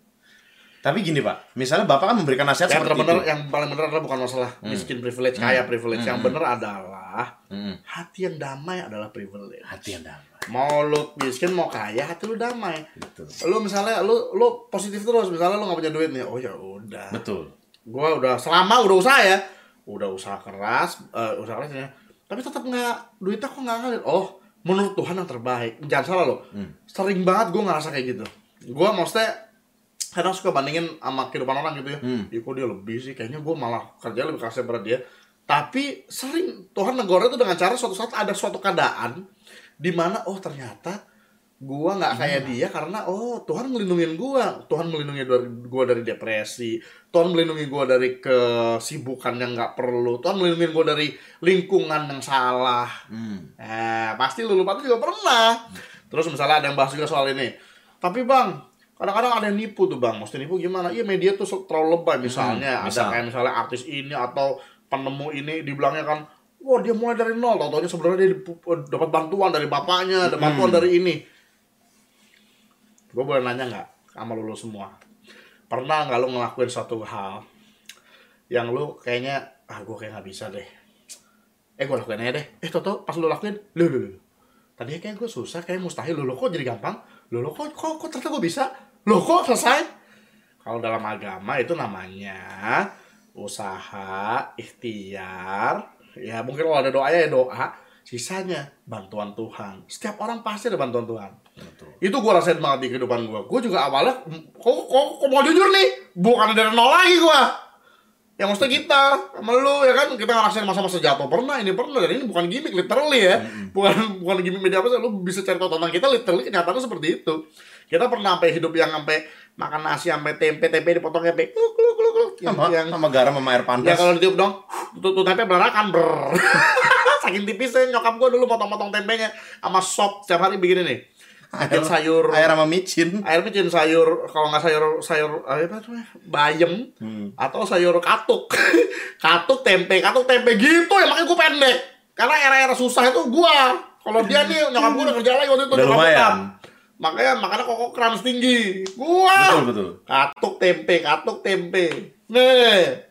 Speaker 2: Tapi gini Pak, misalnya Bapak kan memberikan nasihat
Speaker 1: Yang
Speaker 2: seperti
Speaker 1: terbener,
Speaker 2: itu.
Speaker 1: yang paling benar adalah bukan masalah miskin privilege, kaya privilege. Yang benar adalah
Speaker 2: Hmm.
Speaker 1: hati yang damai adalah privilege.
Speaker 2: Hati yang damai.
Speaker 1: Mau lu miskin mau kaya, hati lu damai.
Speaker 2: Betul.
Speaker 1: Lu misalnya lu lu positif terus, misalnya lu nggak punya duit nih, oh ya udah.
Speaker 2: Betul.
Speaker 1: Gua udah selama udah usaha ya, udah usaha keras, eh, usaha keras ya. Tapi tetap nggak duitnya kok nggak ngalir. Oh, menurut Tuhan yang terbaik. Jangan salah lo.
Speaker 2: Hmm.
Speaker 1: Sering banget gue ngerasa kayak gitu. Gue maksudnya kadang suka bandingin sama kehidupan orang gitu ya.
Speaker 2: Hmm.
Speaker 1: Ih, kok dia lebih sih? Kayaknya gue malah kerja lebih keras daripada dia. Tapi sering Tuhan negara itu dengan cara suatu saat ada suatu keadaan di mana oh ternyata gua nggak kayak dia karena oh Tuhan melindungi gua Tuhan melindungi dari gua dari depresi Tuhan melindungi gua dari kesibukan yang nggak perlu Tuhan melindungi gua dari lingkungan yang salah
Speaker 2: Hmm.
Speaker 1: eh pasti lu lupa juga pernah terus misalnya ada yang bahas juga soal ini tapi bang kadang-kadang ada yang nipu tuh bang. Maksudnya nipu gimana? Iya media tuh terlalu lebay misalnya.
Speaker 2: Hmm,
Speaker 1: ada
Speaker 2: misal.
Speaker 1: kayak misalnya artis ini atau penemu ini dibilangnya kan wah dia mulai dari nol. Tau sebenarnya dia dipu- dapat bantuan dari bapaknya ada bantuan
Speaker 2: Hmm.
Speaker 1: dari ini. Gue boleh nanya nggak sama lu, lu semua? Pernah nggak lu ngelakuin suatu hal yang lu kayaknya ah gue kayak nggak bisa deh. Eh gue lakuin aja deh. Eh toto pas lu lakuin lu lu lu tadinya kayak gue susah kayak mustahil lu lo kok jadi gampang? Lu lo kok kok, kok ternyata gue bisa lo kok selesai? Kalau dalam agama itu namanya usaha ikhtiar. Ya mungkin kalau ada doa ya doa. Sisanya bantuan Tuhan. Setiap orang pasti ada bantuan Tuhan.
Speaker 2: Betul.
Speaker 1: itu gue rasain banget di kehidupan gue gue juga awalnya kok, kok, kok mau jujur nih? Bukan dari nol lagi gue ya maksudnya kita sama lu ya kan? Kita ngerasain masa-masa jatuh. Pernah ini pernah. Dan ini bukan gimmick literally ya. Bukan bukan gimmick media apa lu bisa cari tahu tentang kita literally kenyataannya seperti itu kita pernah sampai hidup yang sampai makan nasi sampai tempe tempe dipotongnya sampai kluk kluk kluk kluk yang,
Speaker 2: Sama,
Speaker 1: yang
Speaker 2: sama garam sama air
Speaker 1: ya
Speaker 2: panas.
Speaker 1: kalau ditiup dong tuh, tuh tempe belarakan ber saking tipisnya nyokap gue dulu motong-motong tempenya sama sop setiap hari begini nih bikin sayur
Speaker 2: air sama micin.
Speaker 1: air micin sayur kalau nggak sayur sayur apa namanya bayam
Speaker 2: Hmm.
Speaker 1: atau sayur katuk katuk tempe katuk tempe gitu ya makanya gue pendek karena era-era susah itu gua kalau dia nih nyokap gue udah kerja lagi waktu itu
Speaker 2: Udah lumayan.
Speaker 1: Makanya makanya kok keran tinggi. Gua!
Speaker 2: Betul betul.
Speaker 1: katuk tempe katuk tempe. Nih.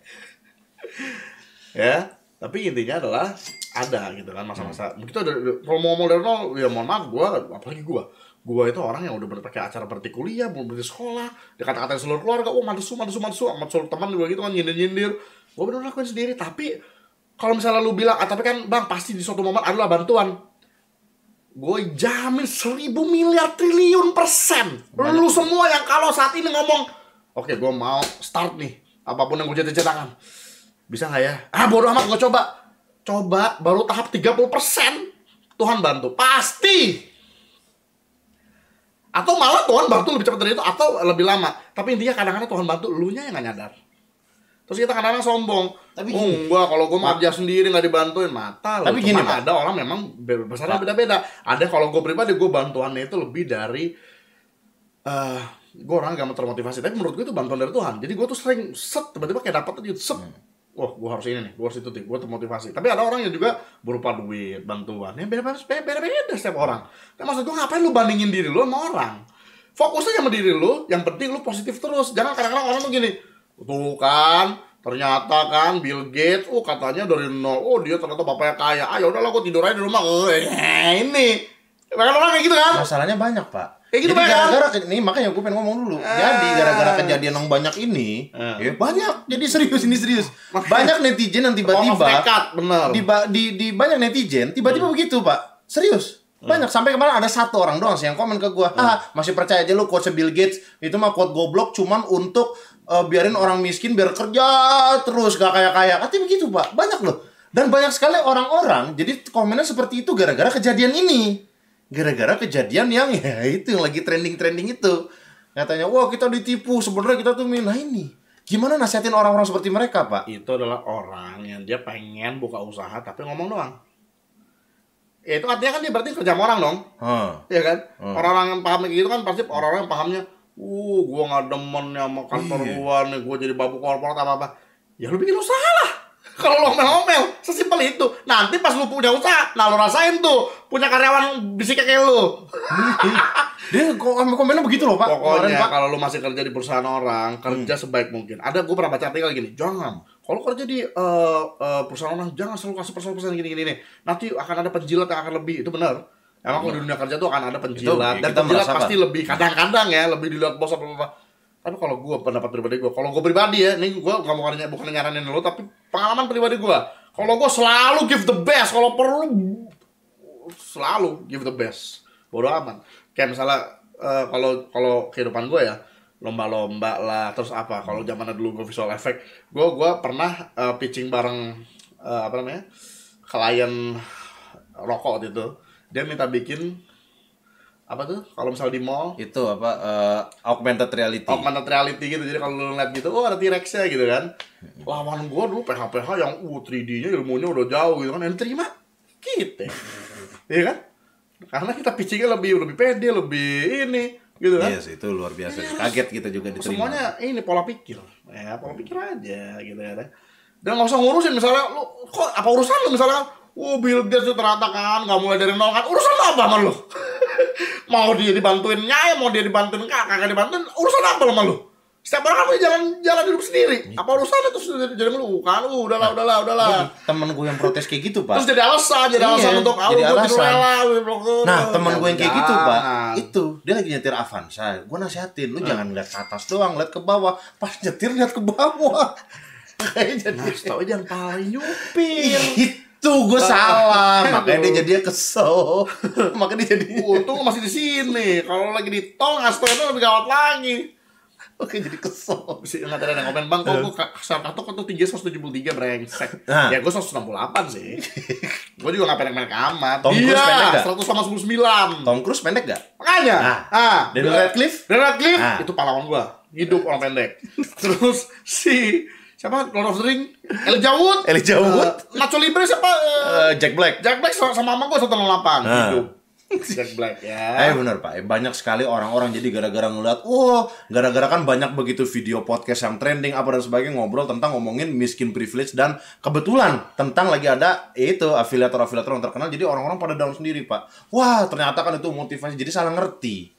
Speaker 1: Ya tapi intinya adalah ada gitu kan masa-masa. Kita udah kalau mau nol ya mohon maaf gua apalagi gua. Gua itu orang yang udah berpakai acara berarti kuliah belum berarti sekolah dia kata-katain seluruh keluarga oh mantesu mantesu mantesu amat seluruh teman juga gitu kan nyindir nyindir gua bener lakuin sendiri tapi kalau misalnya lu bilang, ah tapi kan bang pasti di suatu momen adalah bantuan. Gue jamin seribu miliar triliun persen. Lu semua yang kalau saat ini ngomong, oke gue mau start nih, apa pun yang gue jadi tangan. Bisa nggak ya? Ah bodoh amat gue coba. Coba baru tahap 30 persen. Tuhan bantu. Pasti. Atau malah Tuhan bantu lebih cepat dari itu atau lebih lama. Tapi intinya kadang-kadang Tuhan bantu lu nya yang nggak nyadar. Terus kita kadang-kadang sombong.
Speaker 2: Tapi
Speaker 1: oh, enggak kalau gue kerja sendiri nggak dibantuin mata.
Speaker 2: Tapi gini, Pak.
Speaker 1: ada orang memang be- besarnya beda-beda. Ada kalau gue pribadi gue bantuannya itu lebih dari eh gue orang gak termotivasi. Tapi menurut gue itu bantuan dari Tuhan. Jadi gue tuh sering set tiba-tiba kayak dapat aja set.
Speaker 2: Hmm.
Speaker 1: Wah, gue harus ini nih, gue harus itu nih, gue termotivasi. Tapi ada orang yang juga berupa duit, bantuan. Ya beda-beda, beda-beda setiap orang. Tapi maksud gue ngapain lu bandingin diri lu sama orang? Fokus aja sama diri lu, yang penting lu positif terus. Jangan kadang-kadang orang tuh gini, tuh kan, ternyata kan Bill Gates, oh katanya dari nol, oh dia ternyata bapaknya kaya. Ah yaudah lah, gue tidur aja di rumah. Eh, ini. Bahkan orang kayak gitu kan?
Speaker 2: Masalahnya banyak, Pak.
Speaker 1: Kayak gitu,
Speaker 2: Jadi
Speaker 1: kan?
Speaker 2: gara-gara ini makanya gue pengen ngomong dulu. Jadi gara-gara kejadian yang banyak ini,
Speaker 1: Ah.
Speaker 2: ya banyak. Jadi serius ini serius.
Speaker 1: Makanya-
Speaker 2: Banyak netizen yang tiba-tiba
Speaker 1: bener.
Speaker 2: di, di di banyak netizen
Speaker 1: Hmm.
Speaker 2: tiba-tiba begitu, Pak. Serius. Banyak sampai kemarin ada satu orang doang sih yang komen ke gua, "Ah, masih percaya aja lu quote Bill Gates itu mah quote goblok cuman untuk eh, biarin orang miskin biar kerja terus gak kaya-kaya." Katanya begitu, Pak. Banyak loh. Dan banyak sekali orang-orang jadi komennya seperti itu gara-gara kejadian ini. Gara-gara kejadian yang ya itu yang lagi trending-trending itu. Katanya, "Wah, kita ditipu. Sebenarnya kita tuh nah ini." Gimana nasihatin orang-orang seperti mereka, Pak?
Speaker 1: itu adalah orang yang dia pengen buka usaha tapi ngomong doang. Ya, itu artinya kan dia berarti kerja sama orang dong,
Speaker 2: Hah.
Speaker 1: ya kan?
Speaker 2: Hmm.
Speaker 1: Orang-orang yang paham kayak gitu kan pasti orang-orang yang pahamnya, uh, gua nggak demen ya sama kantor
Speaker 2: Iya.
Speaker 1: gua nih, gua jadi babu korporat apa apa. Ya lu bikin usaha lah. Kalau lo ngomel-ngomel, sesimpel itu. Nanti pas lu punya usaha, nah lu rasain tuh punya karyawan bisik kayak lu.
Speaker 2: Dia komen komennya begitu loh, Pak.
Speaker 1: Pokoknya
Speaker 2: Pak.
Speaker 1: kalau lu masih kerja di perusahaan orang, kerja sebaik mungkin. Ada gue pernah baca artikel gini, jangan. Kalau kerja di eh, eh, perusahaan orang, jangan selalu kasih persen-persen gini-gini nih. Nanti akan ada penjilat yang akan lebih. Itu benar. Emang kalau di dunia kerja tuh akan ada penjilat.
Speaker 2: Itu
Speaker 1: Dan penjilat pasti lebih kadang-kadang ya lebih dilihat bos apa apa. Tapi kalau gue pendapat pribadi gue, kalau gue pribadi ya, ini gue nggak mau bukan nyaranin lo, tapi pengalaman pribadi gue. Kalau gue selalu give the best, kalau perlu selalu give the best bodoh amat kayak misalnya eh, kalau kalau kehidupan gue ya lomba-lomba lah terus apa kalau zaman dulu gue visual effect gue gue pernah eh, pitching bareng eh, apa namanya klien rokok waktu itu dia minta bikin apa tuh? Kalau misalnya di mall.
Speaker 2: Itu apa eh, augmented reality.
Speaker 1: augmented reality gitu. Jadi kalau lu ngeliat gitu oh ada T-Rex-nya gitu kan. Lawan gua dulu PH-PH yang uh 3D-nya ilmunya udah jauh gitu kan. Yang terima kita. Iya kan? Karena kita pitchingnya lebih lebih pede lebih ini gitu kan.
Speaker 2: Yes, itu luar biasa. Kaget kita juga diterima.
Speaker 1: semuanya ini pola pikir. Ya pola pikir aja gitu ya dan nggak usah ngurusin misalnya lu kok apa urusan lu misalnya oh Bill Gates tuh ternyata kan nggak mulai dari nol kan. Urusan apa sama lu? Mau dia dibantuin nyai mau dia dibantuin kakak kagak dibantuin urusan apa sama lu? Setiap orang kan punya jalan jalan hidup sendiri. Apa urusannya terus jadi jadi lu kan uh, udahlah udahlah udahlah.
Speaker 2: Temen gue yang protes kayak gitu, Pak.
Speaker 1: terus jadi alasan jadi
Speaker 2: Iya,
Speaker 1: alasan untuk ah
Speaker 2: jadi alasan.
Speaker 1: rela
Speaker 2: Nah, temen gue yang kayak gitu, Pak, itu dia lagi nyetir Avanza. Gue nasihatin, lu jangan lihat ke atas doang, lihat ke bawah. Pas nyetir lihat ke bawah. Kayak jadi
Speaker 1: Nah, jangan paling nyupir
Speaker 2: itu gue salah, makanya dia jadinya kesel. makanya dia jadi
Speaker 1: Untung masih di sini. Kalau lagi di tol ngasih itu lebih gawat lagi.
Speaker 2: Oke, jadi kesel.
Speaker 1: Bisa nggak ada yang komen bang, kok gue kasar kartu kok tuh tinggi 173 brengsek.
Speaker 2: Nah.
Speaker 1: Ya gue 168 sih. gue juga nggak pendek-pendek amat.
Speaker 2: Tom Cruise pendek
Speaker 1: iya,
Speaker 2: nggak?
Speaker 1: 189.
Speaker 2: Tom Cruise pendek gak?
Speaker 1: Makanya.
Speaker 2: Nah.
Speaker 1: Ah,
Speaker 2: Daniel Radcliffe?
Speaker 1: Daniel Radcliffe
Speaker 2: Ah.
Speaker 1: itu pahlawan gue. Hidup orang pendek. Terus si siapa Lord of the Ring? Elijah Wood.
Speaker 2: Elijah Wood?
Speaker 1: Eh, Nacho Libre siapa? Eh,
Speaker 2: Jack Black.
Speaker 1: Jack Black sama sama gue 168
Speaker 2: Ah.
Speaker 1: hidup. Jack Black ya.
Speaker 2: Eh benar Pak, Eh, banyak sekali orang-orang jadi gara-gara ngeliat, wah gara-gara kan banyak begitu video podcast yang trending apa dan sebagainya ngobrol tentang ngomongin miskin privilege dan kebetulan tentang lagi ada itu afiliator-afiliator yang terkenal jadi orang-orang pada down sendiri Pak. Wah ternyata kan itu motivasi jadi salah ngerti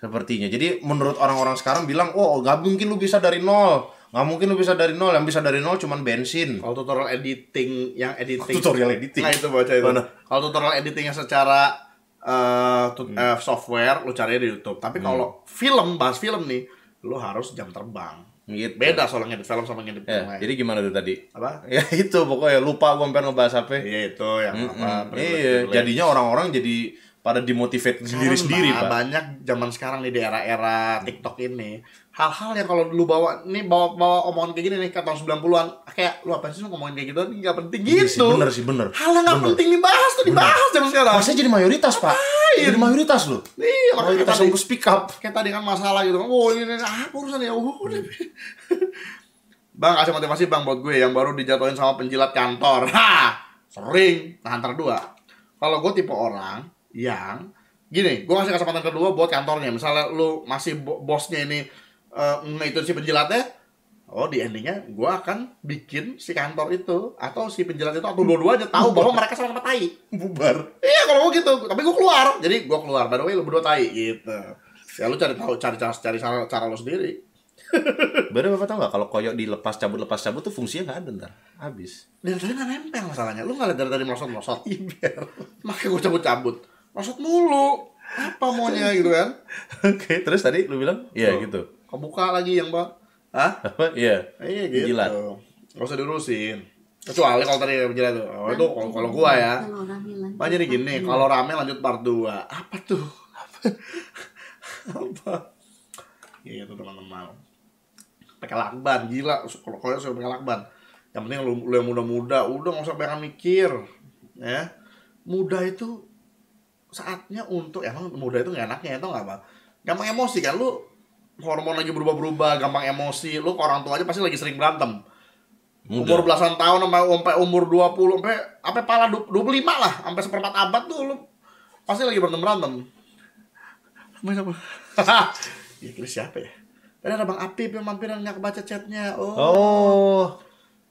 Speaker 2: sepertinya. Jadi menurut orang-orang sekarang bilang, oh nggak mungkin lu bisa dari nol, nggak mungkin lu bisa dari nol, yang bisa dari nol cuman bensin.
Speaker 1: Kalau tutorial editing yang editing
Speaker 2: Tutorial editing.
Speaker 1: Nah itu baca itu. Kalau tutorial editingnya secara eh, tut-
Speaker 2: Hmm.
Speaker 1: eh, software lu cari di YouTube. Tapi kalau film bahas film nih, lu harus jam terbang.
Speaker 2: Gitu.
Speaker 1: Beda soalnya ngedit film sama ngedit
Speaker 2: Ya,
Speaker 1: lain.
Speaker 2: jadi gimana tuh tadi?
Speaker 1: apa?
Speaker 2: Ya itu pokoknya lupa gue hampir ngebahas apa.
Speaker 1: Iya itu yang apa?
Speaker 2: Mm-mm.
Speaker 1: privilege-
Speaker 2: Iya,
Speaker 1: privilege.
Speaker 2: jadinya orang-orang jadi pada dimotivate sendiri-sendiri, Pak.
Speaker 1: banyak zaman sekarang nih di era-era TikTok ini hal-hal yang kalau lu bawa nih bawa bawa omongan kayak gini nih ke tahun 90-an kayak lu apa sih lu ngomongin kayak gitu nggak penting
Speaker 2: Iya sih,
Speaker 1: gitu
Speaker 2: bener sih, bener.
Speaker 1: hal yang nggak
Speaker 2: Bener.
Speaker 1: penting dibahas tuh dibahas zaman sekarang
Speaker 2: Masnya jadi mayoritas, Pak. Jadi mayoritas loh.
Speaker 1: iya
Speaker 2: Mayoritas yang speak up.
Speaker 1: kayak tadi kan masalah gitu kan oh ini, ini apa urusan ya oh, udah. bang kasih motivasi bang buat gue yang baru dijatuhin sama penjilat kantor ha sering nah antar dua kalau gue tipe orang yang gini gue kasih kesempatan kedua buat kantornya misalnya lu masih bo- bosnya ini eh itu si penjilatnya oh di endingnya gue akan bikin si kantor itu atau si penjilat itu atau dua-duanya tahu bahwa mereka sama-sama tai
Speaker 2: Bubar.
Speaker 1: Iya kalau mau gitu, tapi gue keluar. Jadi gue keluar. By the way lu berdua tai gitu. Ya lu cari tahu cari cara cari cara, cara lu sendiri.
Speaker 2: Baru Bapak tahu nggak kalau koyok dilepas cabut lepas cabut tuh fungsinya nggak ada ntar. Habis.
Speaker 1: Dan tadi nggak nempel masalahnya. Lu nggak dari tadi melosot melosot. Iya. Makanya gue cabut cabut. Melosot mulu. Apa maunya gitu kan?
Speaker 2: Oke, terus tadi lu bilang? Iya
Speaker 1: Tuh.
Speaker 2: gitu.
Speaker 1: Kebuka lagi yang bang. Hah?
Speaker 2: Apa? Iya.
Speaker 1: Iya gitu.
Speaker 2: Jilat.
Speaker 1: Gak usah diurusin. Kecuali kalau tadi penjilat tuh. Oh itu kalau kalau gua ya.
Speaker 3: Kalau rame lanjut
Speaker 1: jadi gini,
Speaker 3: part
Speaker 1: kalau rame lanjut part 2. Apa tuh? Apa? Gitu teman-teman. Pakai lakban, gila. Kalau kalau suruh pakai lakban. Yang penting lu, lu yang muda-muda, udah nggak usah banyak mikir. Ya. Muda itu saatnya untuk emang muda itu nggak enaknya itu nggak apa gampang emosi kan lu hormon lagi berubah-berubah gampang emosi. Lu ke orang tua aja pasti lagi sering berantem.
Speaker 2: Muda.
Speaker 1: umur belasan tahun sampai sampai umur 20 sampai sampai pala du- 25 lah sampai seperempat abad tuh lu pasti lagi berantem berantem main apa ya siapa ya? Tadi ada Bang Apip yang mampir nggak kebaca chatnya. Oh,
Speaker 2: Oh.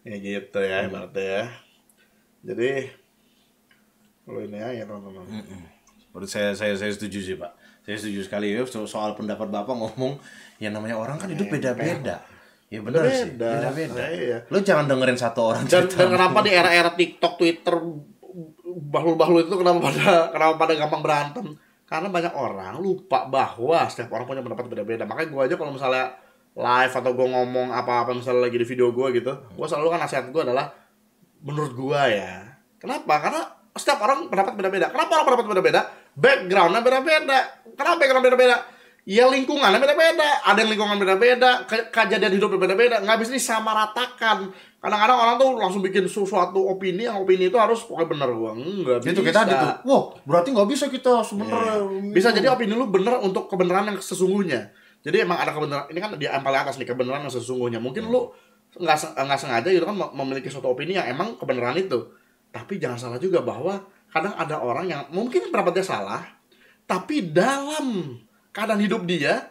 Speaker 1: ya gitu ya ibaratnya ya. Jadi lu ini ya teman-teman
Speaker 2: Menurut saya saya saya setuju sih, Pak. Saya setuju sekali ya so- soal pendapat Bapak ngomong yang namanya orang kan hidup beda-beda. Ya benar sih,
Speaker 1: Beda.
Speaker 2: beda-beda.
Speaker 1: Iya.
Speaker 2: Lu jangan dengerin satu orang
Speaker 1: dan,
Speaker 2: cerita.
Speaker 1: dan kenapa di era-era TikTok, Twitter, bahlul-bahlul itu kenapa pada kenapa pada gampang berantem? Karena banyak orang lupa bahwa setiap orang punya pendapat beda-beda. Makanya gue aja kalau misalnya live atau gue ngomong apa-apa misalnya lagi di video gue gitu, gue selalu kan nasihat gue adalah menurut gue ya. Kenapa? Karena setiap orang pendapat beda-beda. Kenapa orang pendapat beda-beda? Backgroundnya beda-beda. Kenapa background beda-beda? Ya lingkungannya beda-beda. Ada yang lingkungan beda-beda, ke- kejadian hidup beda-beda. Nggak bisa disamaratakan. Kadang-kadang orang tuh langsung bikin sesuatu opini, yang opini itu harus pokoknya bener gua. Enggak
Speaker 2: Gitu
Speaker 1: bisa.
Speaker 2: kita gitu. Wah, berarti nggak bisa kita sebenarnya.
Speaker 1: Iya. Bisa jadi opini lu bener untuk kebenaran yang sesungguhnya. Jadi emang ada kebenaran. Ini kan di paling atas nih kebenaran yang sesungguhnya. Mungkin lu nggak nggak sengaja gitu kan mem- memiliki suatu opini yang emang kebenaran itu. Tapi jangan salah juga bahwa kadang ada orang yang mungkin pendapatnya salah, tapi dalam keadaan hidup dia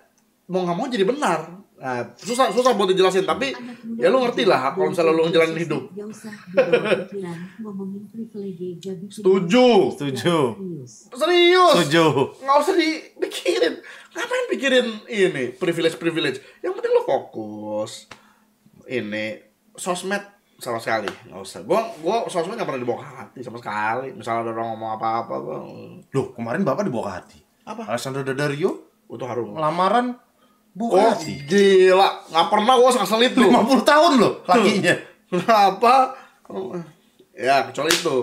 Speaker 1: mau nggak mau jadi benar. Nah, susah susah buat dijelasin tapi ya lu ngerti lah kalau misalnya lu ngejalanin hidup. Setuju.
Speaker 2: Setuju.
Speaker 3: serius.
Speaker 1: Serius.
Speaker 2: Setuju.
Speaker 1: nggak usah dipikirin ngapain pikirin ini privilege privilege yang penting lo fokus ini sosmed sama sekali nggak usah gua gua sosmed nggak pernah dibawa ke hati sama sekali misalnya ada orang ngomong apa apa gua
Speaker 2: Loh, kemarin Bapak dibawa ke hati.
Speaker 1: Apa?
Speaker 2: Alessandro Daddario
Speaker 1: itu harum
Speaker 2: lamaran buka
Speaker 1: oh
Speaker 2: hati.
Speaker 1: gila nggak pernah gua ngasal itu
Speaker 2: 50 tahun loh lakinya.
Speaker 1: kenapa Oh, ya kecuali itu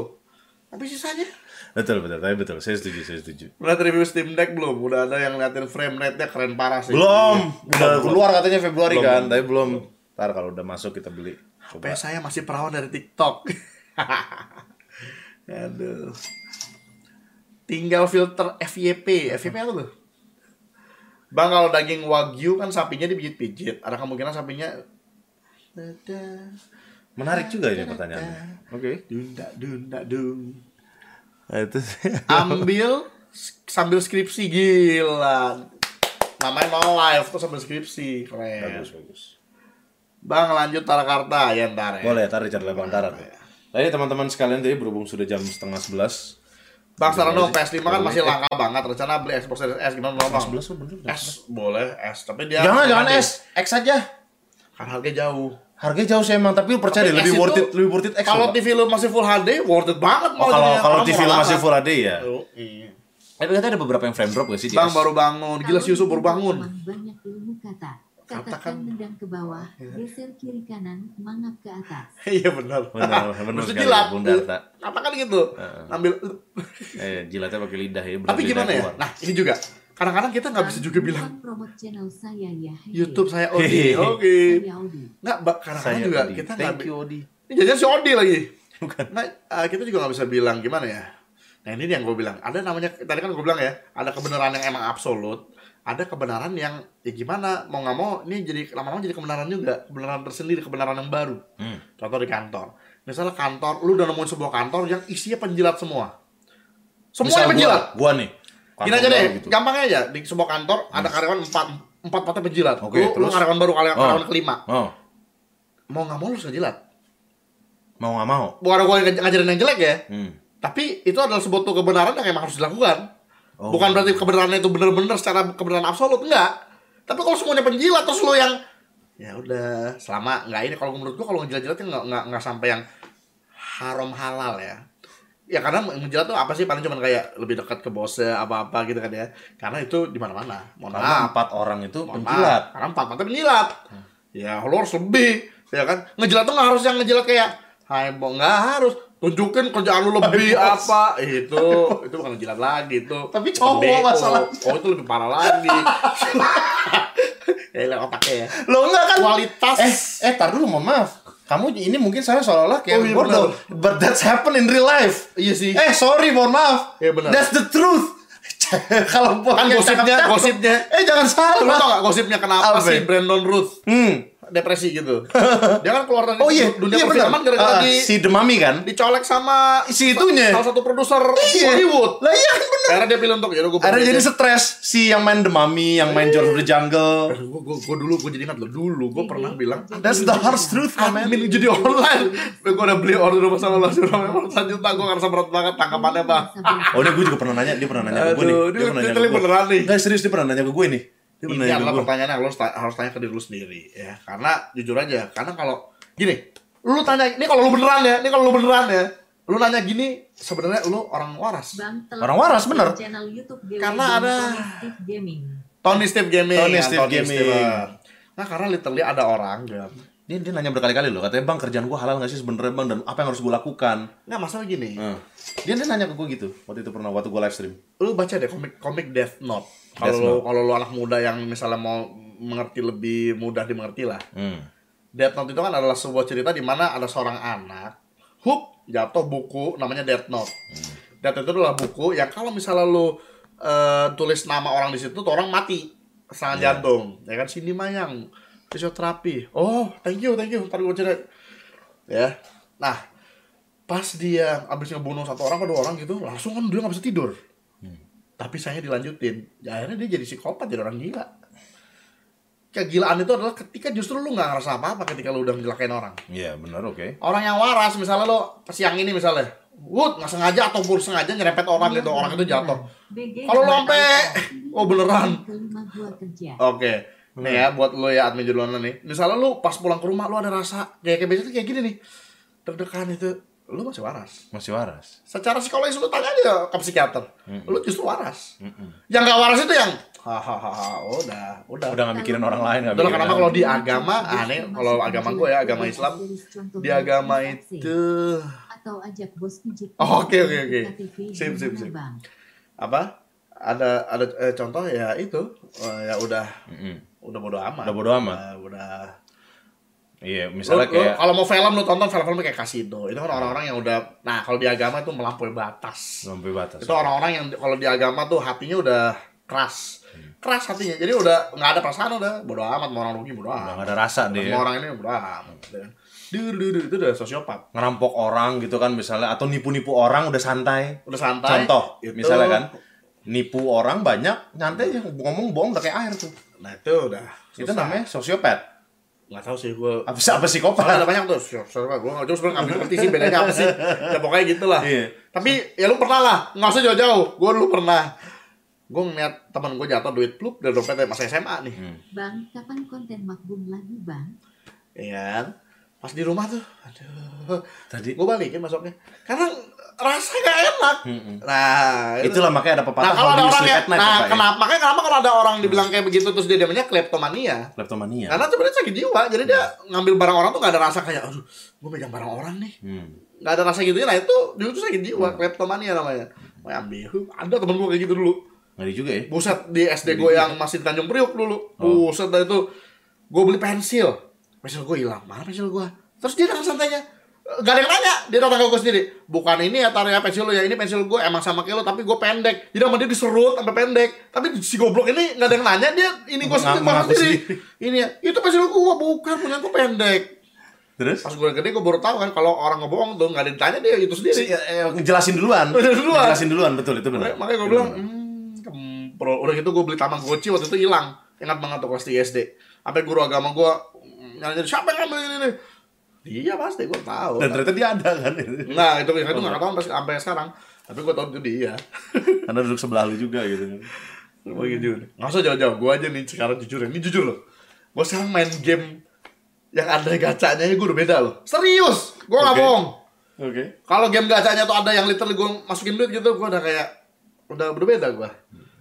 Speaker 1: tapi sisanya
Speaker 2: Betul, betul. Tapi betul. Saya setuju, saya setuju.
Speaker 1: Udah review Steam Deck belum? Udah ada yang ngeliatin frame rate-nya keren parah sih.
Speaker 2: Belum. Udah
Speaker 1: Belum.
Speaker 2: keluar katanya Februari
Speaker 1: Belum,
Speaker 2: kan,
Speaker 1: belum.
Speaker 2: tapi belum. Ntar kalau udah masuk kita beli.
Speaker 1: HP saya masih perawan dari TikTok. Aduh. Tinggal filter FYP. FYP apa tuh? Bang kalau daging wagyu kan sapinya dipijit-pijit. Ada kemungkinan sapinya
Speaker 2: Menarik juga ini pertanyaannya. Oke.
Speaker 1: dunda dunda dung.
Speaker 2: Nah, itu
Speaker 1: Ambil sambil skripsi gila. Namanya no live tuh sambil skripsi. Keren.
Speaker 2: bagus, bagus.
Speaker 1: Bang lanjut Tarakarta ya ntar ya.
Speaker 2: Boleh, tar Richard Lebang Darat. Tadi teman-teman sekalian tadi berhubung sudah jam setengah sebelas.
Speaker 1: Bang saran dong PS5 kan masih langka banget. Rencana beli Xbox Series S gimana Bang?
Speaker 2: Sebelas bener.
Speaker 1: S boleh S tapi dia
Speaker 2: Jangan, jangan. S, X aja.
Speaker 1: Kan harganya jauh.
Speaker 2: Harganya jauh sih emang, tapi lu percaya deh, lebih worth it, lebih worth it X.
Speaker 1: Kalau. TV lu masih full HD, worth it banget
Speaker 2: Oh, kalau kalau TV lu masih full HD ya.
Speaker 1: Oh, iya.
Speaker 2: Tapi katanya ada beberapa yang frame drop gak sih
Speaker 1: Bang baru bangun, gila si Yusuf baru bangun.
Speaker 3: Banyak ilmu kata.
Speaker 1: Katakan.
Speaker 3: Nendang ke bawah, geser kiri kanan, mangap ke atas.
Speaker 1: Iya benar.
Speaker 2: Benar, benar sekali.
Speaker 1: jilat.
Speaker 2: Bung Darta.
Speaker 1: Katakan gitu. Ambil
Speaker 2: Eh, jilatnya pakai lidah ya. benar
Speaker 1: tapi gimana ya?
Speaker 2: keluar.
Speaker 1: Nah, ini juga. Kadang-kadang kita nggak bisa juga bilang
Speaker 3: promote channel saya ya.
Speaker 1: YouTube saya Odi. Oke.
Speaker 3: Saya Audi.
Speaker 1: Nggak, Mbak, kadang-kadang
Speaker 2: Saya
Speaker 1: juga
Speaker 2: Odi.
Speaker 1: kita nggak
Speaker 2: Thank you Odi.
Speaker 1: Ini jajan si Odi lagi.
Speaker 2: Bukan.
Speaker 1: Nah, eh, kita juga nggak bisa bilang gimana ya. Nah ini yang gue bilang. Ada namanya tadi kan gue bilang ya. Ada kebenaran yang emang absolut. Ada kebenaran yang ya gimana mau nggak mau ini jadi lama-lama jadi kebenaran juga. Kebenaran tersendiri, kebenaran yang baru.
Speaker 2: Hmm.
Speaker 1: Contoh di kantor. Misalnya kantor, lu udah nemuin sebuah kantor yang isinya penjilat semua. Semuanya
Speaker 2: Misal
Speaker 1: penjilat.
Speaker 2: Gua, gua nih.
Speaker 1: Gini aja deh,
Speaker 2: gua gitu.
Speaker 1: gampang aja di sebuah kantor ada karyawan empat empat empatnya penjilat.
Speaker 2: Oke,
Speaker 1: lu, lu
Speaker 2: terus?
Speaker 1: karyawan baru karyawan,
Speaker 2: Oh.
Speaker 1: karyawan kelima.
Speaker 2: Oh,
Speaker 1: Mau nggak mau lu harus ngejilat.
Speaker 2: mau nggak mau.
Speaker 1: Bukan ngaj- ngajarin yang jelek ya,
Speaker 2: Hmm.
Speaker 1: tapi itu adalah sebuah kebenaran yang emang harus dilakukan.
Speaker 2: Oh.
Speaker 1: Bukan berarti kebenarannya itu benar-benar secara kebenaran absolut enggak. Tapi kalau semuanya penjilat terus lu yang ya udah selama nggak ini kalau menurut gua kalau ngejilat-jilatnya nggak nggak nggak sampai yang haram halal ya. Ya karena menjilat tuh apa sih paling cuma kayak lebih dekat ke bosnya apa-apa gitu kan ya. Karena itu di mana-mana. Mohon
Speaker 2: Karena
Speaker 1: maaf.
Speaker 2: empat orang itu
Speaker 1: Mohon
Speaker 2: penjilat.
Speaker 1: maaf. Karena empat empatnya penjilat. Ya lo harus lebih, ya kan? Ngejilat tuh nggak harus yang ngejilat kayak Hai bo nggak harus tunjukin kerjaan lu lebih
Speaker 2: bos.
Speaker 1: apa itu itu bukan ngejilat lagi itu
Speaker 2: Tapi cowok masalah.
Speaker 1: oh itu lebih parah lagi ya lihat otaknya ya
Speaker 2: Lo enggak kan?
Speaker 1: kualitas
Speaker 2: Eh, eh, tar dulu, mohon maaf. Kamu ini mungkin saya seolah-olah kayak
Speaker 1: Oh, iya,
Speaker 2: bodoh. But that's happen in real life.
Speaker 1: iya sih
Speaker 2: Eh, sorry, mohon maaf.
Speaker 1: Iya, benar.
Speaker 2: That's the truth. Kalau
Speaker 1: kan
Speaker 2: yang
Speaker 1: gosipnya gosipnya
Speaker 2: Eh, jangan salah.
Speaker 1: tau gak gosipnya kenapa
Speaker 2: Apa
Speaker 1: sih
Speaker 2: ya?
Speaker 1: Brandon Ruth
Speaker 2: Hmm.
Speaker 1: Depresi gitu dia kan keluar dari
Speaker 2: Oh iya,
Speaker 1: dunia
Speaker 2: iya
Speaker 1: perfilman gara-gara
Speaker 2: Ah,
Speaker 1: di
Speaker 2: si Demami kan?
Speaker 1: dicolek sama
Speaker 2: Si itunya.
Speaker 1: salah satu produser
Speaker 2: Iya.
Speaker 1: Hollywood
Speaker 2: Lah iya kan benar.
Speaker 1: Karena dia pilih untuk ya gue
Speaker 2: jadi stres si yang main Demami, yang main George of the Jungle.
Speaker 1: gue gue gue dulu gue jadi ingat loh dulu gue pernah bilang
Speaker 2: That's the hard truth, man.
Speaker 1: admin jadi online gue udah beli order rumah sama lo sudah ratusan juta gue ngerasa berat banget tangkapannya bang
Speaker 2: Oh, ini gue juga pernah nanya, dia pernah nanya ke gue nih. Dia
Speaker 1: dia-
Speaker 2: pernah
Speaker 1: dia
Speaker 2: nanya ke gue.
Speaker 1: beneran nih.
Speaker 2: Serius dia pernah nanya ke gue nih.
Speaker 1: Ini adalah
Speaker 2: gue.
Speaker 1: pertanyaan yang lo harus, ta- harus tanya ke diri lu sendiri ya karena jujur aja karena kalau gini lu tanya ini kalau lu beneran ya ini kalau lu beneran ya lu nanya gini sebenarnya lu orang waras
Speaker 3: Bang
Speaker 2: Orang waras, bener.
Speaker 3: Channel YouTube GW
Speaker 1: Karena ada-
Speaker 3: Steve Gaming.
Speaker 1: Tony Steve Gaming
Speaker 2: Tony
Speaker 1: ya,
Speaker 2: Steve Gaming.
Speaker 1: Nah karena literally ada orang ya
Speaker 2: Dia, dia nanya berkali-kali loh, katanya bang kerjaan gue halal nggak sih sebenarnya bang dan apa yang harus gue lakukan?
Speaker 1: nggak masalah gini
Speaker 2: Nah, dia dia nanya ke gue gitu waktu itu pernah waktu gue live stream.
Speaker 1: lu baca deh komik komik Death Note kalau kalau lu anak muda yang misalnya mau mengerti lebih mudah dimengerti lah.
Speaker 2: Hmm.
Speaker 1: Death Note itu kan adalah sebuah cerita di mana ada seorang anak hup jatuh buku namanya Death Note. Death Note itu adalah buku yang kalau misalnya lu eh, tulis nama orang di situ tuh orang mati. Serangan jantung ya kan? Cindy Mayang fisioterapi. Oh thank you thank you. Ntar gue cerita ya. Nah pas dia abis ngebunuh satu orang atau dua orang gitu langsung kan dia nggak bisa tidur tapi saya dilanjutin. Ya, akhirnya dia jadi psikopat jadi orang gila. Kegilaan itu adalah ketika justru lu nggak ngerasa apa-apa ketika lu udah menyelakain orang.
Speaker 2: Iya benar oke.
Speaker 1: orang yang waras misalnya lo siang ini misalnya Wood nggak sengaja ataupun sengaja nyerempet orang gitu orang itu jatuh.
Speaker 3: BG
Speaker 1: Kalau lu sampai oh beneran. Oke. Nih ya buat lo ya admin judulnya nih. Misalnya lu pas pulang ke rumah lu ada rasa kayak kayak biasanya kayak gini nih. Deg-degan itu lu masih waras
Speaker 2: Masih waras.
Speaker 1: secara psikologis lu tanya aja ke psikiater lu justru waras
Speaker 2: Mm-mm.
Speaker 1: yang nggak waras itu yang hahaha udah udah
Speaker 2: Udah nggak mikirin orang lain nggak
Speaker 1: kenapa kalau di agama, nih, kalau agama gue ya, agama Islam, di agama itu
Speaker 3: atau ajak bos pijit.
Speaker 1: Oh, oke, oke, oke. Sip, sip, sip. Apa ada ada eh, contoh ya itu eh, ya udah
Speaker 2: Mm-mm.
Speaker 1: udah bodo amat
Speaker 2: Udah bodo amat.
Speaker 1: udah, udah
Speaker 2: Iya misalnya
Speaker 1: lu
Speaker 2: kayak
Speaker 1: kalau mau film lu tonton film-film kayak kasino itu kan orang-orang yang udah nah kalau di agama itu melampaui batas
Speaker 2: sampai batas.
Speaker 1: itu orang-orang yang kalau di agama tuh hatinya udah keras keras hatinya jadi udah nggak ada perasaan udah bodo amat mau orang rugi bodo
Speaker 2: Udah
Speaker 1: amat
Speaker 2: nggak ada rasa deh.
Speaker 1: Sama orang ini bodo amat gitu kan. Dur, dur, itu udah sosiopat
Speaker 2: Ngerampok orang gitu kan misalnya atau nipu-nipu orang udah santai.
Speaker 1: udah santai
Speaker 2: Contoh,
Speaker 1: itu-
Speaker 2: misalnya kan nipu orang banyak, nyantai ngomong bohong udah kayak air tuh.
Speaker 1: nah itu udah
Speaker 2: Itu
Speaker 1: susah.
Speaker 2: namanya sosiopat.
Speaker 1: Nggak tahu sih gue
Speaker 2: Apa sih apa psikopat?
Speaker 1: Ada banyak tuh, soalnya gue nggak jauh sebenarnya nggak ngerti sih bedanya apa sih. Ya pokoknya gitu lah.
Speaker 2: Iya.
Speaker 1: Tapi ya lu pernah lah, nggak usah jauh-jauh. Gue dulu pernah. Gue ngeliat teman gue jatuh duit plup dari dompetnya masa SMA nih.
Speaker 2: Hmm.
Speaker 3: Bang, kapan konten makbum lagi, Bang?
Speaker 1: Iya kan? pas di rumah tuh aduh
Speaker 2: Tadi
Speaker 1: gue balikin masuknya karena rasa gak enak.
Speaker 2: Mm-mm.
Speaker 1: nah itu
Speaker 2: itulah makanya ada
Speaker 1: nah
Speaker 2: pepatah
Speaker 1: kalau
Speaker 2: how
Speaker 1: ada orang yang
Speaker 2: night,
Speaker 1: nah
Speaker 2: ya?
Speaker 1: kenapa? Makanya kenapa kalau ada orang dibilang kayak begitu terus dia namanya kleptomania?
Speaker 2: Kleptomania.
Speaker 1: karena sebenarnya sakit jiwa jadi dia ngambil barang orang tuh gak ada rasa kayak aduh gue megang barang orang nih.
Speaker 2: Hmm.
Speaker 1: nggak ada rasa gitu nah itu dia tuh sakit jiwa kleptomania namanya. Mau ambil ada temen gue kayak gitu dulu.
Speaker 2: Ngeri juga ya.
Speaker 1: buset di SD gue yang masih di Tanjung Priuk dulu. Buset dah itu gue beli pensil. Pensil gue hilang. Mana pensil gue terus dia dengan santainya Gak ada yang nanya, dia datang ke gue sendiri Bukan ini ya taruh ya pensil lo ya Ini pensil gue emang sama kayak lo Tapi gue pendek Jadi sama dia diserut sampai pendek Tapi si goblok ini gak ada yang nanya Dia ini gue sendiri,
Speaker 2: Mengaku
Speaker 1: sendiri.
Speaker 2: sendiri.
Speaker 1: Ini ya, itu pensil gue bukan Punya gue pendek
Speaker 2: Terus?
Speaker 1: Pas gue gede gue baru tahu kan Kalau orang ngebohong tuh gak ada yang ditanya dia itu sendiri
Speaker 2: Ya, eh, ngejelasin duluan.
Speaker 1: Ngejelasin duluan.
Speaker 2: Ngejelasin duluan, betul itu benar.
Speaker 1: Makanya, gue bilang, hmm. Udah gitu gue beli Tamagotchi waktu itu hilang. Ingat banget tuh kelas 3 SD. Sampai guru agama gue nyari siapa yang ngambil ini nih? Dia pasti gue tahu.
Speaker 2: Dan ternyata dia ada kan.
Speaker 1: Nah itu itu nggak tahu sampai sampai sekarang. Tapi gue tahu itu dia.
Speaker 2: Karena duduk sebelah lu juga gitu.
Speaker 1: Gue gitu. Nggak usah jauh-jauh. Gue aja nih sekarang jujur. Ini jujur loh. Gue sekarang main game yang ada gacanya gue udah beda loh. Serius. Gue nggak bohong.
Speaker 2: Oke.
Speaker 1: Kalau game gacanya tuh ada yang literally gue masukin duit gitu, gue udah kayak udah berbeda gue.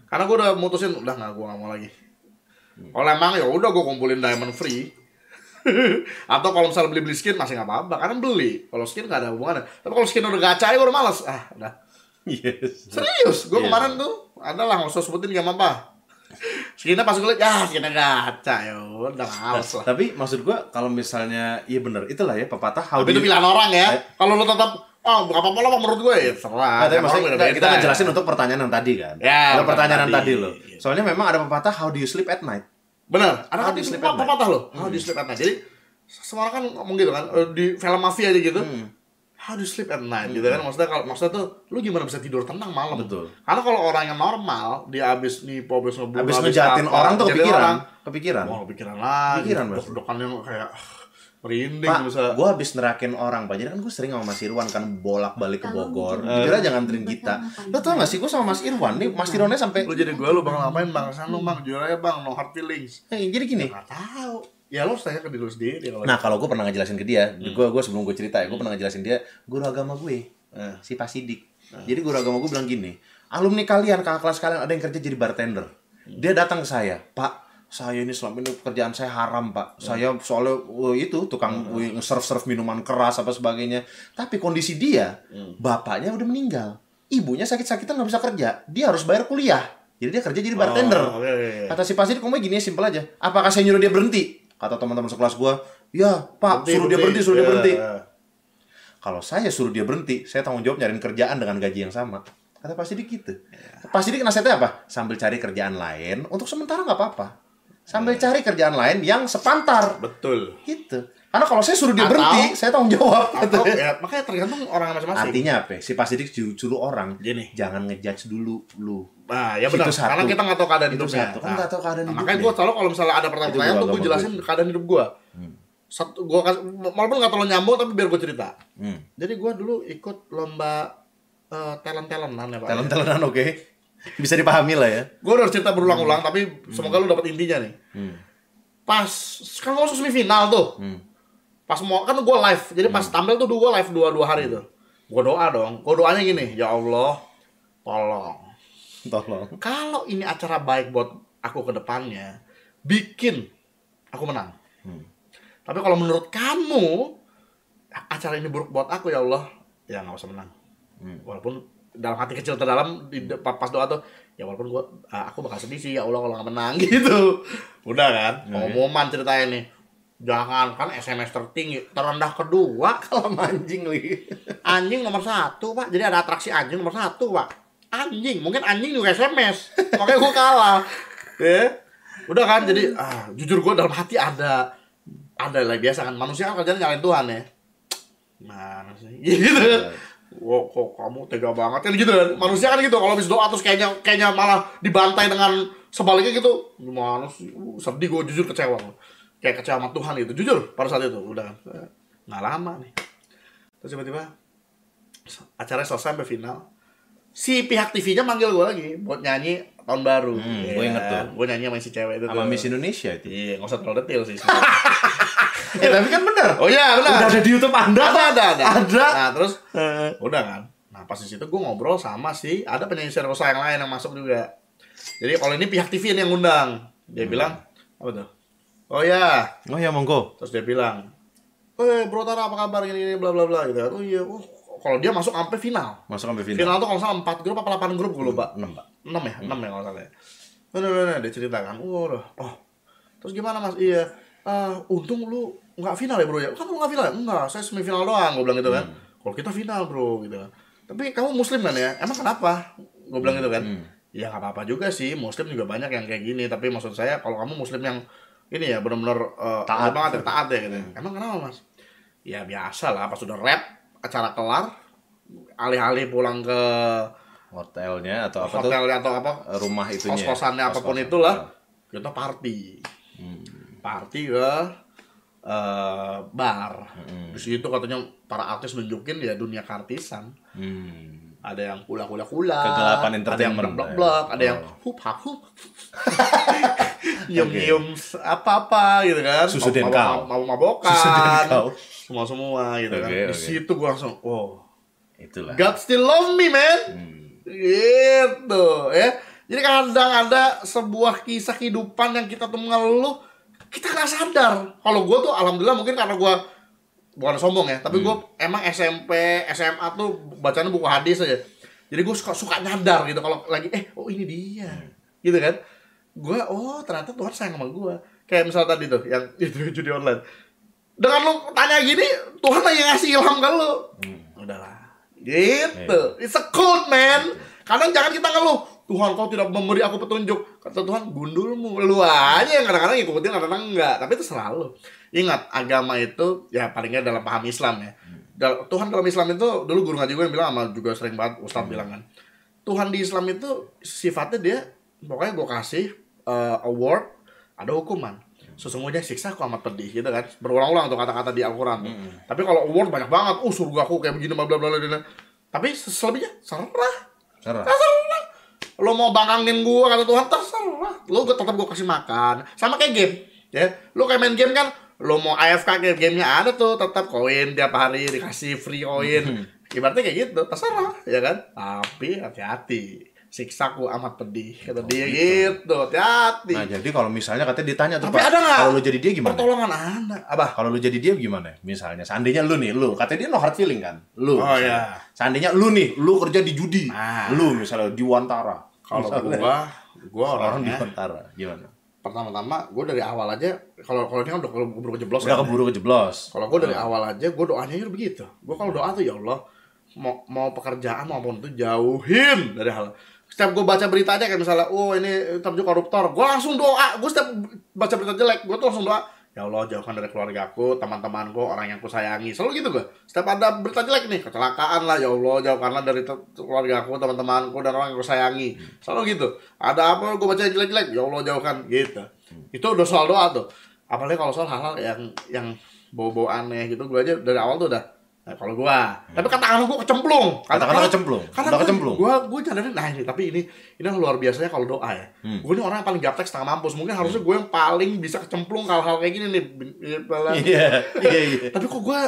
Speaker 1: Karena gue udah mutusin udah nggak gue nggak mau lagi. Kalau emang ya udah gue kumpulin diamond free. Atau kalau misalnya beli beli skin masih nggak apa-apa, karena beli. Kalau skin gak ada hubungannya. Tapi kalau skin udah gacha ya gue udah males. Ah udah.
Speaker 2: Yes.
Speaker 1: Serius, gue
Speaker 2: Iya.
Speaker 1: kemarin tuh adalah nggak usah sebutin game apa. Skinnya pas gue liat, ya skinnya gacha ya udah males lah.
Speaker 2: Tapi maksud gua kalau misalnya iya bener itulah ya pepatah how
Speaker 1: Tapi itu pilihan orang ya. Kalau lu tetap, oh gak apa-apa lah menurut gue ya terserah.
Speaker 2: Nah, tapi maksudnya kita, kita ngejelasin untuk pertanyaan yang tadi kan.
Speaker 1: Ya, pertanyaan
Speaker 2: pertanyaan
Speaker 1: tadi.
Speaker 2: tadi loh. Soalnya memang ada pepatah how do you sleep at night.
Speaker 1: Bener, ada kan
Speaker 2: do you
Speaker 1: itu
Speaker 2: sleep at
Speaker 1: apa
Speaker 2: night?
Speaker 1: patah loh. How do you sleep at night. Jadi semua orang kan ngomong gitu kan eh, di film mafia aja gitu.
Speaker 2: Hmm.
Speaker 1: How do you sleep at night gitu kan maksudnya kalau maksudnya tuh lu gimana bisa tidur tenang malam.
Speaker 2: Betul.
Speaker 1: Karena kalau orang yang normal dia habis nipu habis ngebunuh
Speaker 2: Habis ngejahatin orang tuh kepikiran.
Speaker 1: orang,
Speaker 2: Kepikiran.
Speaker 1: Wah, kepikiran lagi.
Speaker 2: Kepikiran.
Speaker 1: Dok-dokan yang kayak merinding
Speaker 2: Pak,
Speaker 1: bisa.
Speaker 2: gue habis nerakin orang, Pak. Jadi kan gue sering sama Mas Irwan kan bolak-balik ke Bogor.
Speaker 3: menjadi
Speaker 2: Jujur aja nganterin kita. Lo tau gak sih gue sama Mas Irwan nih, Mas Irwannya sampai
Speaker 1: Lu jadi gue lu bakal ngapain bang? Sana lu bang, jujur aja bang, no hard feelings.
Speaker 2: Eh, jadi gini.
Speaker 1: Gak tahu. Ya lu harus tanya ke diri sendiri kalau
Speaker 2: Nah kalau gue pernah ngejelasin ke dia,
Speaker 1: Hmm.
Speaker 2: gue gue sebelum gue cerita ya, gue pernah ngejelasin dia guru agama gue,
Speaker 1: Eh.
Speaker 2: si Pak Sidik. Jadi guru agama gue bilang gini, alumni kalian, kakak kelas kalian ada yang kerja jadi bartender.
Speaker 1: Hmm.
Speaker 2: Dia datang ke saya, Pak, saya ini selama ini pekerjaan saya haram pak.
Speaker 1: Hmm.
Speaker 2: Saya soalnya oh, itu tukang serve serve minuman keras apa sebagainya. Tapi kondisi dia,
Speaker 1: Hmm.
Speaker 2: bapaknya udah meninggal, ibunya sakit-sakitan nggak bisa kerja, dia harus bayar kuliah. Jadi dia kerja jadi bartender.
Speaker 1: Oh, oke, oke, oke.
Speaker 2: Kata si Sidik, ngomongnya gini simpel aja. Apakah saya nyuruh dia berhenti? Kata teman-teman sekelas gua, ya Pak,
Speaker 1: Berhenti,
Speaker 2: suruh dia berhenti, suruh dia
Speaker 1: Ya.
Speaker 2: berhenti. Kalau saya suruh dia berhenti, saya tanggung jawab nyariin kerjaan dengan gaji yang sama. Kata Pak Sidik gitu. Pak Sidik nasihatnya apa? Sambil cari kerjaan lain, untuk sementara nggak apa-apa. Sambil cari kerjaan lain yang sepantar.
Speaker 1: Betul.
Speaker 2: Gitu. Karena kalau saya suruh dia
Speaker 1: Atau-
Speaker 2: berhenti, saya tanggung jawab.
Speaker 1: Atau ya, makanya tergantung orang masing-masing.
Speaker 2: Artinya apa? Si Pak Sidik suruh orang,
Speaker 1: Gini.
Speaker 2: jangan ngejudge dulu lu.
Speaker 1: Nah, ya benar. Karena kita nggak tahu keadaan
Speaker 2: Itu
Speaker 1: hidupnya.
Speaker 2: satu. Kan nggak tahu keadaan
Speaker 1: nah,
Speaker 2: hidupnya.
Speaker 1: Makanya gue selalu kalau misalnya ada pertanyaan tuh gue jelasin
Speaker 2: gue.
Speaker 1: keadaan hidup gue. Satu, gue walaupun nggak terlalu nyambung tapi biar gue cerita.
Speaker 2: Hmm.
Speaker 1: Jadi gue dulu ikut lomba uh, talent talentan ya pak.
Speaker 2: Talent talentan oke. Bisa dipahami lah ya.
Speaker 1: Gue udah cerita berulang-ulang tapi semoga lu dapat intinya nih.
Speaker 2: Hmm.
Speaker 1: Pas kan gue masuk semifinal tuh.
Speaker 2: Hmm.
Speaker 1: Pas mau kan gue live. Jadi pas tampil tuh gue live dua dua hari tuh. Gue doa dong. Gue doanya gini, ya Allah, tolong
Speaker 2: Tolong.
Speaker 1: kalau ini acara baik buat aku ke depannya, bikin aku menang. Tapi kalau menurut kamu acara ini buruk buat aku ya Allah, ya nggak usah menang. Walaupun dalam hati kecil terdalam di pas doa tuh, ya walaupun gua ah, aku bakal sedih sih ya Allah kalau nggak menang gitu. Udah kan, pengumuman ceritanya nih. Jangan kan SMS tertinggi, terendah kedua,
Speaker 2: Kalau anjing lagi.
Speaker 1: anjing nomor satu pak. Jadi ada atraksi anjing nomor satu pak. Anjing mungkin anjing juga sms makanya gue kalah. Ya. Udah kan? Jadi ah jujur gue dalam hati ada ada lah biasa kan. Manusia kan kerjanya nyalain Tuhan ya. Mana sih? Gitu Wah, kok kamu tega banget kan? Gitu kan? Manusia kan gitu. Kalau habis doa terus kayaknya kayaknya malah dibantai dengan sebaliknya gitu. Gimana sih? Uh, sedih gue jujur kecewa kayak kecewa sama Tuhan gitu. Jujur pada saat itu. Udah kan nggak lama nih. Terus tiba-tiba acaranya selesai sampai final. Si pihak TV-nya manggil gue lagi buat nyanyi tahun baru.
Speaker 2: Hmm, gua inget tuh.
Speaker 1: gue nyanyi sama si cewek itu
Speaker 2: Sama. Miss Indonesia itu.
Speaker 1: iya nggak usah terlalu detail sih
Speaker 2: Eh, tapi kan bener.
Speaker 1: Oh iya, benar.
Speaker 2: Udah ada di YouTube Anda.
Speaker 1: ada, ada, ada.
Speaker 2: Ada.
Speaker 1: Nah, terus
Speaker 2: Eh,
Speaker 1: udah kan. Nah, pas di situ gue ngobrol sama si ada penyanyi Serosa yang lain yang masuk juga. Jadi kalau ini pihak TV yang ngundang. Dia bilang, apa tuh? Oh ya,
Speaker 2: Oh ya monggo.
Speaker 1: terus dia bilang, "Eh, Bro Tara apa kabar gini gini bla bla bla gitu. Oh iya, oh, kalau dia masuk sampai final.
Speaker 2: Masuk sampai
Speaker 1: Final,
Speaker 2: final.
Speaker 1: tuh kalau salah 4 grup apa 8 grup gue lupa.
Speaker 2: 6, Pak.
Speaker 1: 6 ya, 6 ya kalau salah ya. Bener bener dia ceritakan. Oh. Oh. Terus gimana Mas? Iya. Eh, untung lu nggak final ya, Bro ya. Kamu nggak final ya? Enggak, saya semifinal doang, gue bilang gitu kan. Kalau kita final, Bro, gitu kan. Tapi kamu muslim kan ya? Emang kenapa? Gue bilang gitu kan. Ya nggak apa-apa juga sih, muslim juga banyak yang kayak gini. Tapi maksud saya kalau kamu muslim yang ini ya benar-benar eh,
Speaker 2: Taat.
Speaker 1: banget ya, taat ya gitu. Emang kenapa Mas? Ya biasa lah, pas udah rap, acara kelar, alih-alih pulang ke
Speaker 2: Hotelnya atau apa tuh?
Speaker 1: hotelnya atau apa
Speaker 2: Rumah itunya.
Speaker 1: kos-kosannya apa pun
Speaker 2: Kos-kosan.
Speaker 1: itulah kita party
Speaker 2: Hmm.
Speaker 1: party ke eh, bar
Speaker 2: Hmm.
Speaker 1: di situ katanya para artis nunjukin ya dunia kartisan
Speaker 2: Hmm.
Speaker 1: ada yang kula kula kula
Speaker 2: Kegelapan
Speaker 1: ada yang
Speaker 2: entertainment
Speaker 1: blok
Speaker 2: lah ya.
Speaker 1: blok ada yang hup hap hup nyium nyium apa apa gitu kan
Speaker 2: Susu denkau.
Speaker 1: mabok- mabok mabokan
Speaker 2: Susu denkau.
Speaker 1: semua semua gitu kan di situ gua langsung oh
Speaker 2: Itulah.
Speaker 1: God still love me man
Speaker 2: Hmm.
Speaker 1: gitu ya jadi kadang ada sebuah kisah kehidupan yang kita tuh mengeluh kita nggak sadar. Kalau gue tuh alhamdulillah mungkin karena gue bukan sombong ya tapi gue emang SMP SMA tuh bacanya buku hadis aja. Jadi gue suka suka nyadar gitu kalau lagi eh oh ini dia. Gitu kan? Gue oh ternyata Tuhan sayang sama gue kayak misal tadi tuh yang itu judi online. Dengan lu tanya gini Tuhan lagi ngasih ilham ke lu. Udahlah. Gitu. It's a code man. Kadang jangan kita ngeluh Tuhan kau tidak memberi aku petunjuk. Kata Tuhan gundulmu. Lu aja yang kadang-kadang ngikutin kadang-kadang enggak. Tapi itu selalu. Ingat agama itu ya palingnya dalam paham Islam ya. Dal- Tuhan dalam Islam itu dulu guru ngaji gue yang bilang sama juga sering banget Ustadz bilang kan. Tuhan di Islam itu sifatnya dia pokoknya gue kasih uh, award ada hukuman. Sesungguhnya siksa aku amat pedih gitu kan. Berulang-ulang tuh kata-kata di Al-Quran tuh. tapi kalau award banyak banget oh surga aku kayak begini bla bla bla tapi selebihnya serah.
Speaker 2: Serah.
Speaker 1: terserah lo mau bangangin gua kata Tuhan terserah lo gue tetap gua kasih makan sama kayak game ya lo kayak main game kan lo mau AFK kayak gamenya ada tuh tetap koin tiap hari dikasih free koin ibaratnya kayak gitu terserah ya kan tapi hati-hati siksaku amat pedih kata dia gitu hati-hati
Speaker 2: Nah, jadi kalau misalnya katanya ditanya tuh,
Speaker 1: Tapi
Speaker 2: Pak,
Speaker 1: ada
Speaker 2: kalau lu jadi dia gimana?
Speaker 1: pertolongan anda apa
Speaker 2: Kalau lu jadi dia gimana? Misalnya, seandainya lu nih, lu, katanya dia no hard feeling kan? Lu.
Speaker 1: Oh,
Speaker 2: misalnya.
Speaker 1: iya.
Speaker 2: Seandainya lu nih, lu kerja di judi.
Speaker 1: Nah.
Speaker 2: Lu misalnya di Wantara.
Speaker 1: Kalau gua gua
Speaker 2: orang di Wantara, gimana?
Speaker 1: pertama-tama gua dari awal aja kalau kalau ini kan udah keburu kejeblos
Speaker 2: Udah
Speaker 1: kan
Speaker 2: keburu kejeblos.
Speaker 1: Kalau gue dari awal aja, gue doanya itu begitu. Gue kalau doa tuh ya Allah, mau mau pekerjaan maupun itu jauhin dari hal. Setiap gue baca berita aja kayak misalnya, oh ini terjun koruptor, gue langsung doa. Gue setiap baca berita jelek, gue tuh langsung doa. Ya Allah jauhkan dari keluarga aku, teman-temanku, orang yang ku sayangi. Selalu gitu gue. Setiap ada berita jelek nih, kecelakaan lah, ya Allah jauhkanlah dari keluarga aku, teman-temanku, dan orang yang ku sayangi. Selalu gitu. Ada apa gue baca jelek-jelek, ya Allah jauhkan gitu. Itu udah soal doa tuh. Apalagi kalau soal hal-hal yang yang bau-bau aneh gitu, gue aja dari awal tuh udah Nah, kalau gua, tapi katakanlah gua kecemplung.
Speaker 2: Katakanlah kecemplung.
Speaker 1: Karena
Speaker 2: Udah
Speaker 1: gua,
Speaker 2: kecemplung.
Speaker 1: Gua gua nyadarin nah ini tapi ini ini luar biasanya kalau doa ya.
Speaker 2: Hmm.
Speaker 1: Gua ini orang yang paling gaptek setengah mampus. Mungkin harusnya gue yang paling bisa kecemplung hal-hal kayak gini nih.
Speaker 2: Iya, iya, iya.
Speaker 1: tapi kok gua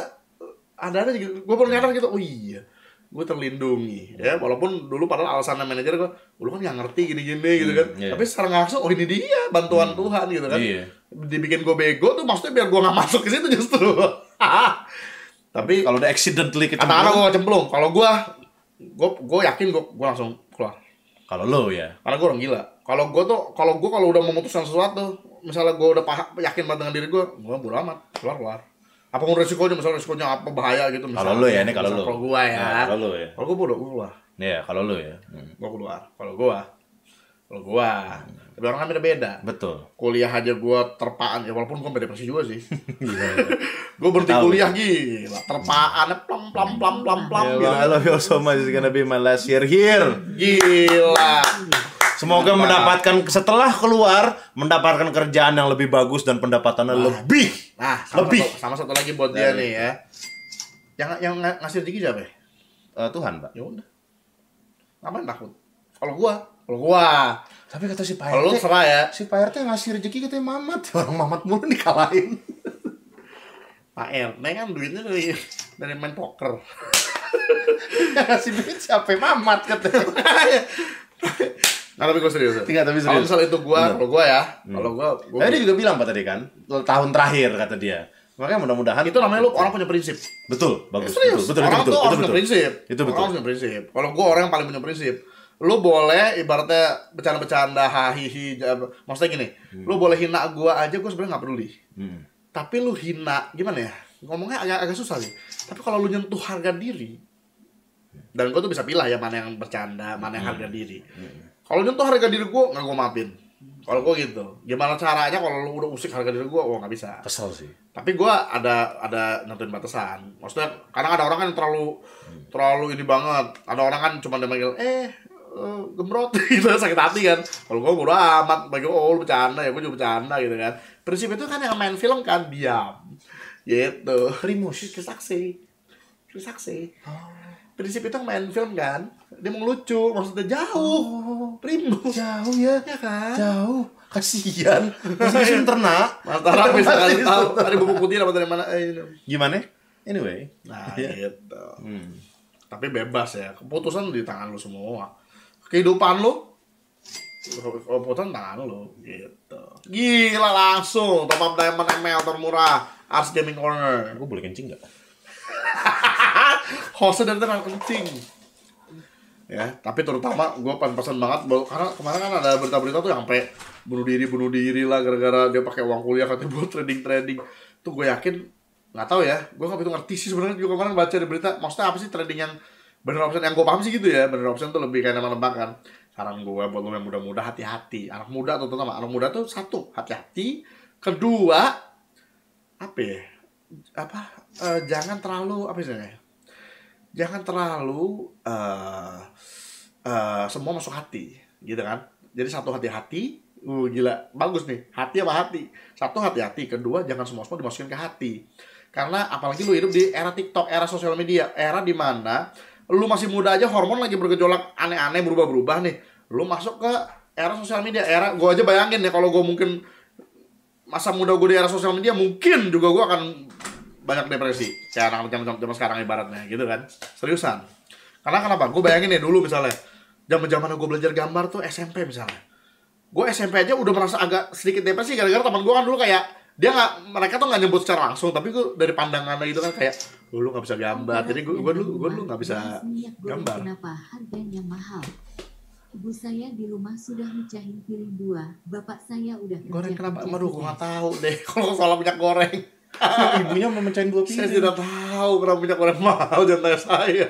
Speaker 1: ada-ada gitu. Gua baru nyadar gitu. Oh iya. Gue terlindungi ya walaupun dulu padahal alasannya manajer gue lu kan nggak ngerti gini-gini gitu kan
Speaker 2: Hmm, iya.
Speaker 1: tapi secara nggak langsung oh ini dia bantuan Tuhan gitu kan
Speaker 2: Iya.
Speaker 1: dibikin gue bego tuh maksudnya biar gue nggak masuk ke situ justru tapi
Speaker 2: Kalau udah accidentally kecemplung,
Speaker 1: gue cemplung kalau gue gue gue yakin gue gue langsung keluar.
Speaker 2: Kalau lu ya.
Speaker 1: karena gue orang gila. Kalau gue tuh kalau gue kalau udah memutuskan sesuatu misalnya gue udah paham, yakin banget dengan diri gue gue bodo amat. Keluar keluar. Apa pun resikonya misalnya resikonya apa bahaya gitu misalnya,
Speaker 2: Kalau lu ya, ini kalau lu.
Speaker 1: kalau gue ya.
Speaker 2: Nah, kalau lu ya.
Speaker 1: kalau gue bodo gue keluar.
Speaker 2: Iya, kalau lu ya. Hmm.
Speaker 1: gue keluar. Kalau gue kalau gue tapi orang kan beda beda
Speaker 2: Betul.
Speaker 1: kuliah aja gue terpaan. Ya walaupun gue beda depresi juga sih. Gue berhenti kuliah gila. Terpaannya plam plam plam plam plam
Speaker 2: Yeah, I love you so much. It's gonna be my last year here.
Speaker 1: gila.
Speaker 2: Semoga mendapatkan setelah keluar mendapatkan kerjaan yang lebih bagus dan pendapatannya lebih.
Speaker 1: nah sama
Speaker 2: Lebih.
Speaker 1: satu, sama satu lagi buat dia
Speaker 2: Dari
Speaker 1: nih ya. yang yang ng- ngasih rezeki siapa ya?
Speaker 2: Eh, Tuhan, Pak.
Speaker 1: ya udah. Ngapain takut? Kalau gua. Kalau gua
Speaker 2: Tapi kata si Pak
Speaker 1: kalau
Speaker 2: RT,
Speaker 1: serah ya
Speaker 2: si Pak RT ngasih rezeki katanya Mamat. Orang Mamat mulu dikalahin.
Speaker 1: Pak RT kan duitnya dari dari main poker.
Speaker 2: Yang ngasih duit siapa Mamat katanya.
Speaker 1: Nah, tapi gue serius. ya.
Speaker 2: Enggak, tapi
Speaker 1: Kalau
Speaker 2: serius.
Speaker 1: misalnya itu gua,
Speaker 2: Bener.
Speaker 1: kalau gua ya, kalau
Speaker 2: Tapi dia juga bilang Pak tadi kan, tahun terakhir kata dia. Makanya mudah-mudahan
Speaker 1: itu namanya lu orang punya prinsip.
Speaker 2: Betul, bagus.
Speaker 1: Serius,
Speaker 2: Betul, betul,
Speaker 1: orang
Speaker 2: betul,
Speaker 1: tuh
Speaker 2: betul, betul,
Speaker 1: punya prinsip.
Speaker 2: Itu betul.
Speaker 1: Orang punya prinsip. Kalau gua orang yang paling punya prinsip. Lu boleh ibaratnya bercanda-bercanda, hahihi, maksudnya gini, lu boleh hina gua aja, gua sebenarnya nggak peduli.
Speaker 2: Hmm.
Speaker 1: Tapi lu hina, gimana ya? Ngomongnya agak agak susah sih. Tapi kalau lu nyentuh harga diri, dan gua tuh bisa pilih ya mana yang bercanda, mana yang harga diri. Kalau nyentuh harga diri gua nggak gua maafin. Kalau gua gitu, gimana caranya kalau lu udah usik harga diri gua, wah nggak bisa
Speaker 2: Kesel sih.
Speaker 1: tapi gua ada ada nentuin batasan maksudnya kadang ada orang kan terlalu terlalu ini banget ada orang kan cuma dia manggil eh eh, gemrot gitu sakit hati kan kalau gua bodo amat bagi oh lu bercanda ya gua juga bercanda gitu kan prinsip itu kan yang main film kan diam gitu
Speaker 2: Primus.
Speaker 1: saksi saksi prinsip itu yang main film kan dia mau ngelucu maksudnya jauh primus
Speaker 2: Jauh ya.
Speaker 1: ya kan
Speaker 2: Jauh. Kasihan. Masih ternak.
Speaker 1: Mas Tara bisa kali tahu tadi bubuk putih dapat dari mana eh.
Speaker 2: Gimana? Anyway.
Speaker 1: Nah,
Speaker 2: Iya.
Speaker 1: gitu.
Speaker 2: Hmm.
Speaker 1: Tapi bebas ya, keputusan di tangan lu semua. Kehidupan lu keputusan tangan lu gitu. Gila langsung top up diamond ML termurah Ars Gaming Corner.
Speaker 2: Gue boleh kencing nggak?
Speaker 1: Hostnya dari terang kencing. Ya, tapi terutama gue pan pesan banget karena kemarin kan ada berita-berita tuh yang sampai bunuh diri bunuh diri lah gara-gara dia pakai uang kuliah katanya buat trading trading. Tuh gue yakin nggak tahu ya, gue nggak begitu ngerti sih sebenarnya juga kemarin baca di berita. Maksudnya apa sih trading yang bener option yang gue paham sih gitu ya, bener option tuh lebih kayak nembak kan. Saran gue buat lo yang muda-muda hati-hati. Anak muda tuh terutama anak muda tuh satu hati-hati. Kedua apa ya? Apa eh, jangan terlalu apa istilahnya? jangan terlalu eh eh, semua masuk hati gitu kan jadi satu hati-hati uh gila bagus nih hati apa hati satu hati-hati kedua jangan semua semua dimasukin ke hati karena apalagi lu hidup di era TikTok era sosial media era di mana lu masih muda aja hormon lagi bergejolak aneh-aneh berubah-berubah nih. Lu masuk ke era sosial media era gua aja bayangin ya kalau gua mungkin masa muda gue di era sosial media mungkin juga gue akan banyak depresi. Kayak anak zaman zaman sekarang ibaratnya gitu kan. Seriusan. Karena kenapa? Gue bayangin ya dulu misalnya zaman zaman gue belajar gambar tuh SMP misalnya. Gue SMP aja udah merasa agak sedikit depresi gara-gara teman gue kan dulu kayak dia nggak mereka tuh nggak nyebut secara langsung tapi gue dari pandangannya gitu kan kayak "Oh, lu nggak bisa gambar jadi gue gue dulu gue dulu nggak bisa gambar.
Speaker 3: Kenapa harganya mahal? Ibu saya di rumah sudah mecahin piring dua. Bapak saya udah
Speaker 1: goreng kenapa aduh gue nggak tahu deh kalau soal minyak goreng
Speaker 2: Ibunya mau mecahin dua
Speaker 1: saya
Speaker 2: piring.
Speaker 1: tidak tahu kenapa minyak goreng mahal jangan tanya saya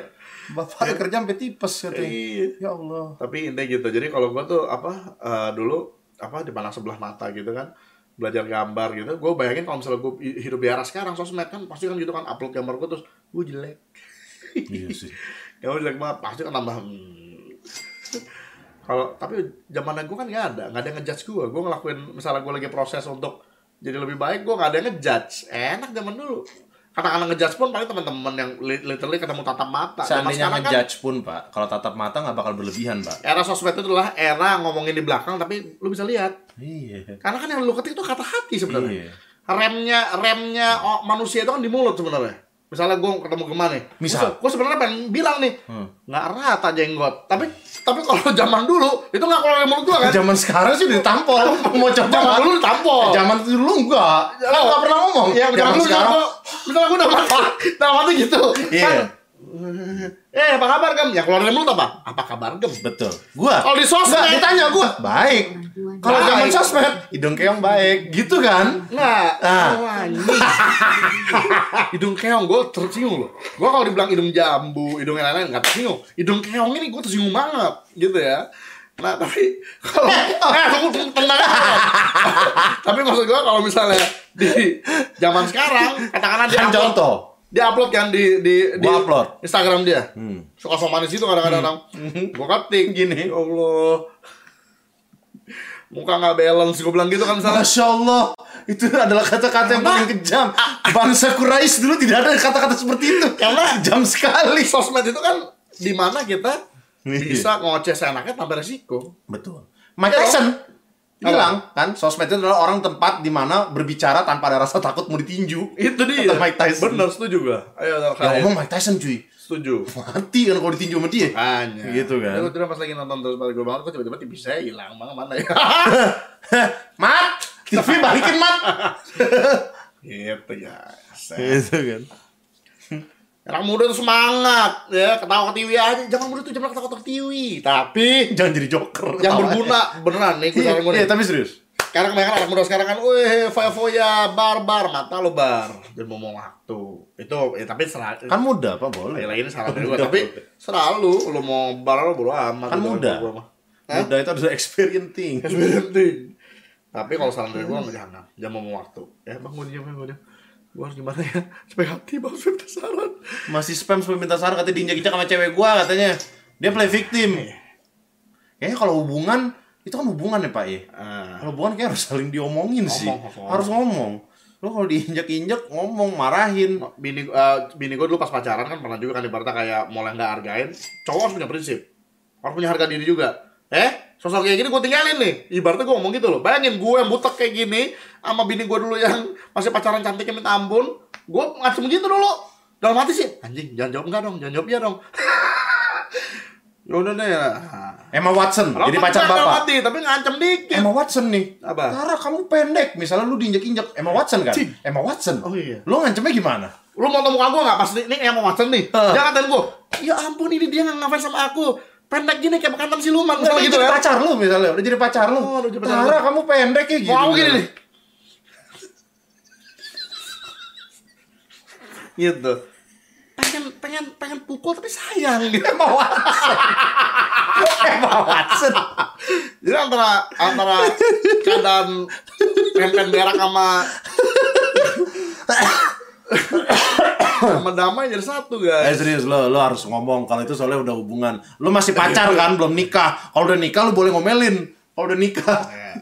Speaker 2: Bapak kerja sampai tipes katanya.
Speaker 1: Iya.
Speaker 2: Ya Allah.
Speaker 1: tapi intinya gitu jadi kalau gua tuh apa eh, dulu apa dipandang sebelah mata gitu kan belajar gambar gitu gue bayangin kalau misalnya gue hidup di era sekarang sosmed kan pasti kan gitu kan upload gambar gue terus gue jelek
Speaker 2: Iya sih.
Speaker 1: gambar jelek banget pasti kan tambah hmm. kalau tapi zaman gue kan nggak ada nggak ada ngejudge gue gue ngelakuin misalnya gue lagi proses untuk jadi lebih baik gue nggak ada ngejudge enak zaman dulu kata-kata ngejudge pun paling teman-teman yang li- literally ketemu tatap mata
Speaker 2: Seandainya
Speaker 1: sekarang kan-
Speaker 2: ngejudge pun pak, kalau tatap mata nggak bakal berlebihan pak.
Speaker 1: era sosmed itu adalah era ngomongin di belakang tapi lu bisa lihat
Speaker 2: Iya.
Speaker 1: karena kan yang lu ketik itu kata hati sebenarnya
Speaker 2: Iya.
Speaker 1: remnya remnya oh, manusia itu kan di mulut sebenarnya misalnya gue ketemu Gema nih
Speaker 2: Misal?
Speaker 1: gue sebenarnya pengen bilang nih
Speaker 2: Hmm.
Speaker 1: nggak rata jenggot tapi tapi kalau zaman dulu itu nggak keluar dari mulut gue kan
Speaker 2: Zaman sekarang sih ditampol. Mau coba
Speaker 1: zaman
Speaker 2: Pak?
Speaker 1: dulu ditampol
Speaker 2: Zaman dulu enggak. Kan nggak pernah ngomong.
Speaker 1: Iya, zaman
Speaker 2: Zaman
Speaker 1: dulu
Speaker 2: sekarang.
Speaker 1: misalnya gue udah mati udah mati gitu
Speaker 2: Iya.
Speaker 1: kan eh apa kabar gem ya keluar dari mulut apa apa kabar gem
Speaker 2: Betul. Gua.
Speaker 1: kalau di sosmed
Speaker 2: Enggak ditanya gua. Baik. Kalau zaman sosmed, hidung keong baik. Gitu kan?
Speaker 1: Nggak,
Speaker 2: Ah.
Speaker 1: oh, anjing. hidung keong gue tersinggung loh. Gue kalau dibilang hidung jambu, hidung yang lain-lain nggak tersinggung. Hidung keong ini gue tersinggung banget, gitu ya. Nah tapi kalau eh tunggu tunggu, tenang aja. tapi maksud gue kalau misalnya di zaman sekarang katakanlah dia
Speaker 2: Kan
Speaker 1: upload,
Speaker 2: contoh.
Speaker 1: Dia upload kan di di, di
Speaker 2: Gua upload.
Speaker 1: Instagram dia.
Speaker 2: Hmm.
Speaker 1: Suka so manis itu kadang-kadang. Gue ketik gini, ya Allah. Muka nggak balance, gue bilang gitu kan misalnya.
Speaker 2: Masya Allah, itu adalah kata-kata yang paling kejam. Bangsa Quraisy dulu tidak ada kata-kata seperti itu.
Speaker 1: Karena-
Speaker 2: kejam sekali.
Speaker 1: sosmed itu kan di mana kita bisa ngoceh seenaknya tanpa resiko.
Speaker 2: Betul. Mike Tyson. Bilang kan sosmed itu adalah orang tempat di mana berbicara tanpa ada rasa takut mau ditinju
Speaker 1: Itu dia.
Speaker 2: Kata Mike Tyson.
Speaker 1: Bener, setuju gua. Ayo, Kak.
Speaker 2: ngomong Mike Tyson cuy
Speaker 1: Setuju.
Speaker 2: mati kan kalau ditinju sama dia
Speaker 1: Hanya.
Speaker 2: Gitu kan.
Speaker 1: Gue pas lagi nonton terus pas gue bangun, kok tiba-tiba TV saya hilang. Mana mana ya?
Speaker 2: mat TV balikin mat
Speaker 1: gitu ya.
Speaker 2: Gitu kan
Speaker 1: Anak muda tuh semangat ya ketawa ke TV aja. Jangan muda tuh jangan ketawa ke TV. Tapi
Speaker 2: jangan jadi joker
Speaker 1: yang berguna beneran nih gue
Speaker 2: iya,
Speaker 1: gue
Speaker 2: iya tapi serius
Speaker 1: Sekarang kebanyakan anak muda sekarang kan, weh, foya-foya, bar-bar, mata lo bar. Dan mau waktu. Itu, ya tapi selalu.
Speaker 2: kan muda pak boleh
Speaker 1: Lagi ini salah gue, tapi selalu lo mau bar lo bodo amat.
Speaker 2: Kan
Speaker 1: gitu,
Speaker 2: muda. muda itu harus experience thing
Speaker 1: Parenting. Tapi kalau saran dari gue jangan, jangan mau waktu. Ya bang gue diam, bang gue. Gue harus gimana ya? Supaya hati bang, supaya minta saran.
Speaker 2: masih spam supaya minta saran katanya diinjak-injak sama cewek gua katanya dia play victim kayaknya kalau hubungan itu kan hubungan ya pak ya
Speaker 1: Ah.
Speaker 2: kalau hubungan kayak harus saling diomongin sih
Speaker 1: Ngomong, ngomong.
Speaker 2: harus ngomong lo kalau diinjak-injak ngomong marahin
Speaker 1: bini eh, bini gue dulu pas pacaran kan pernah juga kan ibaratnya kayak mulai nggak hargain cowok harus punya prinsip harus punya harga diri juga eh sosok kayak gini gue tinggalin nih. Ibaratnya gue ngomong gitu loh. Bayangin gue yang butek kayak gini sama bini gue dulu yang masih pacaran cantiknya minta ampun gue ngacem gitu dulu. Dalam hati sih anjing jangan jawab enggak dong jangan jawab iya dong. Ya udah deh ya.
Speaker 2: Emma Watson jadi
Speaker 1: Walaupun
Speaker 2: pacar bapak.
Speaker 1: hati, tapi ngancem dikit.
Speaker 2: Emma Watson nih.
Speaker 1: Apa?
Speaker 2: Tara kamu pendek misalnya lu diinjak-injak Emma Watson kan?
Speaker 1: Cing.
Speaker 2: Emma Watson.
Speaker 1: Oh iya.
Speaker 2: lo ngancemnya gimana?
Speaker 1: Lu mau temu muka gue nggak? Pas ini mau Watson nih.
Speaker 2: Hah.
Speaker 1: jangan ngatain gue ya ampun ini dia ngefans sama aku pendek gini kayak bekantan siluman misalnya gitu
Speaker 2: jadi
Speaker 1: ya.
Speaker 2: pacar lu misalnya. Udah jadi pacar lu.
Speaker 1: Oh, udah jadi pacar
Speaker 2: Tara kamu pendek ya gitu.
Speaker 1: Mau gini nih. Gitu. Pengen pengen pengen pukul tapi sayang. Gitu
Speaker 2: Emma Watson Emma Watson
Speaker 1: jadi antara antara keadaan pempen berak sama sama damai jadi satu
Speaker 2: Eh
Speaker 1: guys
Speaker 2: serius lo lo harus ngomong kalau itu soalnya udah hubungan. Lo masih pacar kan, belum nikah. Kalau udah nikah lo boleh ngomelin. Kalau udah nikah.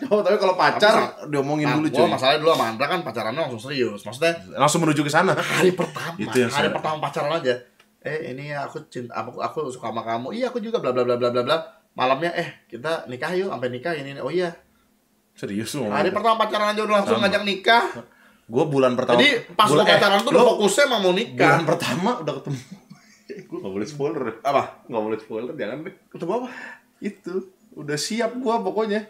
Speaker 2: Oh, tapi kalau pacar diomongin
Speaker 1: nah,
Speaker 2: dulu cuy.
Speaker 1: masalahnya dulu sama Andra kan pacarannya langsung serius maksudnya
Speaker 2: Langsung menuju ke sana.
Speaker 1: hari pertama
Speaker 2: Itu yang
Speaker 1: hari pertama pacaran aja eh ini aku cinta aku aku suka sama kamu iya aku juga bla bla bla bla bla bla malamnya eh kita nikah yuk sampai nikah ini ini. oh iya
Speaker 2: Serius lo.
Speaker 1: hari pertama pacaran aja udah langsung
Speaker 2: Sama.
Speaker 1: ngajak nikah
Speaker 2: Gue bulan pertama.
Speaker 1: jadi pas
Speaker 2: bulan,
Speaker 1: gua pacaran tuh udah
Speaker 2: lo
Speaker 1: fokusnya emang mau nikah
Speaker 2: bulan pertama udah ketemu. gue gak boleh spoiler.
Speaker 1: apa
Speaker 2: Gak boleh spoiler, jangan deh.
Speaker 1: ketemu apa
Speaker 2: Itu udah siap gua pokoknya.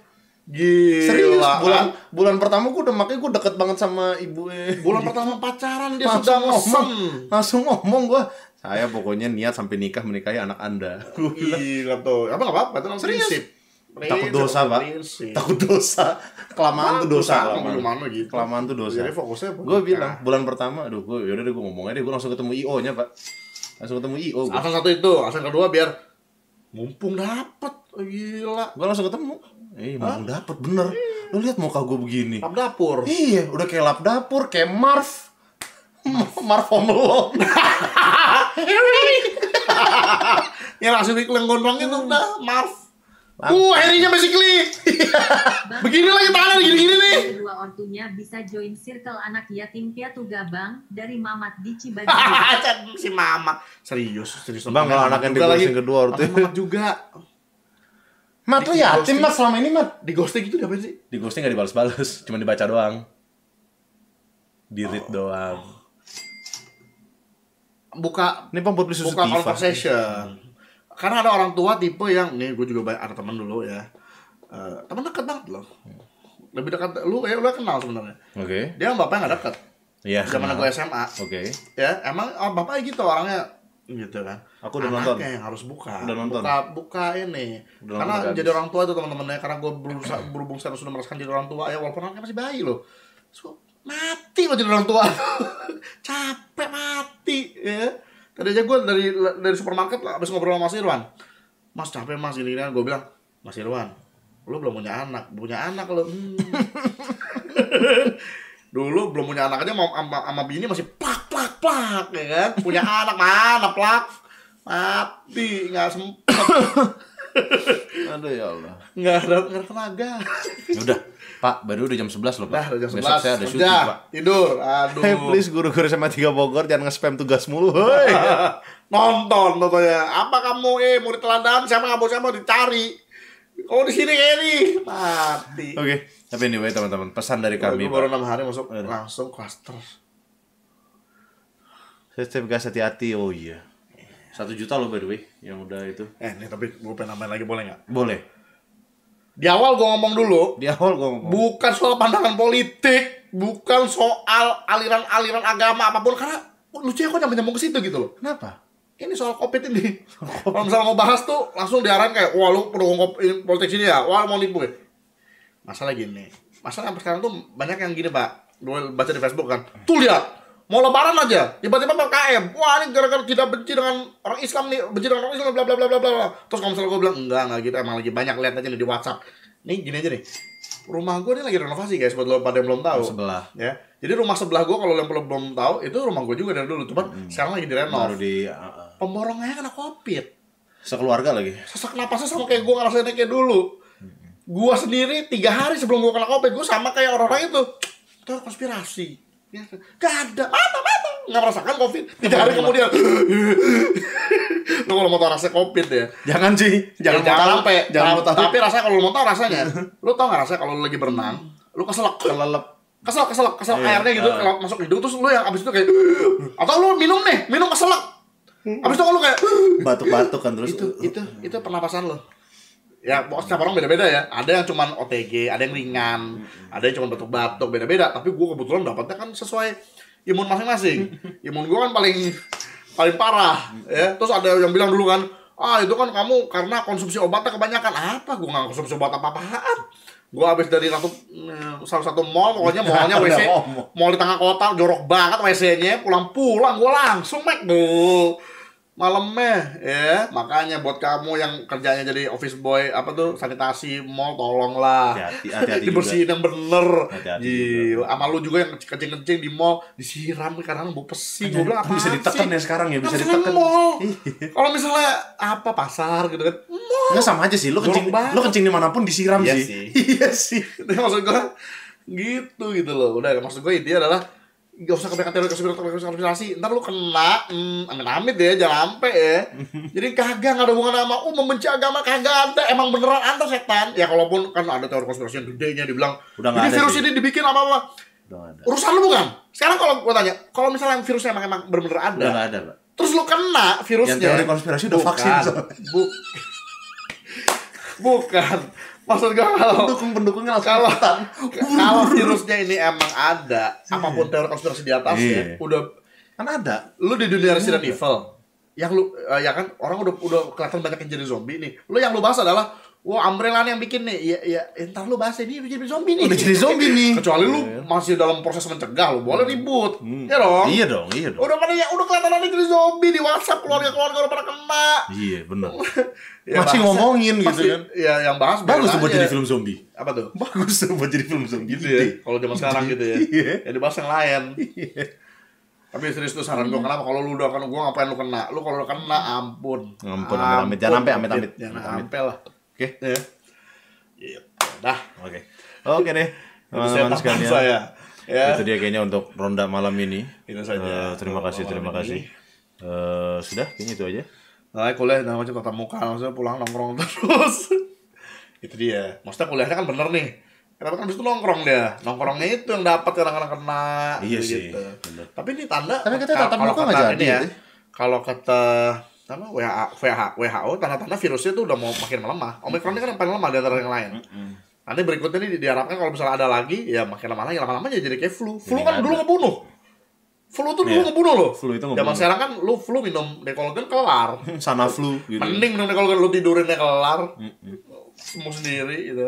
Speaker 1: gila
Speaker 2: Serius,
Speaker 1: kan?
Speaker 2: bulan bulan pertama gue udah makanya gue deket banget sama ibu
Speaker 1: bulan pertama pacaran dia
Speaker 2: Langsung
Speaker 1: sudah
Speaker 2: ngomong.
Speaker 1: ngomong
Speaker 2: langsung ngomong gue saya pokoknya niat sampai nikah menikahi anak anda
Speaker 1: gila tuh apa nggak apa apa itu namanya
Speaker 2: Serius?
Speaker 1: Prinsip
Speaker 2: takut dosa pak. takut dosa. Kelamaan tuh dosa kelamaan.
Speaker 1: Gitu.
Speaker 2: Kelamaan tuh dosa.
Speaker 1: Jadi fokusnya buat
Speaker 2: gue bilang bulan pertama aduh gue yaudah deh gue ngomong aja deh gue langsung ketemu io nya pak. Langsung ketemu io gue
Speaker 1: alasan satu itu alasan kedua biar mumpung dapet. Oh, gila.
Speaker 2: Gue langsung ketemu. Eh mau dapet bener. Lu lihat muka gue begini.
Speaker 1: Lap dapur.
Speaker 2: Iya udah kayak lap dapur kayak Marv. Marv. Home Alone.
Speaker 1: Yang langsung iklan gondrong itu udah Marv
Speaker 2: Langsung.
Speaker 1: uh akhirnya basically. Begini lagi tangan gini-gini nih.
Speaker 3: Kedua ortunya bisa join circle anak yatim piatu gabang dari Mamat di Cibadak.
Speaker 1: si mama serius serius.
Speaker 2: Bang, kalau anak yang digosin kedua ortu.
Speaker 1: Mamat juga.
Speaker 2: Mat lu yatim mat selama ini mat?
Speaker 1: Di ghosting gitu diapain sih?
Speaker 2: Di ghosting gak dibalas-balas cuma dibaca doang. Di read doang.
Speaker 1: Buka
Speaker 2: ini bang buat beli susu
Speaker 1: buka conversation karena ada orang tua tipe yang nih gue juga banyak ada teman dulu ya. Eh, teman dekat banget loh. Lebih dekat lu ya lu kenal sebenarnya.
Speaker 2: Oke.
Speaker 1: Dia sama bapaknya nggak dekat
Speaker 2: iya.
Speaker 1: Zaman gue SMA
Speaker 2: oke.
Speaker 1: Ya emang oh, bapaknya gitu orangnya gitu kan.
Speaker 2: Aku udah
Speaker 1: Anaknya
Speaker 2: nonton.
Speaker 1: yang harus buka.
Speaker 2: Udah nonton.
Speaker 1: buka buka ini.
Speaker 2: Udah
Speaker 1: karena
Speaker 2: nonton
Speaker 1: jadi
Speaker 2: habis.
Speaker 1: orang tua itu teman-temannya karena gue berusaha berhubung sekarang sudah merasakan jadi orang tua ya walaupun anaknya masih bayi loh. So, mati lo jadi orang tua. Capek mati ya tadi aja gue dari dari supermarket lah abis ngobrol sama Mas Irwan. Mas capek mas ini kan gue bilang Mas Irwan lu belum punya anak. Punya anak lo hmm. dulu belum punya anak aja mau sama, sama bini masih plak plak plak ya kan? Punya anak mana plak? Mati nggak sempet.
Speaker 2: Aduh ya Allah.
Speaker 1: Nggak ada nggak ada tenaga.
Speaker 2: Ya udah pak baru udah jam 11 loh pak
Speaker 1: dah udah jam
Speaker 2: besok
Speaker 1: sebelas
Speaker 2: saya ada syuting
Speaker 1: udah
Speaker 2: pak
Speaker 1: tidur aduh
Speaker 2: Hey please guru-guru sama tiga Bogor jangan nge-spam tugas mulu hoi
Speaker 1: nonton contohnya apa kamu eh murid teladan siapa kamu siapa dicari Kalau di sini kayak nih mati.
Speaker 2: Oke, tapi anyway teman-teman, pesan dari
Speaker 1: Gue
Speaker 2: kami.
Speaker 1: baru enam hari masuk
Speaker 2: Aduh.
Speaker 1: langsung cluster.
Speaker 2: Setiap gas hati-hati. Oh iya. Satu juta loh by the way, yang udah itu.
Speaker 1: Eh, nih tapi gue pengen nambahin lagi boleh nggak?
Speaker 2: Boleh.
Speaker 1: Di awal gue ngomong dulu,
Speaker 2: Di awal gua ngomong.
Speaker 1: bukan soal pandangan politik, bukan soal aliran-aliran agama apa pun karena lucu ya kok nyambung ke situ gitu loh.
Speaker 2: Kenapa?
Speaker 1: Ini soal covid ini. Kalau misalnya mau bahas tuh langsung diarahin kayak, wah lu perlu ngop ini politik sini ya, wah lu mau nipu ya. Masalah gini, masalah sampai sekarang tuh banyak yang gini pak, gue baca di Facebook kan, tuh lihat, mau lebaran aja, tiba-tiba PKM, wah ini gara-gara tidak benci dengan orang Islam nih, benci dengan orang Islam, bla bla bla bla bla. Terus kalau misalnya gue bilang enggak enggak gitu, emang lagi banyak lihat aja nih di WhatsApp. Nih gini aja nih, rumah gue ini lagi renovasi guys, buat lo pada yang belum tahu.
Speaker 2: Sebelah.
Speaker 1: Ya, jadi rumah sebelah gue kalau yang belum belum tahu itu rumah gue juga dari dulu, cuman sekarang lagi direnov.
Speaker 2: Baru di uh, uh,
Speaker 1: Pemborongnya kena covid
Speaker 2: sekeluarga lagi.
Speaker 1: sesak napasnya sama kayak gue ngerasainnya kayak dulu gue sendiri tiga hari sebelum gue kena covid gue sama kayak orang-orang itu itu konspirasi gak ada. Mata mata nggak merasakan covid. Tiga hari kemudian. Lu kalau mau tau rasa covid ya.
Speaker 2: Jangan sih,
Speaker 1: jangan,
Speaker 2: jangan,
Speaker 1: jangan sampai.
Speaker 2: Jangan mau tahu.
Speaker 1: tapi rasanya kalau lu mau tahu rasanya lu tau gak rasanya kalau lu lagi berenang lu keselak
Speaker 2: kelelep.
Speaker 1: kesel kesel kesel
Speaker 2: Iya,
Speaker 1: airnya gitu kalau masuk hidung terus lu yang abis itu kayak atau lu minum nih minum keselak. Abis itu lu kayak
Speaker 2: Batuk-batuk kan terus.
Speaker 1: itu itu itu pernapasan lo ya setiap orang beda-beda ya. Ada yang cuman OTG ada yang ringan ada yang cuma batuk-batuk beda-beda. Tapi gue kebetulan dapatnya kan sesuai imun masing-masing. Imun gue kan paling paling parah ya. Terus ada yang bilang dulu kan ah itu kan kamu karena konsumsi obatnya kebanyakan. Apa gue nggak konsumsi obat apa-apaan? Gue habis dari satu mm, salah satu mall pokoknya mallnya WC mall di tengah kota jorok banget WC-nya pulang-pulang gue langsung make tuh malamnya ya. Makanya buat kamu yang kerjanya jadi office boy apa tuh sanitasi mall tolonglah.
Speaker 2: Hati-hati, hati-hati
Speaker 1: dibersihin yang bener.
Speaker 2: Hati-hati
Speaker 1: gila sama lu juga yang kencing-kencing di mall disiram kadang bau pesi. Gue bilang apa
Speaker 2: bisa ditekan ya sekarang ya, bisa ditekan.
Speaker 1: mall. Kalau misalnya apa pasar gitu kan mall.
Speaker 2: Nggak sama aja sih, lu kencing, lu kencing di mana pun disiram
Speaker 1: Iya
Speaker 2: sih.
Speaker 1: sih.
Speaker 2: iya sih.
Speaker 1: Maksud gue gitu gitu loh. Udah maksud gue intinya adalah gak usah kebanyakan teori konspirasi, ntar lu kena hmm, amit-amit ya jangan sampai ya. Jadi kagak gak ada hubungan sama uh membenci agama kagak ada. Emang beneran anda setan. Ya kalaupun kan ada teori konspirasi yang gedenya dibilang
Speaker 2: Udah nggak
Speaker 1: ini
Speaker 2: ada
Speaker 1: virus
Speaker 2: sih.
Speaker 1: ini dibikin apa apa
Speaker 2: nggak
Speaker 1: urusan lu bukan? Sekarang kalau gua tanya kalau misalnya virusnya emang emang bener-bener ada
Speaker 2: Udah nggak ada, Pak.
Speaker 1: terus lu kena virusnya
Speaker 2: Yang teori konspirasi udah
Speaker 1: Bukan.
Speaker 2: vaksin, soalnya.
Speaker 1: Bu- bukan maksud gua kalau
Speaker 2: Pendukung-pendukungnya langsung
Speaker 1: kalau kalau virusnya ini emang ada apa pun teori konspirasi di atasnya
Speaker 2: Iya.
Speaker 1: udah
Speaker 2: kan ada.
Speaker 1: lu di dunia Resident Evil yang lu eh, ya kan orang udah udah kelihatan banyak yang jadi zombie nih. Lu yang lu bahas adalah wah Umbrella yang bikin nih ya ya entar lu bahas ini udah jadi zombie nih
Speaker 2: Udah jadi zombie nih.
Speaker 1: kecuali lu masih dalam proses mencegah lu boleh ribut ya dong
Speaker 2: Iya dong, iya dong.
Speaker 1: udah pada ya udah kelihatan ada jadi zombie di WhatsApp keluarga keluarga udah pada kena
Speaker 2: Iya, bener.
Speaker 1: Ya,
Speaker 2: Masih
Speaker 1: bahasnya-
Speaker 2: ngomongin gitu kan.
Speaker 1: ya yang bahas
Speaker 2: Bagus tuh buat jadi film zombie.
Speaker 1: apa tuh
Speaker 2: Bagus tuh buat jadi film zombie.
Speaker 1: gitu ya kalau zaman sekarang gitu ya
Speaker 2: Iya.
Speaker 1: ya dibahas yang lain tapi serius tuh saran gue kenapa kalau lu udah kena gue ngapain lu kena lu kalau kena ampun
Speaker 2: Ampun, amit-amit. Jangan sampai, amit-amit.
Speaker 1: jangan
Speaker 2: Amit-amit.
Speaker 1: sampai lah
Speaker 2: Oke.
Speaker 1: ya Gitu. dah
Speaker 2: Oke. Oke deh.
Speaker 1: Itu
Speaker 2: Teman-teman
Speaker 1: saya
Speaker 2: sekalian.
Speaker 1: saya ya
Speaker 2: Itu dia kayaknya untuk ronda malam ini.
Speaker 1: Itu saja.
Speaker 2: Eh, terima kasih,
Speaker 1: Malam
Speaker 2: terima kasih. Eh, sudah, kayaknya itu aja.
Speaker 1: nah kuliah dan macam tatap muka maksudnya pulang nongkrong terus itu dia maksudnya kuliahnya kan bener nih Kenapa kan habis itu nongkrong dia Nongkrongnya itu yang dapat kadang-kadang kena
Speaker 2: Iya
Speaker 1: gitu.
Speaker 2: sih, bener.
Speaker 1: Tapi ini tanda
Speaker 2: Tapi katanya tatap muka nggak jadi
Speaker 1: ya. Kalau kata apa WHO, WHO, tanda-tanda virusnya itu udah mau makin melemah. Omikron ini kan yang paling lemah di antara yang lain. Nanti berikutnya ini diharapkan kalau misalnya ada lagi, ya makin lama lagi, lama-lama jadi kayak flu. Flu
Speaker 2: Jadi
Speaker 1: kan dulu ngebunuh. Flu tuh dulu
Speaker 2: Iya.
Speaker 1: ngebunuh loh.
Speaker 2: Flu itu
Speaker 1: Zaman
Speaker 2: ngebunuh.
Speaker 1: sekarang kan lu flu minum Dekolgen kelar.
Speaker 2: Sana flu gitu.
Speaker 1: Mending minum Dekolgen lu tidurinnya kelar. Semua sendiri gitu.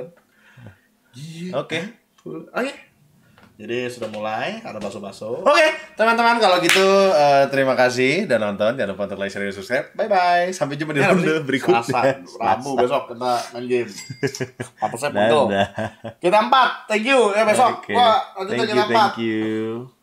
Speaker 2: Oke.
Speaker 1: Oke. Jadi sudah mulai ada baso-baso.
Speaker 2: Oke, teman-teman kalau gitu eh, terima kasih dan nonton. Jangan lupa untuk like, share, dan subscribe. Bye bye. Sampai jumpa di
Speaker 1: Ya,
Speaker 2: ronde berikutnya.
Speaker 1: Selasa, Rabu besok kita main game. Apa saya
Speaker 2: Dadah.
Speaker 1: Kita empat. Thank you. Ya besok.
Speaker 2: Oke.
Speaker 1: Gua lanjut
Speaker 2: Thank
Speaker 1: aja
Speaker 2: you,
Speaker 1: empat.
Speaker 2: thank you.